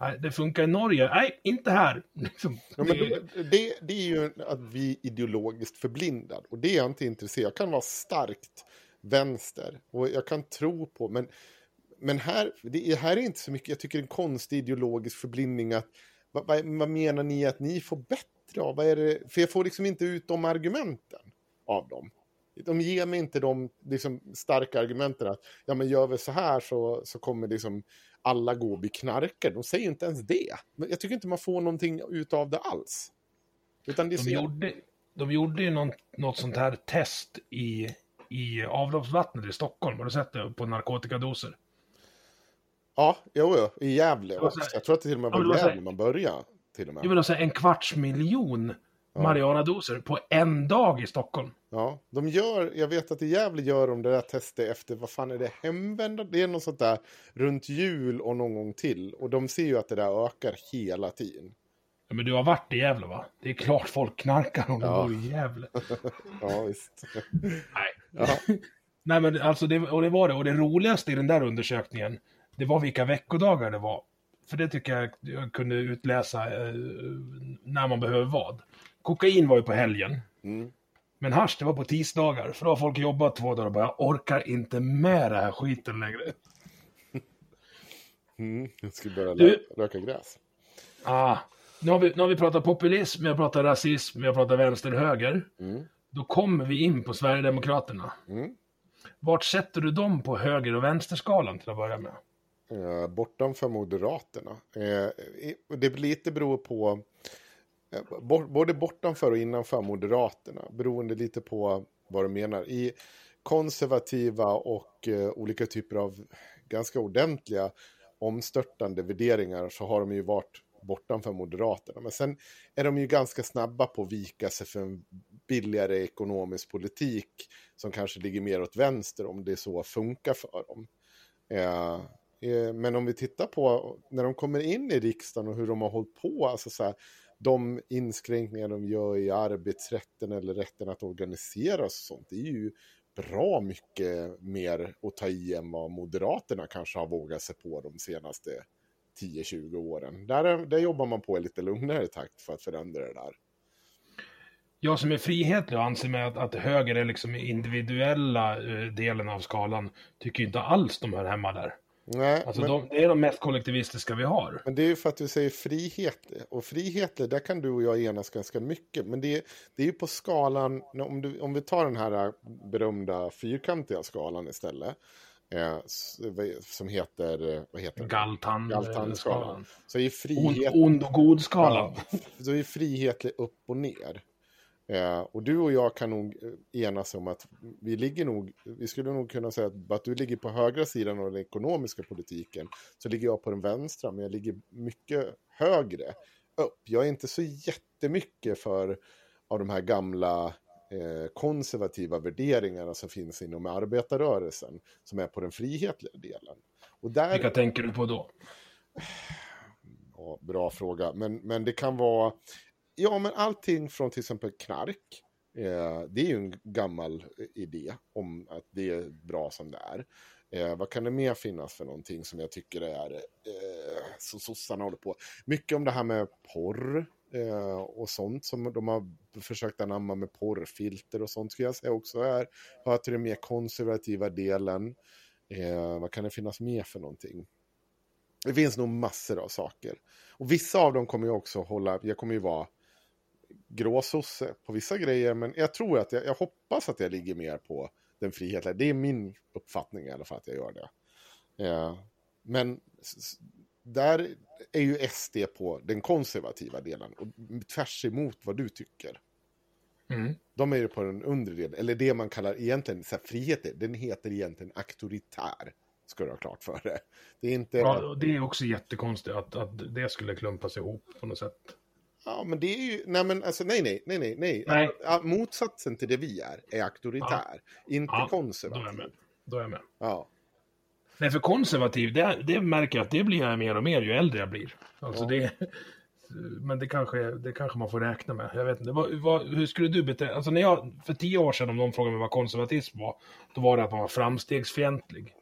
[SPEAKER 2] nej, det funkar i Norge, nej, inte här. Liksom,
[SPEAKER 3] ja, men det... Det, är ju att vi är ideologiskt förblindad. Och det är jag inte intresserad Jag kan vara starkt vänster. Och jag kan tro på, men, men här, det här är inte så mycket, jag tycker det är en konstig ideologisk förblindning att vad, vad, vad menar ni att ni får bättre av? Vad är det? För jag får liksom inte ut de argumenten av dem. De ger mig inte de liksom, starka argumenten att ja, men gör vi så här så, så kommer liksom alla gå och bli knarkare. De säger inte ens det. Men jag tycker inte man får någonting ut av det alls.
[SPEAKER 2] Utan det de, gjorde, de gjorde ju någon, något sånt här test i, i avloppsvattnet i Stockholm. Har du sett det? På narkotikadoser.
[SPEAKER 3] Ja, jo, jo, i Gävle. Jag tror att det till och med var i Gävle man började till och med.
[SPEAKER 2] Jag vill säga en kvarts miljon ja. Mariana-doser på en dag i Stockholm.
[SPEAKER 3] Ja, de gör, jag vet att i Gävle gör de det där testet efter, vad fan är det, hemvändande? Det är något sånt där runt jul och någon gång till. Och de ser ju att det där ökar hela tiden.
[SPEAKER 2] Ja, men du har varit i Gävle va? Det är klart folk knarkar om de ja. bor i Gävle.
[SPEAKER 3] ja, visst.
[SPEAKER 2] Nej. Ja. Nej, men alltså, det, och det var det. Och det roligaste i den där undersökningen, det var vilka veckodagar det var. För det tycker jag jag kunde utläsa eh, när man behöver vad. Kokain var ju på helgen. Mm. Men hasch, det var på tisdagar. För då har folk jobbat två dagar och bara, jag orkar inte med det här skiten längre.
[SPEAKER 3] Mm, jag ska börja du, röka gräs.
[SPEAKER 2] Ah, nu, har vi, nu har vi pratat populism, vi har pratat rasism, vi har pratat vänster-höger. Mm. Då kommer vi in på Sverigedemokraterna. Mm. Vart sätter du dem på höger och vänsterskalan till att börja med?
[SPEAKER 3] Eh, bortanför Moderaterna. Eh, det lite beror på eh, både bortanför och innanför Moderaterna, beroende lite på vad du menar. I konservativa och eh, olika typer av ganska ordentliga omstörtande värderingar så har de ju varit bortanför Moderaterna. Men sen är de ju ganska snabba på att vika sig för en billigare ekonomisk politik som kanske ligger mer åt vänster om det så funkar för dem. Eh, Eh, men om vi tittar på när de kommer in i riksdagen och hur de har hållit på, alltså så här, de inskränkningar de gör i arbetsrätten eller rätten att organisera och sånt, det är ju bra mycket mer att ta i än vad Moderaterna kanske har vågat sig på de senaste 10-20 åren. Där, där jobbar man på i lite lugnare takt för att förändra det där.
[SPEAKER 2] Jag som är frihetlig och anser mig att, att höger är liksom individuella eh, delen av skalan, tycker inte alls de hör hemma där.
[SPEAKER 3] Nej,
[SPEAKER 2] alltså
[SPEAKER 3] men,
[SPEAKER 2] de, det är de mest kollektivistiska vi har.
[SPEAKER 3] Men det är ju för att du säger frihet. Och frihet, där kan du och jag enas ganska mycket. Men det, det är ju på skalan, om, du, om vi tar den här berömda fyrkantiga skalan istället. Eh, som heter, vad heter
[SPEAKER 2] Galtan,
[SPEAKER 3] Galtan-skalan. Så är frihet...
[SPEAKER 2] Ond, ond och god-skalan.
[SPEAKER 3] Ja, så är frihet upp och ner. Eh, och du och jag kan nog eh, enas om att vi ligger nog, vi skulle nog kunna säga att, att du ligger på högra sidan av den ekonomiska politiken, så ligger jag på den vänstra, men jag ligger mycket högre upp. Jag är inte så jättemycket för av de här gamla eh, konservativa värderingarna som finns inom arbetarrörelsen, som är på den frihetliga delen. Och där...
[SPEAKER 2] Vilka tänker du på då?
[SPEAKER 3] Ja, bra fråga, men, men det kan vara Ja, men allting från till exempel knark. Eh, det är ju en gammal eh, idé om att det är bra som det är. Eh, vad kan det mer finnas för någonting som jag tycker är eh, som sossarna håller på? Mycket om det här med porr eh, och sånt som de har försökt anamma med porrfilter och sånt skulle jag säga också är, hör till den mer konservativa delen. Eh, vad kan det finnas mer för någonting? Det finns nog massor av saker. Och vissa av dem kommer ju också hålla, jag kommer ju vara gråsosse på vissa grejer, men jag tror att jag, jag hoppas att jag ligger mer på den friheten. Det är min uppfattning i alla fall att jag gör det. Eh, men där är ju SD på den konservativa delen och tvärs emot vad du tycker. Mm. De är ju på den undre delen, eller det man kallar egentligen så här, frihet, den heter egentligen auktoritär. Ska du ha klart för det. Det är inte...
[SPEAKER 2] Ja, det är också jättekonstigt att, att det skulle klumpas ihop på något sätt.
[SPEAKER 3] Ja, men det är ju, nej men alltså nej, nej, nej, nej, nej. nej. Ja, motsatsen till det vi är, är auktoritär, ja. inte
[SPEAKER 2] ja,
[SPEAKER 3] konservativ.
[SPEAKER 2] Då är jag med. Då är jag med.
[SPEAKER 3] Ja.
[SPEAKER 2] Nej, för konservativ, det, det märker jag att det blir jag mer och mer ju äldre jag blir. Alltså ja. det, men det kanske, det kanske man får räkna med. Jag vet inte. Vad, vad, hur skulle du bete Alltså när jag, för tio år sedan om någon frågade mig vad konservatism var, då var det att man var framstegsfientlig.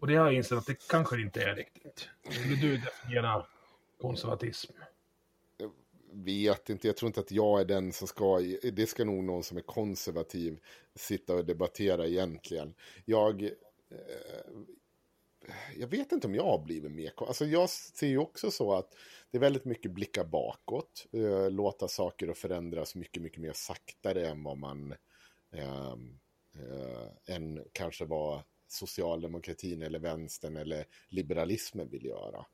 [SPEAKER 2] Och det har jag insett att det kanske inte är riktigt. Skulle du definiera konservatism?
[SPEAKER 3] Vet inte, jag tror inte att jag är den som ska, det ska nog någon som är konservativ sitta och debattera egentligen. Jag, eh, jag vet inte om jag har blivit mer, alltså jag ser ju också så att det är väldigt mycket blicka bakåt, eh, låta saker och förändras mycket, mycket mer saktare än vad man, eh, eh, än kanske vad socialdemokratin eller vänstern eller liberalismen vill göra.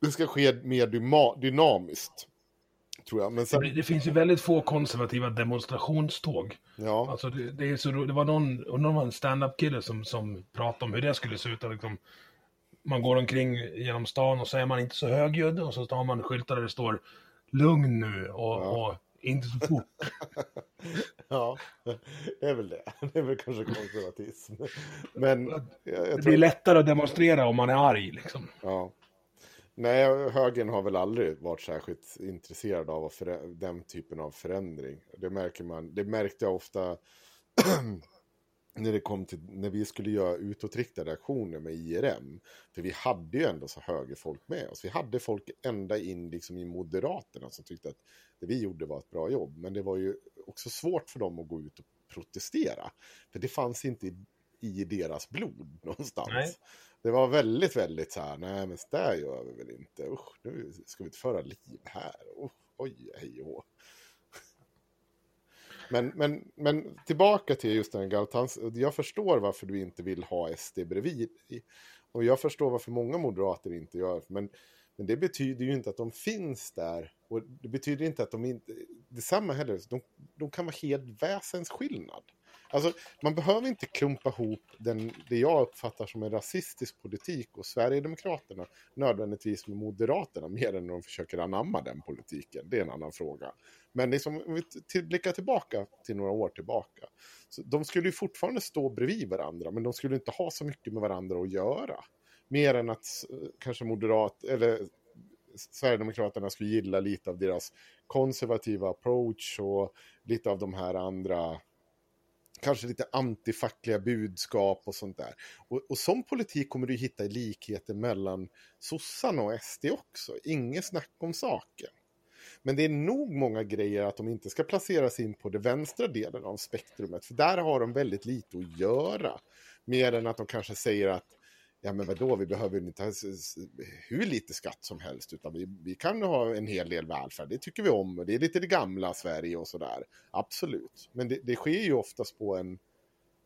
[SPEAKER 3] Det ska ske mer dynamiskt. Tror jag. Men sen...
[SPEAKER 2] det, det, finns ju väldigt få konservativa demonstrationståg.
[SPEAKER 3] Ja.
[SPEAKER 2] Alltså det, det är så, det var någon, någon var en stand-up-kille som, som pratade om hur det skulle se ut. Liksom, man går omkring genom stan och så är man inte så högljudd och så har man skyltar där det står lugn nu och, ja. och inte så fort.
[SPEAKER 3] ja, det är väl det. Det är väl kanske konservatism. Men jag,
[SPEAKER 2] jag tror... Det blir lättare att demonstrera om man är arg liksom.
[SPEAKER 3] Ja. Nej, högern har väl aldrig varit särskilt intresserad av den typen av förändring. Det märker man. Det märkte jag ofta när det kom till när vi skulle göra utåtriktade aktioner med IRM. För vi hade ju ändå så högerfolk med oss. Vi hade folk ända in liksom i Moderaterna som tyckte att det vi gjorde var ett bra jobb. Men det var ju också svårt för dem att gå ut och protestera. För det fanns inte i, i deras blod någonstans. Nej. Det var väldigt, väldigt så här, nej men så där gör vi väl inte, usch, nu ska vi inte föra liv här, usch, oj, hej och men, men, men tillbaka till just den Galtans, jag förstår varför du inte vill ha SD bredvid. Och jag förstår varför många moderater inte gör, men, men det betyder ju inte att de finns där. Och det betyder inte att de inte, detsamma heller, de, de kan vara helt väsensskillnad. Alltså, man behöver inte klumpa ihop den, det jag uppfattar som en rasistisk politik och Sverigedemokraterna nödvändigtvis med Moderaterna mer än när de försöker anamma den politiken. Det är en annan fråga. Men liksom, om vi till, blickar tillbaka till några år tillbaka. Så de skulle ju fortfarande stå bredvid varandra men de skulle inte ha så mycket med varandra att göra. Mer än att eh, kanske moderat, eller Sverigedemokraterna skulle gilla lite av deras konservativa approach och lite av de här andra kanske lite antifackliga budskap och sånt där. Och, och sån politik kommer du hitta i likheter mellan sossarna och SD också. Inget snack om saken. Men det är nog många grejer att de inte ska placeras in på den vänstra delen av spektrumet. För där har de väldigt lite att göra. Mer än att de kanske säger att ja men vadå, vi behöver inte ha hur lite skatt som helst, utan vi, vi kan ha en hel del välfärd, det tycker vi om, det är lite det gamla Sverige och sådär, absolut. Men det, det sker ju oftast på en,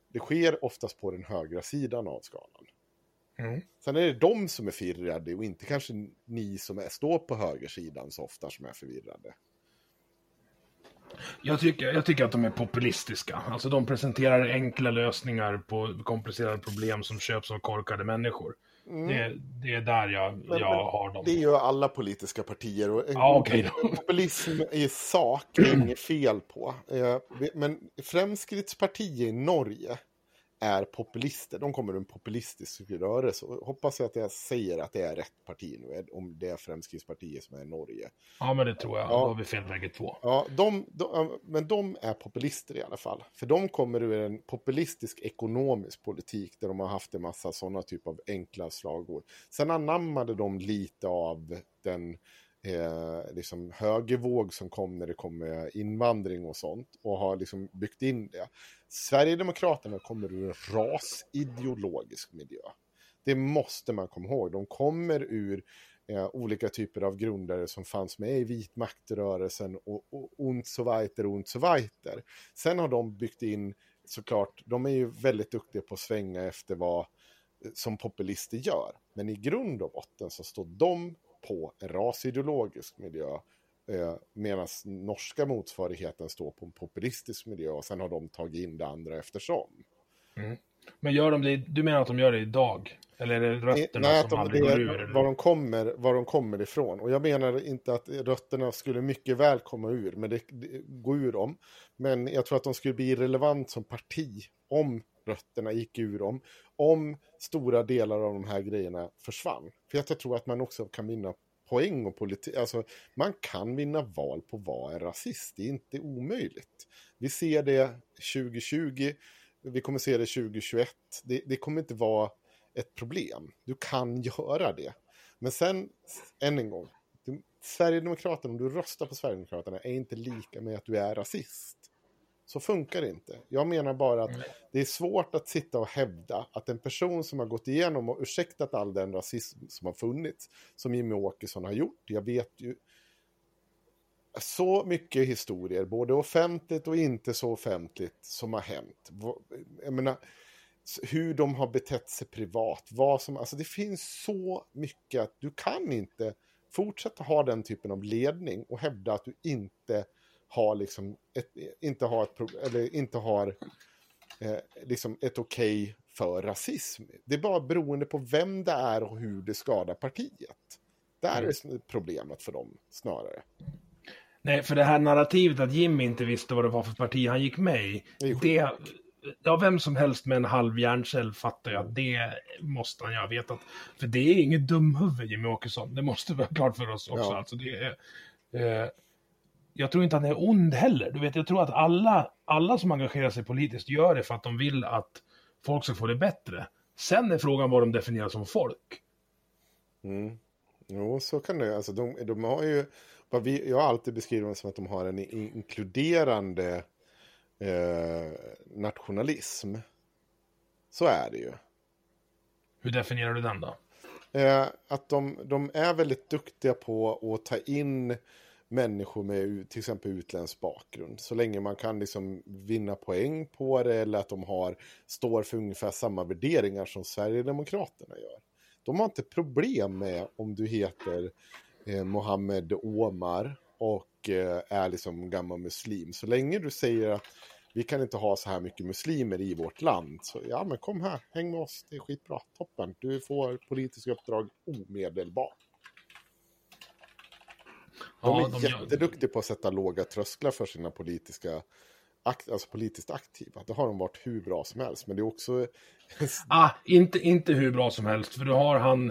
[SPEAKER 3] det sker oftast på den högra sidan av skalan. Mm. Sen är det de som är förvirrade och inte kanske ni som är, står på högersidan så ofta som är förvirrade.
[SPEAKER 2] Jag tycker, jag tycker att de är populistiska. Alltså de presenterar enkla lösningar på komplicerade problem som köps av korkade människor. Mm. Det, det, är där jag, men, jag men, har dem.
[SPEAKER 3] Det ju alla politiska partier. Och
[SPEAKER 2] ja, okay
[SPEAKER 3] populism i sak är inget fel på. Eh, men Fremskrittspartiet i Norge är populister. De kommer ur en populistisk rörelse. Hoppas jag att jag säger att det är rätt parti nu, om det är Fremskrittspartiet som är i Norge.
[SPEAKER 2] Ja, men det tror jag. Ja. Då har vi fel bägge två.
[SPEAKER 3] Ja, de, de, men de är populister i alla fall. För de kommer ur en populistisk ekonomisk politik där de har haft en massa sådana typer av enkla slagord. Sen anammade de lite av den eh, liksom högervåg som kom när det kom med invandring och sånt och har liksom byggt in det. Sverigedemokraterna kommer ur en rasideologisk miljö. Det måste man komma ihåg. De kommer ur eh, olika typer av grundare som fanns med i vitmaktrörelsen och, och und so weiter, ont so weiter. Sen har de byggt in, såklart, de är ju väldigt duktiga på att svänga efter vad eh, som populister gör. Men i grund och botten så står de på en rasideologisk miljö eh, medan norska motsvarigheten står på en populistisk miljö och sen har de tagit in det andra eftersom.
[SPEAKER 2] Mm. Men gör de det, du menar att de gör det idag? Eller är det rötterna Nej, som de, aldrig går ur?
[SPEAKER 3] Var de, kommer, var de kommer ifrån. Och jag menar inte att rötterna skulle mycket väl komma ur, men det, det, gå ur dem. Men jag tror att de skulle bli relevant som parti om rötterna gick ur dem. Om stora delar av de här grejerna försvann. För jag tror att man också kan vinna poäng och politik. Alltså, man kan vinna val på att vara en rasist. Det är inte omöjligt. Vi ser det 2020. Vi kommer se det 2021. Det, det kommer inte vara ett problem. Du kan göra det. Men sen, än en gång. Sverigedemokraterna, om du röstar på Sverigedemokraterna, är inte lika med att du är rasist. Så funkar det inte. Jag menar bara att mm. det är svårt att sitta och hävda att en person som har gått igenom och ursäktat all den rasism som har funnits, som Jimmy Åkesson har gjort, jag vet ju så mycket historier, både offentligt och inte så offentligt, som har hänt. Jag menar, hur de har betett sig privat, vad som, alltså det finns så mycket att du kan inte fortsätta ha den typen av ledning och hävda att du inte har liksom ett, inte har ett, eller inte har eh, liksom ett okej okay för rasism. Det är bara beroende på vem det är och hur det skadar partiet. Det är mm. problemet för dem snarare.
[SPEAKER 2] Nej, för det här narrativet att Jimmy inte visste vad det var för parti han gick med i. Det, ja, vem som helst med en halv hjärncell fattar jag att det måste han ju ha vetat. För det är inget dumhuvud, Jimmy Åkesson. Det måste vara klart för oss också. Ja. Alltså det är, eh, jag tror inte att han är ond heller. Du vet, jag tror att alla, alla som engagerar sig politiskt gör det för att de vill att folk ska få det bättre. Sen är frågan vad de definierar som folk.
[SPEAKER 3] Mm. Jo, så kan det. Alltså, de, de har ju, vad vi, jag har alltid beskrivit dem som att de har en inkluderande eh, nationalism. Så är det ju.
[SPEAKER 2] Hur definierar du den då?
[SPEAKER 3] Eh, att de, de är väldigt duktiga på att ta in människor med till exempel utländsk bakgrund. Så länge man kan liksom vinna poäng på det eller att de har, står för ungefär samma värderingar som Sverigedemokraterna gör. De har inte problem med om du heter eh, Mohammed Omar och eh, är liksom gammal muslim. Så länge du säger att vi kan inte ha så här mycket muslimer i vårt land. Så ja, men kom här, häng med oss, det är skitbra, toppen. Du får politiska uppdrag omedelbart. De är ja, de jätteduktiga på att sätta låga trösklar för sina politiska alltså politiskt aktiva. Det har de varit hur bra som helst. Men det är också...
[SPEAKER 2] ah, inte, inte hur bra som helst, för du har han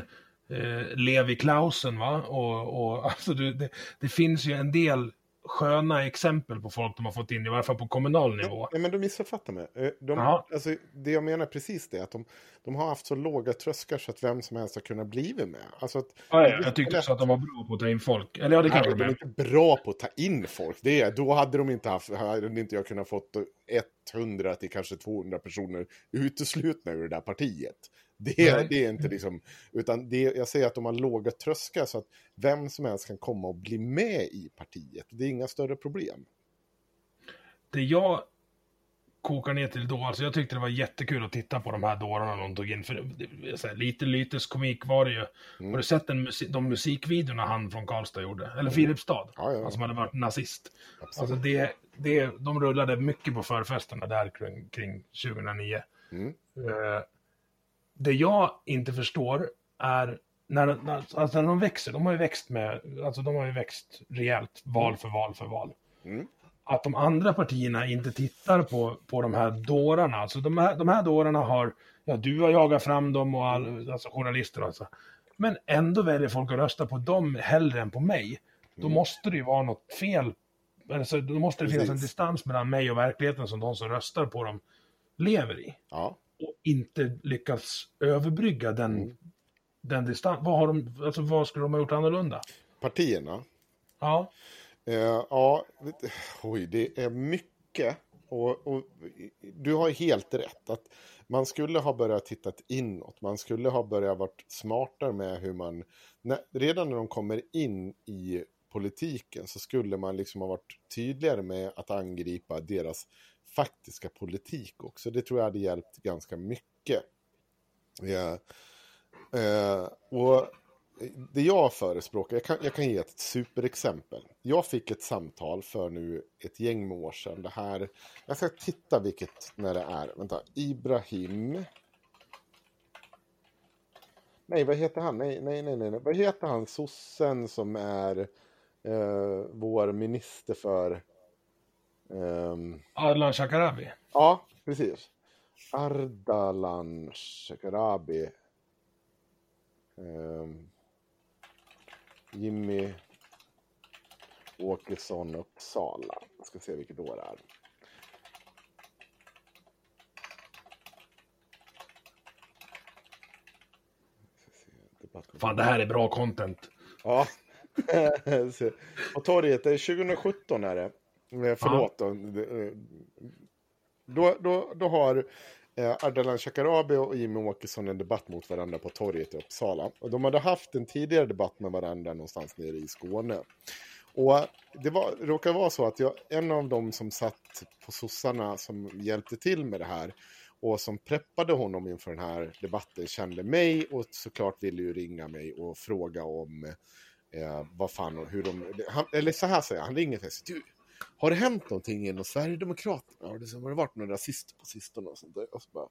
[SPEAKER 2] eh, Levi Klausen, va? Och, och alltså, du, det, det finns ju en del sköna exempel på folk de har fått in, i varje fall på kommunal nivå.
[SPEAKER 3] Nej, men du missuppfattar mig. Eh, De, alltså, det jag menar precis det, att de, de har haft så låga trösklar så att vem som helst har kunnat bli med. Alltså att,
[SPEAKER 2] ja, ja, jag tyckte också att de var bra på att ta in folk. Eller ja, det kanske
[SPEAKER 3] de är. inte bra på att ta in folk. Det är, då hade de inte haft, hade inte jag kunnat fått 100 till kanske 200 personer uteslutna ur det där partiet. Det, är, det är inte liksom, utan det, jag säger att de har låga trösklar så att vem som helst kan komma och bli med i partiet. Det är inga större problem.
[SPEAKER 2] Det jag kokar ner till då, alltså jag tyckte det var jättekul att titta på de här dårarna de tog in. För här, lite lyteskomik var det ju. Mm. Har du sett den, de musikvideorna han från Karlstad gjorde? Eller mm. Filipstad? Ja, ja. Han som hade varit nazist. Absolut. Alltså det, det, de rullade mycket på förfesterna där kring, kring 2009. Mm. Uh, det jag inte förstår är när, när, alltså när de växer, de har ju växt med, alltså de har ju växt rejält val mm. för val för val. Mm. Att de andra partierna inte tittar på, på de här dårarna, alltså de här, de här dårarna har, ja du har jagat fram dem och all, alltså journalister alltså. Men ändå väljer folk att rösta på dem hellre än på mig. Då mm. måste det ju vara något fel, alltså, då måste det finnas en distans mellan mig och verkligheten som de som röstar på dem lever i. Ja och inte lyckats överbrygga den, mm. den distans. Vad, har de, alltså, vad skulle de ha gjort annorlunda?
[SPEAKER 3] Partierna?
[SPEAKER 2] Ja.
[SPEAKER 3] Uh, ja, oj, det är mycket. Och, och, du har helt rätt. att Man skulle ha börjat titta inåt. Man skulle ha börjat vara smartare med hur man... När, redan när de kommer in i politiken så skulle man liksom ha varit tydligare med att angripa deras faktiska politik också. Det tror jag hade hjälpt ganska mycket. Ja. Eh, och det jag förespråkar, jag kan, jag kan ge ett superexempel. Jag fick ett samtal för nu ett gäng med år sedan. Det här, jag ska titta vilket, när det är. Vänta, Ibrahim. Nej, vad heter han? Nej, nej, nej, nej. Vad heter han, sossen som är eh, vår minister för
[SPEAKER 2] Um, Ardalan Shekarabi?
[SPEAKER 3] Ja, precis. Ardalan Shekarabi. Um, Jimmy Åkesson Uppsala. Jag ska se vilket år det är.
[SPEAKER 2] Fan, det här är bra content.
[SPEAKER 3] Ja. På torget, det är 2017 är det. Eh, förlåt då. Eh, då, då, då har eh, Ardalan Shekarabi och Jimmie Åkesson en debatt mot varandra på torget i Uppsala. Och de hade haft en tidigare debatt med varandra någonstans nere i Skåne. Och det var, råkar vara så att jag, en av dem som satt på sossarna som hjälpte till med det här och som preppade honom inför den här debatten kände mig och såklart ville ju ringa mig och fråga om eh, vad fan och hur de... Han, eller så här säger han, han ringer till mig. Har det hänt någonting inom Sverigedemokraterna? Har det, har det varit några rasister på sistone? Och, sånt där? och, så bara...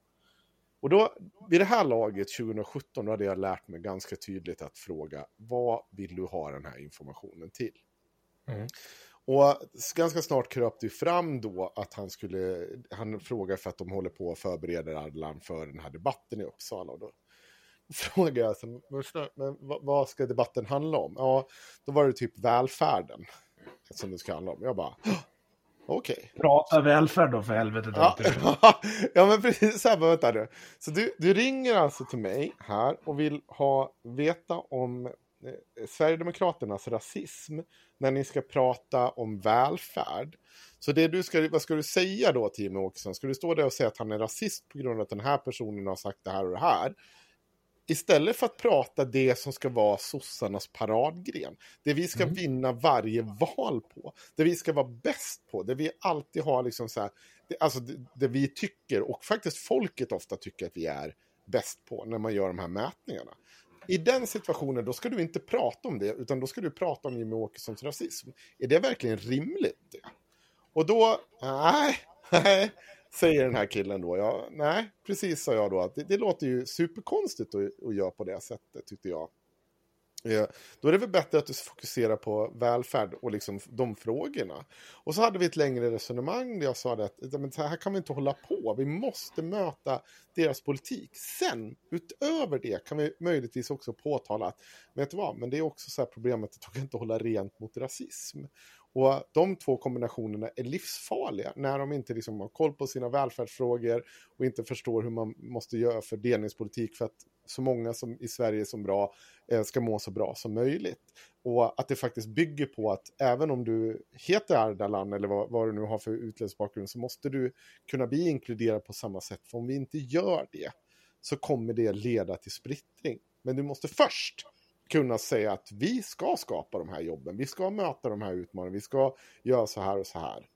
[SPEAKER 3] och då, vid det här laget 2017, då hade jag lärt mig ganska tydligt att fråga vad vill du ha den här informationen till? Mm. Och ganska snart kröp det fram då att han skulle, han frågar för att de håller på att förbereda Ardalan för den här debatten i Uppsala. Och då frågade jag, alltså, men vad ska debatten handla om? Ja, då var det typ välfärden som det ska handla om. Jag bara, okej. Okay.
[SPEAKER 2] Prata välfärd då för helvete.
[SPEAKER 3] Ja, ja men precis, så här, vänta nu. Så du, du ringer alltså till mig här och vill ha, veta om eh, Sverigedemokraternas rasism när ni ska prata om välfärd. Så det du ska, vad ska du säga då till Jimmie Åkesson? Ska du stå där och säga att han är rasist på grund av att den här personen har sagt det här och det här? Istället för att prata det som ska vara sossarnas paradgren, det vi ska mm. vinna varje val på, det vi ska vara bäst på, det vi alltid har liksom så här, det, alltså det, det, vi tycker och faktiskt folket ofta tycker att vi är bäst på när man gör de här mätningarna. I den situationen, då ska du inte prata om det, utan då ska du prata om Jimmie Åkessons rasism. Är det verkligen rimligt? Det? Och då, nej, nej, Säger den här killen då. Ja, nej, precis sa jag då. Att det, det låter ju superkonstigt att, att göra på det sättet tyckte jag. Eh, då är det väl bättre att du fokuserar på välfärd och liksom de frågorna. Och så hade vi ett längre resonemang där jag sa att men så här kan vi inte hålla på. Vi måste möta deras politik. Sen, utöver det, kan vi möjligtvis också påtala att, vet du vad, men det är också så här problemet att de kan inte hålla rent mot rasism. Och de två kombinationerna är livsfarliga när de inte liksom har koll på sina välfärdsfrågor och inte förstår hur man måste göra fördelningspolitik för att så många som i Sverige som bra eh, ska må så bra som möjligt. Och att det faktiskt bygger på att även om du heter Ardalan eller vad, vad du nu har för utländsk bakgrund så måste du kunna bli inkluderad på samma sätt. För om vi inte gör det så kommer det leda till splittring. Men du måste först kunna säga att vi ska skapa de här jobben, vi ska möta de här utmaningarna, vi ska göra så här och så här.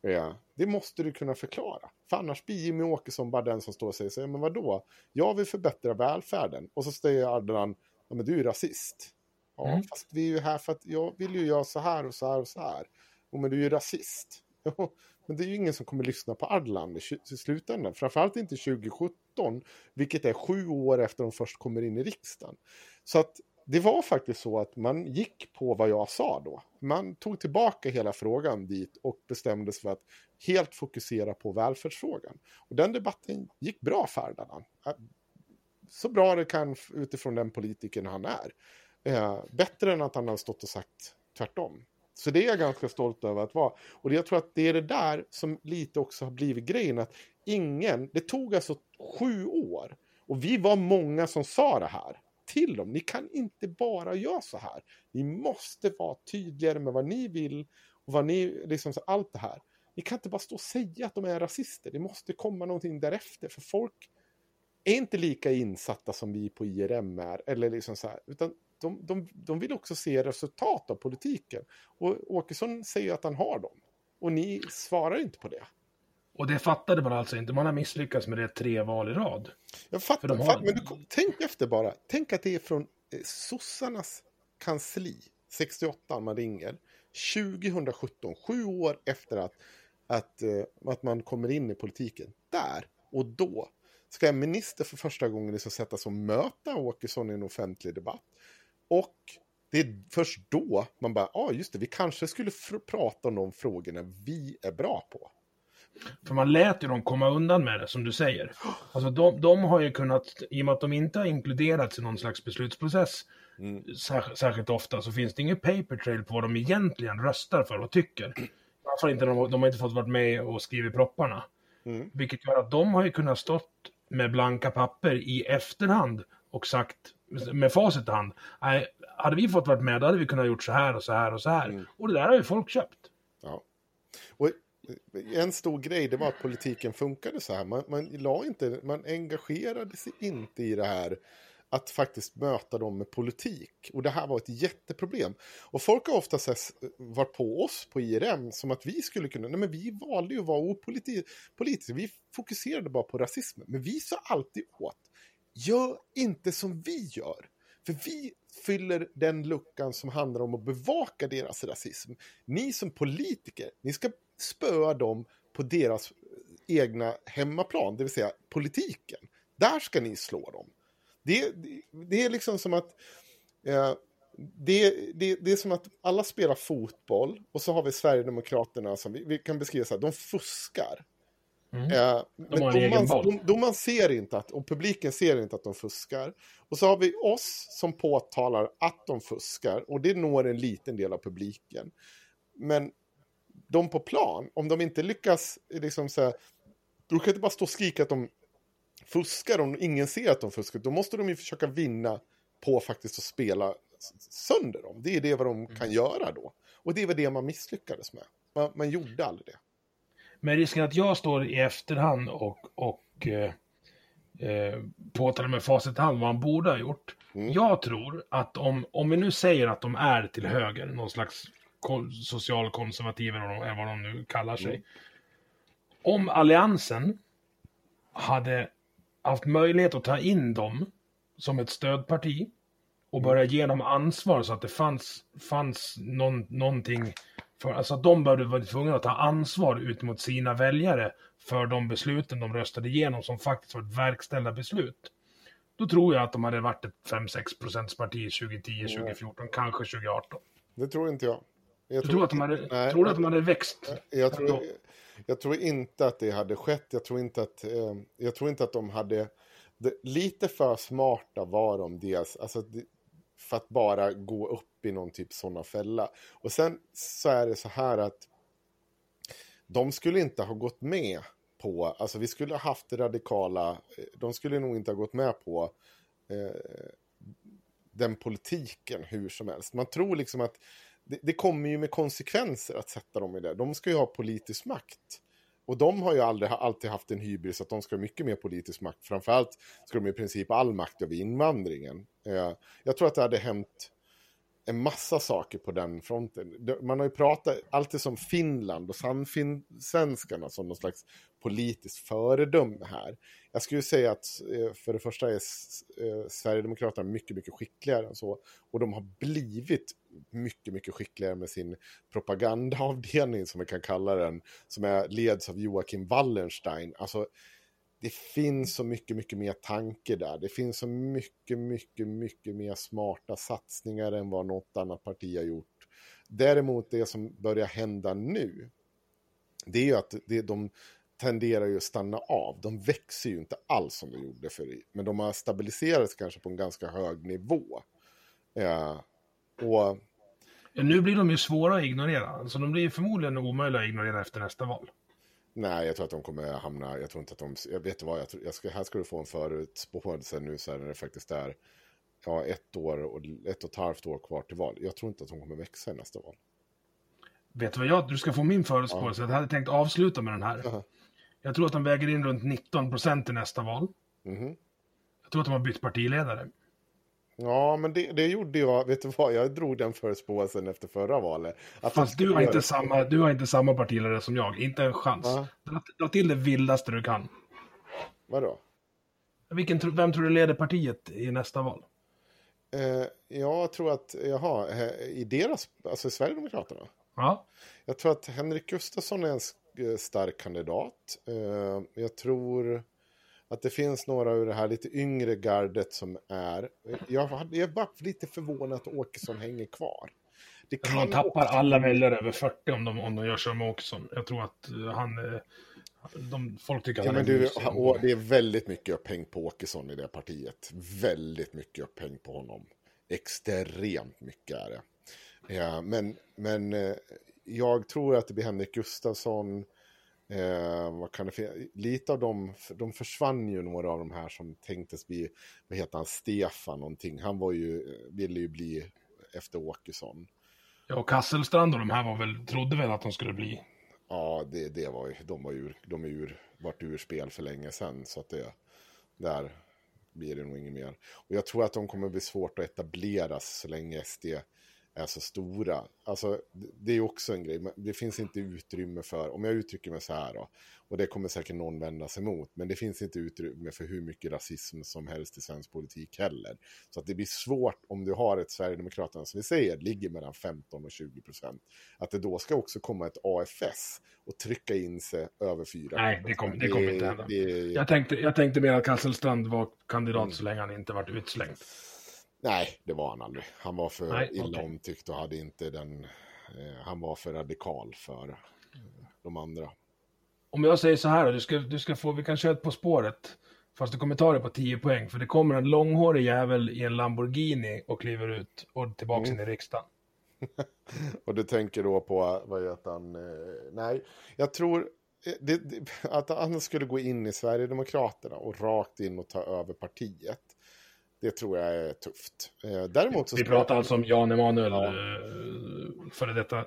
[SPEAKER 3] Ja, det måste du kunna förklara. För annars blir Jimmy Åkesson bara den som står och säger men vadå? Jag vill förbättra välfärden. Och så säger Ardalan, ja men du är rasist. Ja, mm. fast vi är ju här för att jag vill ju göra så här och så här och så här. Och men du är ju rasist. men det är ju ingen som kommer lyssna på Ardalan i slutändan. Framförallt inte 2017, vilket är sju år efter de först kommer in i riksdagen. Så att det var faktiskt så att man gick på vad jag sa då. Man tog tillbaka hela frågan dit och bestämde sig för att helt fokusera på välfärdsfrågan. Och den debatten gick bra för Ardalan. Så bra det kan utifrån den politikern han är. Eh, bättre än att han har stått och sagt tvärtom. Så det är jag ganska stolt över att vara. Och jag tror att det är det där som lite också har blivit grejen. Att ingen, det tog alltså sju år. Och vi var många som sa det här till dem. Ni kan inte bara göra så här. Ni måste vara tydligare med vad ni vill och vad ni, liksom allt det här. Ni kan inte bara stå och säga att de är rasister. Det måste komma någonting därefter. För folk är inte lika insatta som vi på IRM är. Eller liksom så här, utan de, de, de vill också se resultat av politiken. Och Åkesson säger att han har dem. Och ni svarar inte på det.
[SPEAKER 2] Och det fattade man alltså inte. Man har misslyckats med det tre val i rad.
[SPEAKER 3] Jag fattar, har... fatt, men du, tänk efter bara. Tänk att det är från eh, sossarnas kansli, 68 man ringer, 2017, sju år efter att, att, eh, att man kommer in i politiken. Där och då ska en minister för första gången liksom sätta sig och möta Åkesson i en offentlig debatt. Och det är först då man bara, ja ah, just det, vi kanske skulle prata om de frågorna vi är bra på.
[SPEAKER 2] För man lät ju dem komma undan med det, som du säger. Alltså de, de har ju kunnat, i och med att de inte har inkluderats i någon slags beslutsprocess mm. sär, särskilt ofta, så finns det ingen paper trail på vad de egentligen röstar för och tycker. I alla fall inte, de, de har inte fått vara med och skriva propparna. Mm. Vilket gör att de har ju kunnat stått med blanka papper i efterhand och sagt med facit i hand. Nej, hade vi fått vara med då hade vi kunnat gjort så här och så här och så här. Mm. Och det där har ju folk köpt.
[SPEAKER 3] Ja. Och en stor grej det var att politiken funkade så här. Man, man, la inte, man engagerade sig inte i det här att faktiskt möta dem med politik. Och det här var ett jätteproblem. Och folk har ofta varit på oss på IRM som att vi skulle kunna, nej men vi valde ju att vara opolitiska, vi fokuserade bara på rasismen. Men vi sa alltid åt, gör inte som vi gör. För vi fyller den luckan som handlar om att bevaka deras rasism. Ni som politiker, ni ska spöa dem på deras egna hemmaplan, det vill säga politiken. Där ska ni slå dem. Det, det, det är liksom som att eh, det, det, det är som att alla spelar fotboll och så har vi Sverigedemokraterna som vi, vi kan beskriva så här, de fuskar. Mm. Eh, men domaren, dom, domaren ser inte att, och publiken ser inte att de fuskar. Och så har vi oss som påtalar att de fuskar och det når en liten del av publiken. Men de på plan, om de inte lyckas, liksom så här, då kan inte bara stå och skrika att de fuskar om ingen ser att de fuskar. Då måste de ju försöka vinna på faktiskt att spela sönder dem. Det är det vad de mm. kan göra då. Och det var det man misslyckades med. Man, man gjorde aldrig det.
[SPEAKER 2] Men risken att jag står i efterhand och, och eh, eh, påtalar med facit i hand vad han borde ha gjort. Mm. Jag tror att om, om vi nu säger att de är till höger, någon slags socialkonservativa eller vad de nu kallar sig. Mm. Om Alliansen hade haft möjlighet att ta in dem som ett stödparti och börja ge dem ansvar så att det fanns, fanns någon, någonting för, alltså att de började vara tvungna att ta ansvar ut mot sina väljare för de besluten de röstade igenom som faktiskt var ett verkställda beslut. då tror jag att de hade varit ett 5-6 procents parti 2010, 2014, kanske 2018.
[SPEAKER 3] Det tror inte jag. Jag
[SPEAKER 2] du tror, att de hade, nej, tror du att de hade växt?
[SPEAKER 3] Jag tror, jag tror inte att det hade skett. Jag tror inte att, eh, jag tror inte att de hade... Det, lite för smarta var de dels. Alltså, för att bara gå upp i någon typ sådana fälla. Och sen så är det så här att de skulle inte ha gått med på, alltså vi skulle ha haft radikala, de skulle nog inte ha gått med på eh, den politiken hur som helst. Man tror liksom att det, det, kommer ju med konsekvenser att sätta dem i det. De ska ju ha politisk makt. Och de har ju aldrig, alltid haft en hybris att de ska ha mycket mer politisk makt. Framförallt ska de i princip all makt över invandringen. Eh, jag tror att det hade hänt en massa saker på den fronten. Man har ju pratat, alltid som Finland och samsvenskarna som någon slags politiskt föredöme här. Jag skulle säga att eh, för det första är eh, Sverigedemokraterna mycket, mycket skickligare än så. Och de har blivit mycket, mycket skickligare med sin propagandaavdelning, som vi kan kalla den, som är leds av Joakim Wallenstein. Alltså, det finns så mycket, mycket mer tanke där. Det finns så mycket, mycket, mycket mer smarta satsningar än vad något annat parti har gjort. Däremot det som börjar hända nu, det är ju att det, de tenderar ju att stanna av. De växer ju inte alls som de gjorde förut. Men de har stabiliserats kanske på en ganska hög nivå. Eh, och...
[SPEAKER 2] Nu blir de ju svåra att ignorera. Alltså de blir förmodligen omöjliga att ignorera efter nästa val.
[SPEAKER 3] Nej, jag tror att de kommer hamna, jag tror inte att de, jag vet vad, jag, tror, jag ska, här ska du få en förutspåelse nu så här när det faktiskt är ja, ett år och ett och ett halvt år kvar till val. Jag tror inte att de kommer växa i nästa val.
[SPEAKER 2] Vet du vad jag, du ska få min förutspåelse, ja. jag hade tänkt avsluta med den här. Uh -huh. Jag tror att de väger in runt 19 procent i nästa val. Mm -hmm. Jag tror att de har bytt partiledare.
[SPEAKER 3] Ja, men det, det, gjorde jag. Vet du vad? Jag drog den förutspåelsen efter förra valet.
[SPEAKER 2] Att Fast du har, inte samma, du har inte samma partiledare som jag. Inte en chans. Dra, dra till det vildaste du kan.
[SPEAKER 3] Vadå?
[SPEAKER 2] Vilken, vem tror du leder partiet i nästa val?
[SPEAKER 3] Eh, jag tror att, jaha, i deras, alltså Sverigedemokraterna?
[SPEAKER 2] Ja.
[SPEAKER 3] Jag tror att Henrik Gustafsson är en stark kandidat. Eh, jag tror att det finns några ur det här lite yngre gardet som är... Jag, jag var lite förvånad att Åkesson hänger kvar.
[SPEAKER 2] Det kan de tappar också... alla väljare över 40 om de, om de gör som Åkesson. Jag tror att eh, han... Eh, de, folk tycker att
[SPEAKER 3] ja, han är du, och Det är väldigt mycket upphäng på Åkesson i det partiet. Väldigt mycket upphäng på honom. Extremt mycket är det. Ja, men, men eh, jag tror att det blir Henrik Gustafsson Eh, vad kan det Lite av dem, de försvann ju några av de här som tänktes bli, vad heter han, Stefan någonting. Han var ju, ville ju bli efter Åkesson.
[SPEAKER 2] Ja, och Kasselstrand och de här var väl, trodde väl att de skulle bli.
[SPEAKER 3] Ja, det, det var ju, de var ur, de är ur, varit ur spel för länge sedan. Så att det, där blir det nog inget mer. Och jag tror att de kommer bli svårt att etableras så länge SD är så stora. Alltså, det är också en grej, det finns inte utrymme för, om jag uttrycker mig så här då, och det kommer säkert någon vända sig emot, men det finns inte utrymme för hur mycket rasism som helst i svensk politik heller. Så att det blir svårt om du har ett Sverigedemokraterna som vi säger ligger mellan 15 och 20 procent, att det då ska också komma ett AFS och trycka in sig över 4
[SPEAKER 2] Nej, det kommer, det kommer inte hända. Det, jag, tänkte, jag tänkte mer att Kasselstrand var kandidat mm. så länge han inte varit utslängd.
[SPEAKER 3] Nej, det var han aldrig. Han var för Nej, illa okay. omtyckt och hade inte den... Eh, han var för radikal för eh, de andra.
[SPEAKER 2] Om jag säger så här då, du ska, du ska få, vi kan köra På spåret. Fast du kommer ta det på 10 poäng, för det kommer en långhårig jävel i en Lamborghini och kliver ut och tillbaka mm. in i riksdagen.
[SPEAKER 3] och du tänker då på, vad heter han, eh, nej, jag tror eh, det, det, att han skulle gå in i Sverigedemokraterna och rakt in och ta över partiet. Det tror jag är tufft. Eh, däremot så...
[SPEAKER 2] Vi pratar alltså om Jan Emanuel, ja. Eh, före detta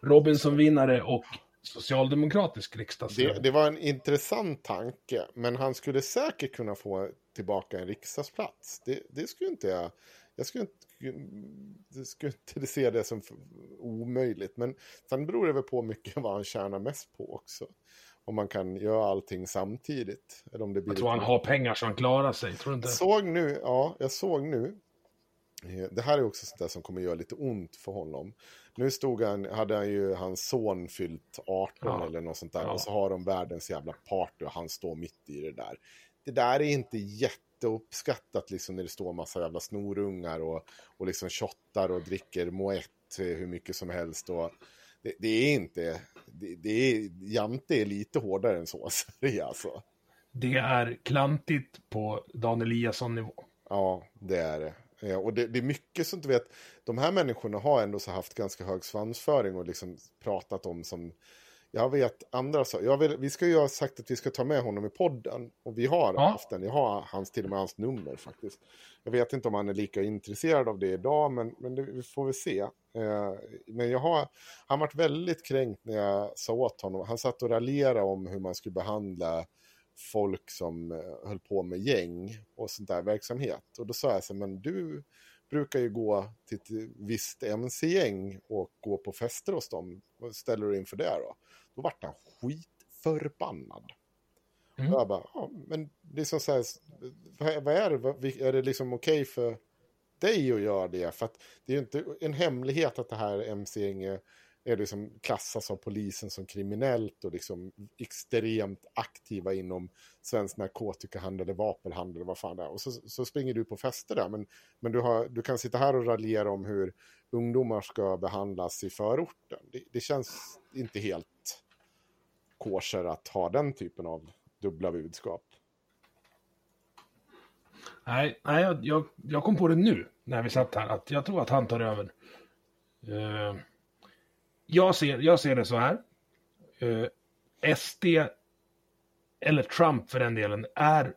[SPEAKER 2] Robinson-vinnare och socialdemokratisk riksdagsledamot.
[SPEAKER 3] Det, det, var en intressant tanke, men han skulle säkert kunna få tillbaka en riksdagsplats. Det, det skulle inte jag... Jag skulle inte, jag skulle inte se det som omöjligt, men sen beror det väl på mycket vad han tjänar mest på också om man kan göra allting samtidigt. Eller om det blir
[SPEAKER 2] jag tror han har pengar så han klarar sig, tror du inte?
[SPEAKER 3] Jag såg nu, ja, jag såg nu. Eh, det här är också sånt där som kommer göra lite ont för honom. Nu stod han, hade han ju hans son fyllt 18 ja. eller något sånt där. Ja. Och så har de världens jävla party och han står mitt i det där. Det där är inte jätte jätteuppskattat liksom när det står massa jävla snorungar och, och liksom shottar och dricker moët hur mycket som helst. Och det, det är inte, det, det är, Jante är lite hårdare än så, alltså.
[SPEAKER 2] Det är klantigt på Dan Eliasson-nivå.
[SPEAKER 3] Ja, det är det. Ja, och det, det, är mycket som du vet, de här människorna har ändå så haft ganska hög svansföring och liksom pratat om som jag vet andra saker. Vi ska ju ha sagt att vi ska ta med honom i podden. Och vi har ja. haft den. Jag har hans, till och med hans nummer faktiskt. Jag vet inte om han är lika intresserad av det idag, men, men det vi får vi se. Eh, men jag har, han varit väldigt kränkt när jag sa åt honom. Han satt och raljerade om hur man skulle behandla folk som eh, höll på med gäng och sånt där verksamhet. Och då sa jag så men du brukar ju gå till ett visst mc-gäng och gå på fester hos dem. Vad ställer du inför det då? Då vart han skitförbannad. Mm. jag bara, ja, men det är som så här, vad är det, är det liksom okej okay för dig att göra det? För att det är ju inte en hemlighet att det här mc-gänget är liksom klassas av polisen som kriminellt och liksom extremt aktiva inom svensk narkotikahandel eller vapenhandel eller vad fan det är. Och så, så springer du på fester där. Men, men du, har, du kan sitta här och raljera om hur ungdomar ska behandlas i förorten. Det, det känns inte helt kosher att ha den typen av dubbla budskap.
[SPEAKER 2] Nej, nej jag, jag, jag kom på det nu när vi satt här, att jag tror att han tar över. Uh, jag, ser, jag ser det så här. Uh, eh, SD, eller Trump för den delen, är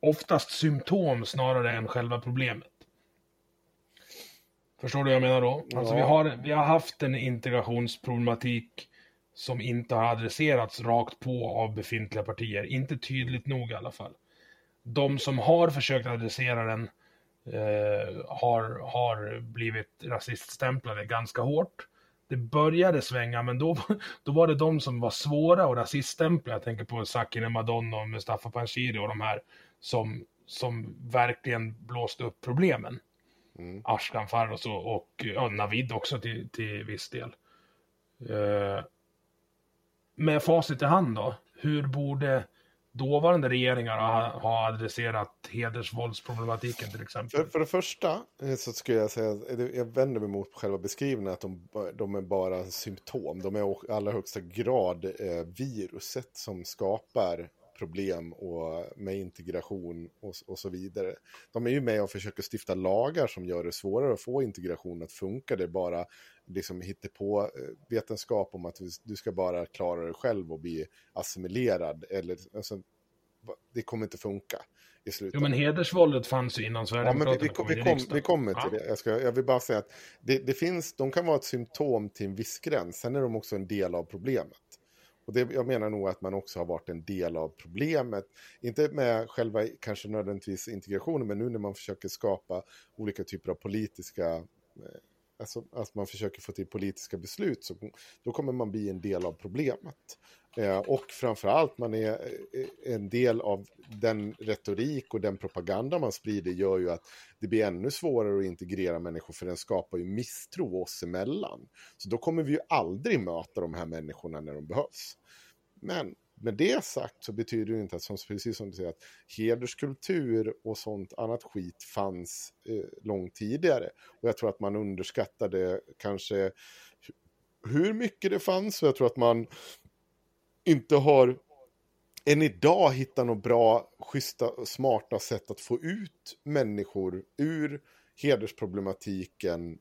[SPEAKER 2] oftast symptom snarare än själva problemet. Förstår du vad jag menar då? Ja. Alltså vi har, vi har haft en integrationsproblematik som inte har adresserats rakt på av befintliga partier. Inte tydligt nog i alla fall. De som har försökt adressera den eh, har, har blivit rasiststämplade ganska hårt. Det började svänga, men då, då var det de som var svåra och rasiststämplade. Jag tänker på Sakine Madonna och Mustafa Panshiri och de här som, som verkligen blåste upp problemen. Mm. Ashkan Farros och, och ja, Navid också till, till viss del. Uh, med facit i hand då, hur borde dåvarande regeringar har, har adresserat hedersvåldsproblematiken till exempel?
[SPEAKER 3] För, för det första eh, så skulle jag säga, jag vänder mig mot själva beskrivningen att de, de är bara symptom. De är i allra högsta grad eh, viruset som skapar problem och med integration och, och, så vidare. De är ju med och försöker stifta lagar som gör det svårare att få integration att funka. Det är bara liksom på eh, vetenskap om att du ska bara klara dig själv och bli assimilerad. Eller, alltså, det kommer inte funka i slutet.
[SPEAKER 2] Jo, men hedersvåldet fanns ju innan Sverigedemokraterna
[SPEAKER 3] ja, men vi, vi, kom, vi, kom, vi kommer till ja. det. Jag, ska, jag vill bara säga att det, det, finns, de kan vara ett symptom till en viss gräns. Sen är de också en del av problemet. Och det, jag menar nog att man också har varit en del av problemet. Inte med själva kanske nödvändigtvis integrationen, men nu när man försöker skapa olika typer av politiska eh, alltså att man försöker få till politiska beslut, så då kommer man bli en del av problemet. Eh, och framförallt, man är eh, en del av den retorik och den propaganda man sprider gör ju att det blir ännu svårare att integrera människor, för den skapar ju misstro oss emellan. Så då kommer vi ju aldrig möta de här människorna när de behövs. Men med det sagt så betyder det inte att, som, precis som du säger, att hederskultur och sånt annat skit fanns eh, långt tidigare. Och jag tror att man underskattade kanske hur mycket det fanns. Och jag tror att man inte har än idag hittat några bra, schyssta, smarta sätt att få ut människor ur hedersproblematiken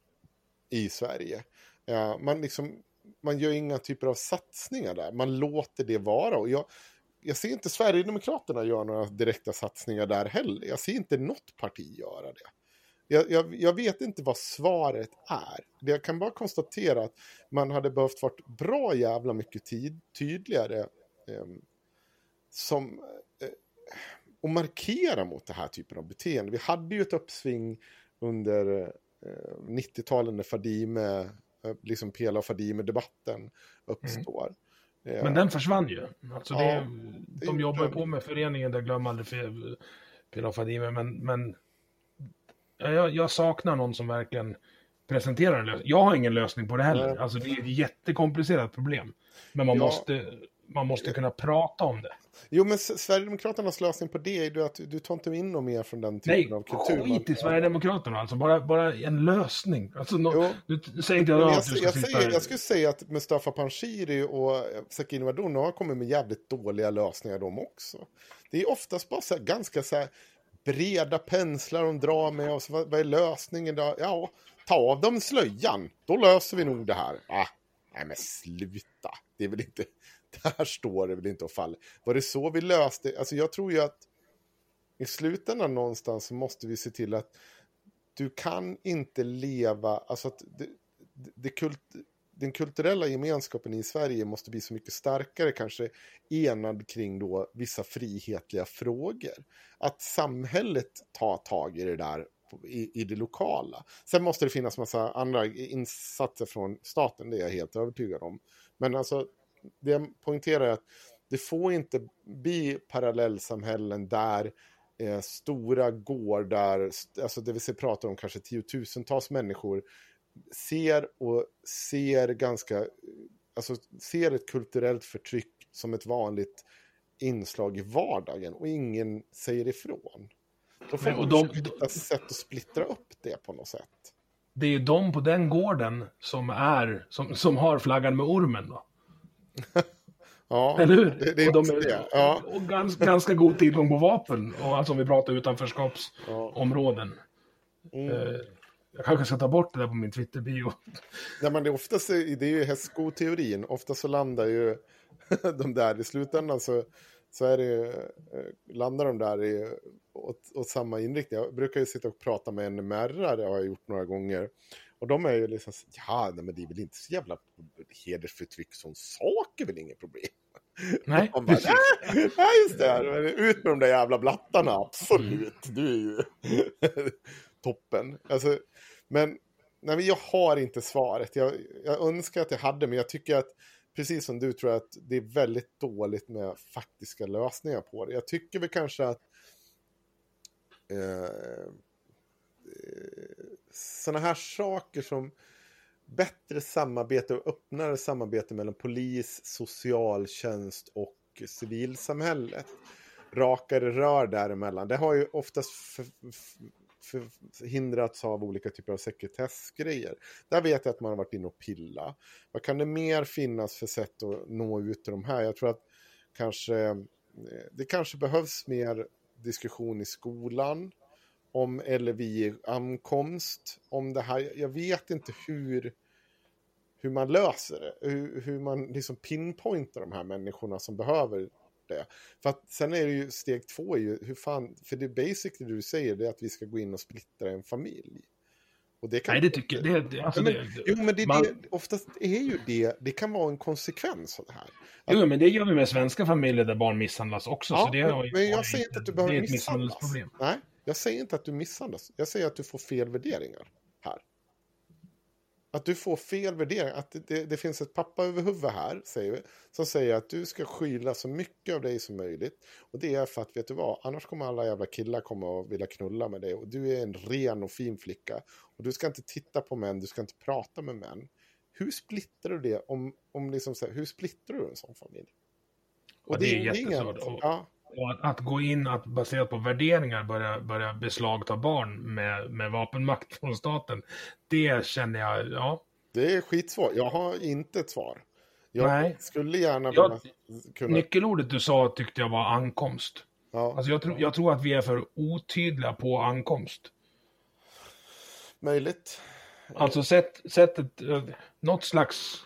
[SPEAKER 3] i Sverige. Ja, man liksom man gör inga typer av satsningar där. Man låter det vara. Och jag, jag ser inte Sverigedemokraterna göra några direkta satsningar där heller. Jag ser inte något parti göra det. Jag, jag, jag, vet inte vad svaret är. Jag kan bara konstatera att man hade behövt vara bra jävla mycket tid, tydligare eh, som, eh, och markera mot det här typen av beteende. Vi hade ju ett uppsving under eh, 90-talet när Fadime Eh, liksom Pela och Fadime-debatten uppstår.
[SPEAKER 2] Mm. Men den försvann ju. Alltså det, ja, de jobbar ju på med föreningen där Glöm aldrig Pela och Fadime, men, men jag, jag, saknar någon som verkligen presenterar en lösning. Jag har ingen lösning på det heller. Nej. Alltså det är ett jättekomplicerat problem. Men man, ja. måste, man måste kunna prata om det.
[SPEAKER 3] Jo, men Sverigedemokraternas lösning på det är ju att du tar inte in något mer från den typen
[SPEAKER 2] Nej,
[SPEAKER 3] av kultur.
[SPEAKER 2] skit i Sverigedemokraterna alltså. Bara, bara en lösning. Alltså, no, du säger inte jag, att du ska
[SPEAKER 3] jag,
[SPEAKER 2] sitta
[SPEAKER 3] säger, jag skulle säga att Mustafa Panshiri och Sakine Wadon har kommit med jävligt dåliga lösningar de också. Det är oftast bara så här, ganska så här breda penslar de drar med och så vad, vad är lösningen då? Ja, ta av dem slöjan, då löser vi nog det här. Ah, nej men sluta, det är väl inte, där står det väl inte och faller. Var det så vi löste, alltså jag tror ju att i slutändan någonstans så måste vi se till att du kan inte leva, alltså att det, det, det kult, den kulturella gemenskapen i Sverige måste bli så mycket starkare, kanske enad kring då vissa frihetliga frågor. Att samhället tar tag i det där i, i det lokala. Sen måste det finnas massa andra insatser från staten, det är jag helt övertygad om. Men alltså, det jag poängterar är att det får inte bli parallellsamhällen där eh, stora gårdar, alltså det vill säga pratar om kanske tiotusentals människor, ser och ser ganska, alltså ser ett kulturellt förtryck som ett vanligt inslag i vardagen och ingen säger ifrån. Då får man
[SPEAKER 2] de-
[SPEAKER 3] hitta sätt att splittra upp det på något sätt.
[SPEAKER 2] Det är ju de på den gården som är, som, som har flaggan med ormen då.
[SPEAKER 3] Ja,
[SPEAKER 2] Eller hur?
[SPEAKER 3] Det, det är
[SPEAKER 2] och de är,
[SPEAKER 3] det. Ja,
[SPEAKER 2] och gans, ganska god tillgång på vapen. Och alltså om vi pratar utanförskapsområden.
[SPEAKER 3] ja. Mm.
[SPEAKER 2] Eh, jag kanske ska ta bort det där på min Twitter-bio.
[SPEAKER 3] Nej, men det, är oftast, det är ju hästskoteorin. Ofta så landar ju de där i slutändan så, så är det, eh, landar de där i, åt, åt samma inriktning. Jag brukar ju sitta och prata med en märra, det har jag gjort några gånger. Och de är ju liksom, ja, nej, men det är väl inte så jävla hedersförtryck som sak är väl inget problem.
[SPEAKER 2] Nej,
[SPEAKER 3] Man bara. "Nej, nej, just det, ut med de där jävla blattarna, absolut. Du är ju toppen. Alltså, men, nej, jag har inte svaret. Jag, jag önskar att jag hade, men jag tycker att precis som du tror jag att det är väldigt dåligt med faktiska lösningar på det. Jag tycker väl kanske att eh, sådana här saker som bättre samarbete och öppnare samarbete mellan polis, socialtjänst och civilsamhället. Rakare rör däremellan. Det har ju oftast förhindrats av olika typer av sekretessgrejer. Där vet jag att man har varit inne och pilla. Vad kan det mer finnas för sätt att nå ut till de här? Jag tror att kanske eh, det kanske behövs mer diskussion i skolan om LVI ankomst, om det här. Jag vet inte hur, hur man löser det, hur, hur man liksom pinpointar de här människorna som behöver det. För att sen är det ju steg två, är ju, hur fan, för det basically det du säger det är att vi ska gå in och splittra en familj. Och det kan
[SPEAKER 2] Nej, det tycker jag. Det, alltså
[SPEAKER 3] Ja, men,
[SPEAKER 2] det,
[SPEAKER 3] jo, men det,
[SPEAKER 2] man-
[SPEAKER 3] det, oftast är ju det, det kan vara en konsekvens av det här.
[SPEAKER 2] Jo, men det gör vi med svenska familjer där barn misshandlas också.
[SPEAKER 3] Ja,
[SPEAKER 2] så det har ju
[SPEAKER 3] men jag säger inte att du behöver misshandlas. Nej, jag säger inte att du misshandlas. Jag säger att du får fel värderingar. Att du får fel värderingar. Att det, det, det finns ett pappa över huvudet här, säger vi, som säger att du ska skyla så mycket av dig som möjligt. Och det är för att, vet du vad, annars kommer alla jävla killar komma och vilja knulla med dig. Och du är en ren och fin flicka. Och du ska inte titta på män, du ska inte prata med män. Hur splittrar du det om, om liksom så här, hur splittrar du en sån familj?
[SPEAKER 2] Ja, det är
[SPEAKER 3] ingen-
[SPEAKER 2] jättesvårt. Och-
[SPEAKER 3] Ja,
[SPEAKER 2] Och att, att gå in att baserat på värderingar börja, börja beslagta barn med, med vapenmakt från staten. Det känner jag, ja.
[SPEAKER 3] Det är skitsvårt. Jag har inte ett svar. Jag
[SPEAKER 2] Nej.
[SPEAKER 3] skulle gärna
[SPEAKER 2] Jag-
[SPEAKER 3] kunna...
[SPEAKER 2] Nyckelordet du sa tyckte jag var ankomst.
[SPEAKER 3] Ja,
[SPEAKER 2] Alltså jag, tror- jag tror att vi är för otydliga på ankomst.
[SPEAKER 3] möjligt.
[SPEAKER 2] Alltså sätt, sätt ett, eh, något slags,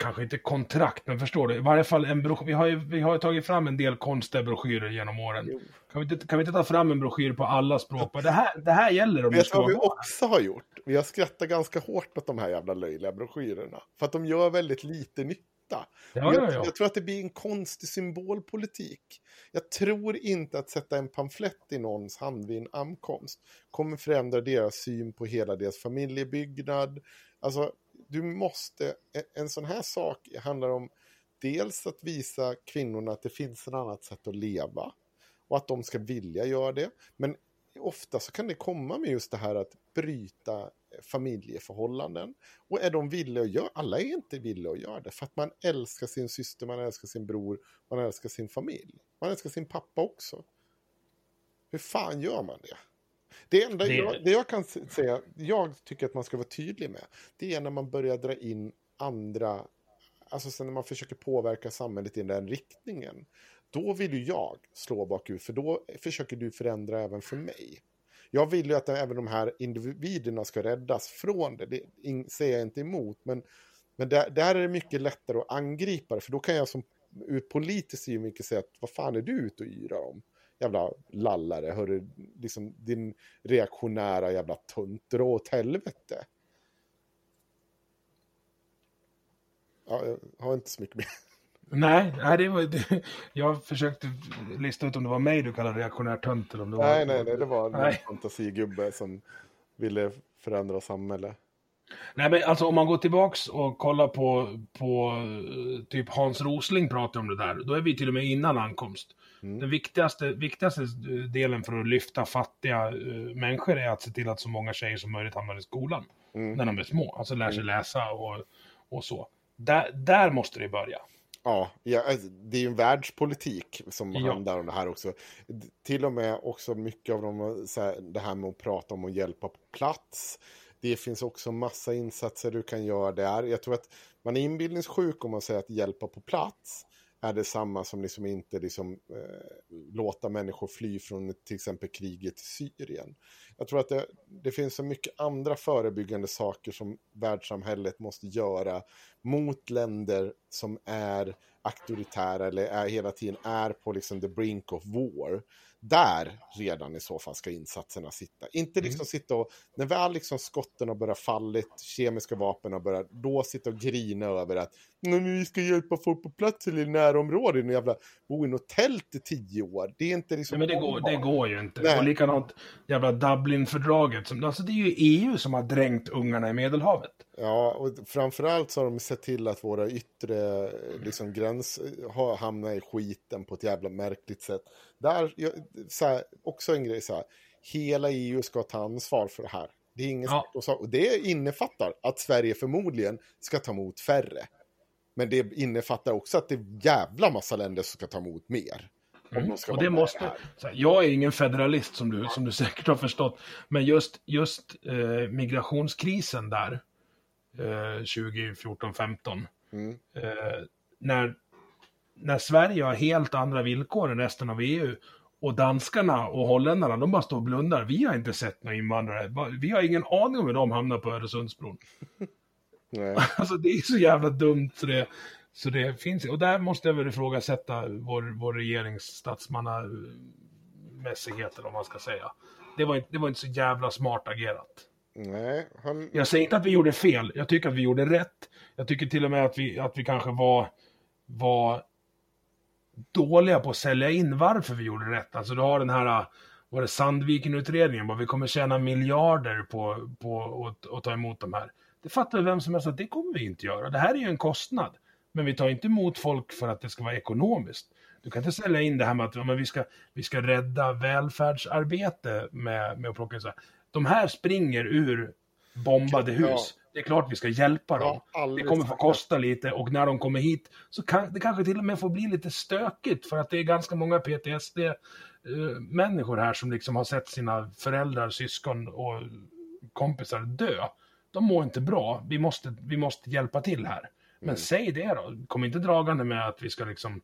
[SPEAKER 2] kanske inte kontrakt, men förstår du? I varje fall en broschyr. Vi har ju, vi har ju tagit fram en del konstiga broschyrer genom åren.
[SPEAKER 3] Jo.
[SPEAKER 2] Kan vi, inte, kan vi inte ta fram en broschyr på alla språk? Det här, det här gäller om
[SPEAKER 3] Vet du
[SPEAKER 2] ska
[SPEAKER 3] vad vi
[SPEAKER 2] vara
[SPEAKER 3] också har gjort? Vi har skrattat ganska hårt åt de här jävla löjliga broschyrerna. För att de gör väldigt lite nytta.
[SPEAKER 2] Ja,
[SPEAKER 3] jag,
[SPEAKER 2] ja, ja.
[SPEAKER 3] jag tror att det blir en konstig symbolpolitik. Jag tror inte att sätta en pamflett i någons hand vid en ankomst kommer förändra deras syn på hela deras familjebyggnad. Alltså, du måste, e-, en- sån här sak handlar om dels att visa kvinnorna att det finns ett annat sätt att leva och att de ska vilja göra det. Men ofta så kan det komma med just det här att bryta familjeförhållanden. Och är de villiga att göra, alla är inte villiga att göra det, för att man älskar sin syster, man älskar sin bror, man älskar sin familj. Man älskar sin pappa också. Hur fan gör man det? Det enda det... Jag, det jag kan säga, jag tycker att man ska vara tydlig med, det är när man börjar dra in andra, alltså sen när man försöker påverka samhället i den riktningen. Då vill ju jag slå bakut, för då försöker du förändra även för mig. Jag vill ju att även de här individerna ska räddas från det, det säger jag inte emot, men, men där, där är det mycket lättare att angripa det, för då kan jag som ur politisk synvinkel säga att vad fan är du ute och yrar om? Jävla lallare, hörru, liksom din reaktionära jävla tunt, dra åt helvete. Ja, jag har inte så mycket mer.
[SPEAKER 2] Nej, nej det var, det, jag försökte lista ut om det var mig du kallade reaktionär tönt eller om det var...
[SPEAKER 3] Nej, nej, nej, det var en fantasigubbe som ville förändra samhället.
[SPEAKER 2] Nej, men alltså om man går tillbaks och kollar på, på typ Hans Rosling pratar om det där, då är vi till och med innan ankomst. Mm. Den viktigaste, viktigaste delen för att lyfta fattiga uh, människor är att se till att så många tjejer som möjligt hamnar i skolan mm. när de är små. Alltså lär sig mm. läsa och, och så. Där, där måste det börja.
[SPEAKER 3] Ja, ja, alltså, det är ju en världspolitik som ja. handlar om det här också. Till och med också mycket av dem, så här, det här med att prata om att hjälpa på plats. Det finns också massa insatser du kan göra där. Jag tror att man är inbildningssjuk om man säger att hjälpa på plats är detsamma som liksom inte liksom, eh, låta människor fly från till exempel kriget i Syrien. Jag tror att det, det, finns så mycket andra förebyggande saker som världssamhället måste göra mot länder som är auktoritära eller är, hela tiden är på liksom the brink of war där redan i så fall ska insatserna sitta. Inte mm. liksom mm. sitta och, när väl liksom skotten har börjat fallit, kemiska vapen har börjat, då sitta och grina över att men vi ska hjälpa folk på plats eller i närområden och jävla bo i något tält i tio år. Det är inte liksom...
[SPEAKER 2] Nej, men det går, det går ju inte. Nej. Och likadant jävla Dublinfördraget. alltså det är ju EU som har dränkt ungarna i Medelhavet.
[SPEAKER 3] Ja, och framförallt så har de sett till att våra yttre liksom, gräns har hamnat i skiten på ett jävla märkligt sätt. Där, så här, också en grej så här, hela EU ska ta ansvar för det här. Det är inget ja. och det innefattar att Sverige förmodligen ska ta emot färre. Men det innefattar också att det är jävla massa länder som ska ta emot mer.
[SPEAKER 2] Mm. och det måste, här. jag är ingen federalist som du, som du säkert har förstått, men just, just eh, migrationskrisen där, eh, 2014-15, mm. eh, när, när Sverige har helt andra villkor än resten av EU och danskarna och holländarna, de bara står och blundar. Vi har inte sett några invandrare. Vi har ingen aning om hur de hamnar på Öresundsbron. Nej. Alltså det är så jävla dumt så det, så det finns. Och där måste jag väl ifrågasätta vår, vår regerings statsmannamässighet eller vad man ska säga. Det var, det var inte så jävla smart agerat.
[SPEAKER 3] Nej, han...
[SPEAKER 2] Jag säger inte att vi gjorde fel. Jag tycker att vi gjorde rätt. Jag tycker till och med att vi, att vi kanske var, var dåliga på att sälja in varför vi gjorde rätt. Alltså du har den här, var det Sandviken-utredningen, vi kommer tjäna miljarder på, på att, att ta emot de här. Det fattar vem som helst att det kommer vi inte göra. Det här är ju en kostnad. Men vi tar inte emot folk för att det ska vara ekonomiskt. Du kan inte sälja in det här med att ja, men vi, ska, vi ska rädda välfärdsarbete med, med att plocka in så här. De här springer ur bombade hus. Ja. Det är klart vi ska hjälpa dem. Ja, det kommer få kosta lite och när de kommer hit så kan det kanske till och med får bli lite stökigt för att det är ganska många PTSD-människor här som liksom har sett sina föräldrar, syskon och kompisar dö de mår inte bra, vi måste, vi måste hjälpa till här. Men mm. säg det då, kom inte dragande med att vi ska liksom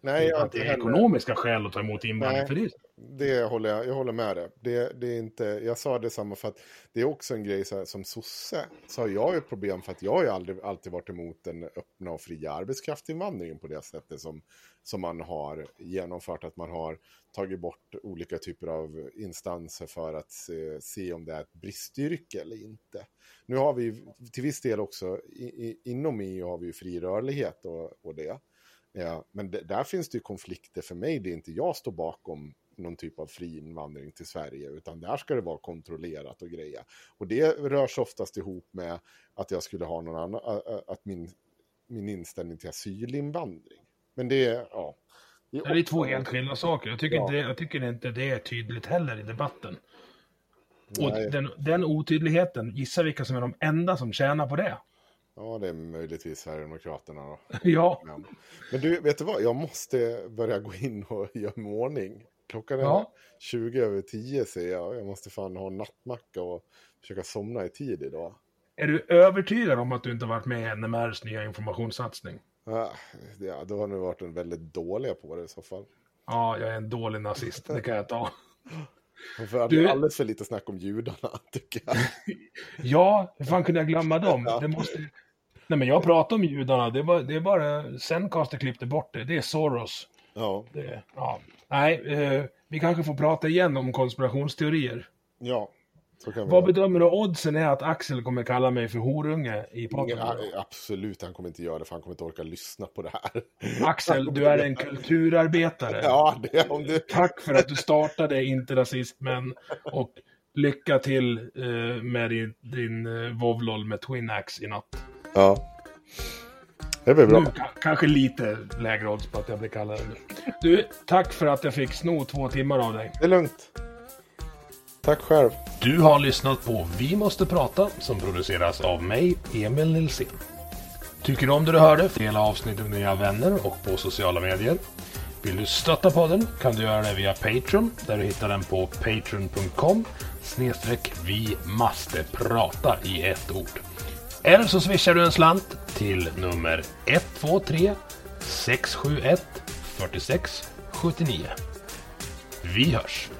[SPEAKER 2] Nej, det är ekonomiska skäl att ta emot invandring för det.
[SPEAKER 3] Det håller jag, jag håller med dig. Det, det är inte, jag sa det samma för att det är också en grej så här, som sosse. Så har jag ju problem för att jag har ju aldrig, alltid varit emot den öppna och fria arbetskraftsinvandringen på det sättet som, som man har genomfört. Att man har tagit bort olika typer av instanser för att se, se om det är ett bristyrke eller inte. Nu har vi till viss del också i, i, inom EU har vi ju fri rörlighet och, och det. Ja, men där finns det ju konflikter för mig. Det är inte jag står bakom någon typ av fri invandring till Sverige, utan där ska det vara kontrollerat och greja. Och det rörs oftast ihop med att jag skulle ha någon annan, att min, min inställning till asylinvandring. Men det är, ja.
[SPEAKER 2] Det är, det är två helt skilda saker. Jag tycker, ja. inte, jag tycker inte det är tydligt heller i debatten. Och
[SPEAKER 3] Nej.
[SPEAKER 2] den, den otydligheten, gissa vilka som är de enda som tjänar på det?
[SPEAKER 3] Ja, det är möjligtvis Sverigedemokraterna då.
[SPEAKER 2] Ja,
[SPEAKER 3] Men, men du, vet du vad? Jag måste börja gå in och göra mig ordning. Klockan är
[SPEAKER 2] Ja.
[SPEAKER 3] 20 över 10 ser jag. Jag måste fan ha en nattmacka och försöka somna i tid idag.
[SPEAKER 2] är du övertygad om att du inte varit med i NMRs nya informationssatsning?
[SPEAKER 3] Ja, då har ni varit en väldigt dåliga på det i så fall.
[SPEAKER 2] Ja, jag är en dålig nazist, det kan jag ta.
[SPEAKER 3] För
[SPEAKER 2] Du-
[SPEAKER 3] du... alldeles för lite snack om judarna, tycker jag.
[SPEAKER 2] Ja, hur fan kunde jag glömma dem? Det måste... Nej, men jag pratar om judarna, det är bara, det är bara Zencaster klippte bort det. Det är Soros.
[SPEAKER 3] Ja,
[SPEAKER 2] Det, ja. Nej, eh, vi kanske får prata igen om konspirationsteorier.
[SPEAKER 3] ja.
[SPEAKER 2] Vad
[SPEAKER 3] göra.
[SPEAKER 2] bedömer du oddsen är att Axel kommer kalla mig för horunge i podden?
[SPEAKER 3] Absolut, han kommer inte göra det för han kommer inte orka lyssna på det här.
[SPEAKER 2] Axel, du är en kulturarbetare.
[SPEAKER 3] Ja, det, om du...
[SPEAKER 2] Tack för att du startade Inte Rasismen och lycka till eh, med din, din eh, Vovlol med Twin Axe i natt.
[SPEAKER 3] Ja. Det blir bra.
[SPEAKER 2] Nu ka- kanske lite lägre odds på att jag blir kallad nu. Du, tack för att jag fick sno två timmar av dig.
[SPEAKER 3] Det är lugnt. Tack själv.
[SPEAKER 2] Du har lyssnat på Vi måste prata som produceras av mig, Emil Nilsson. Tycker du om det du hörde? Dela avsnittet med dina vänner och på sociala medier. Vill du stötta podden kan du göra det via Patreon där du hittar den på patreon.com snedstreck vi måste prata i ett ord. Eller så swishar du en slant till nummer 123 671 46 79. Vi hörs!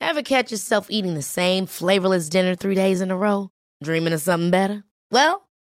[SPEAKER 4] Ever catch yourself eating the same flavorless dinner three days in a row? Dreaming of something better? Well,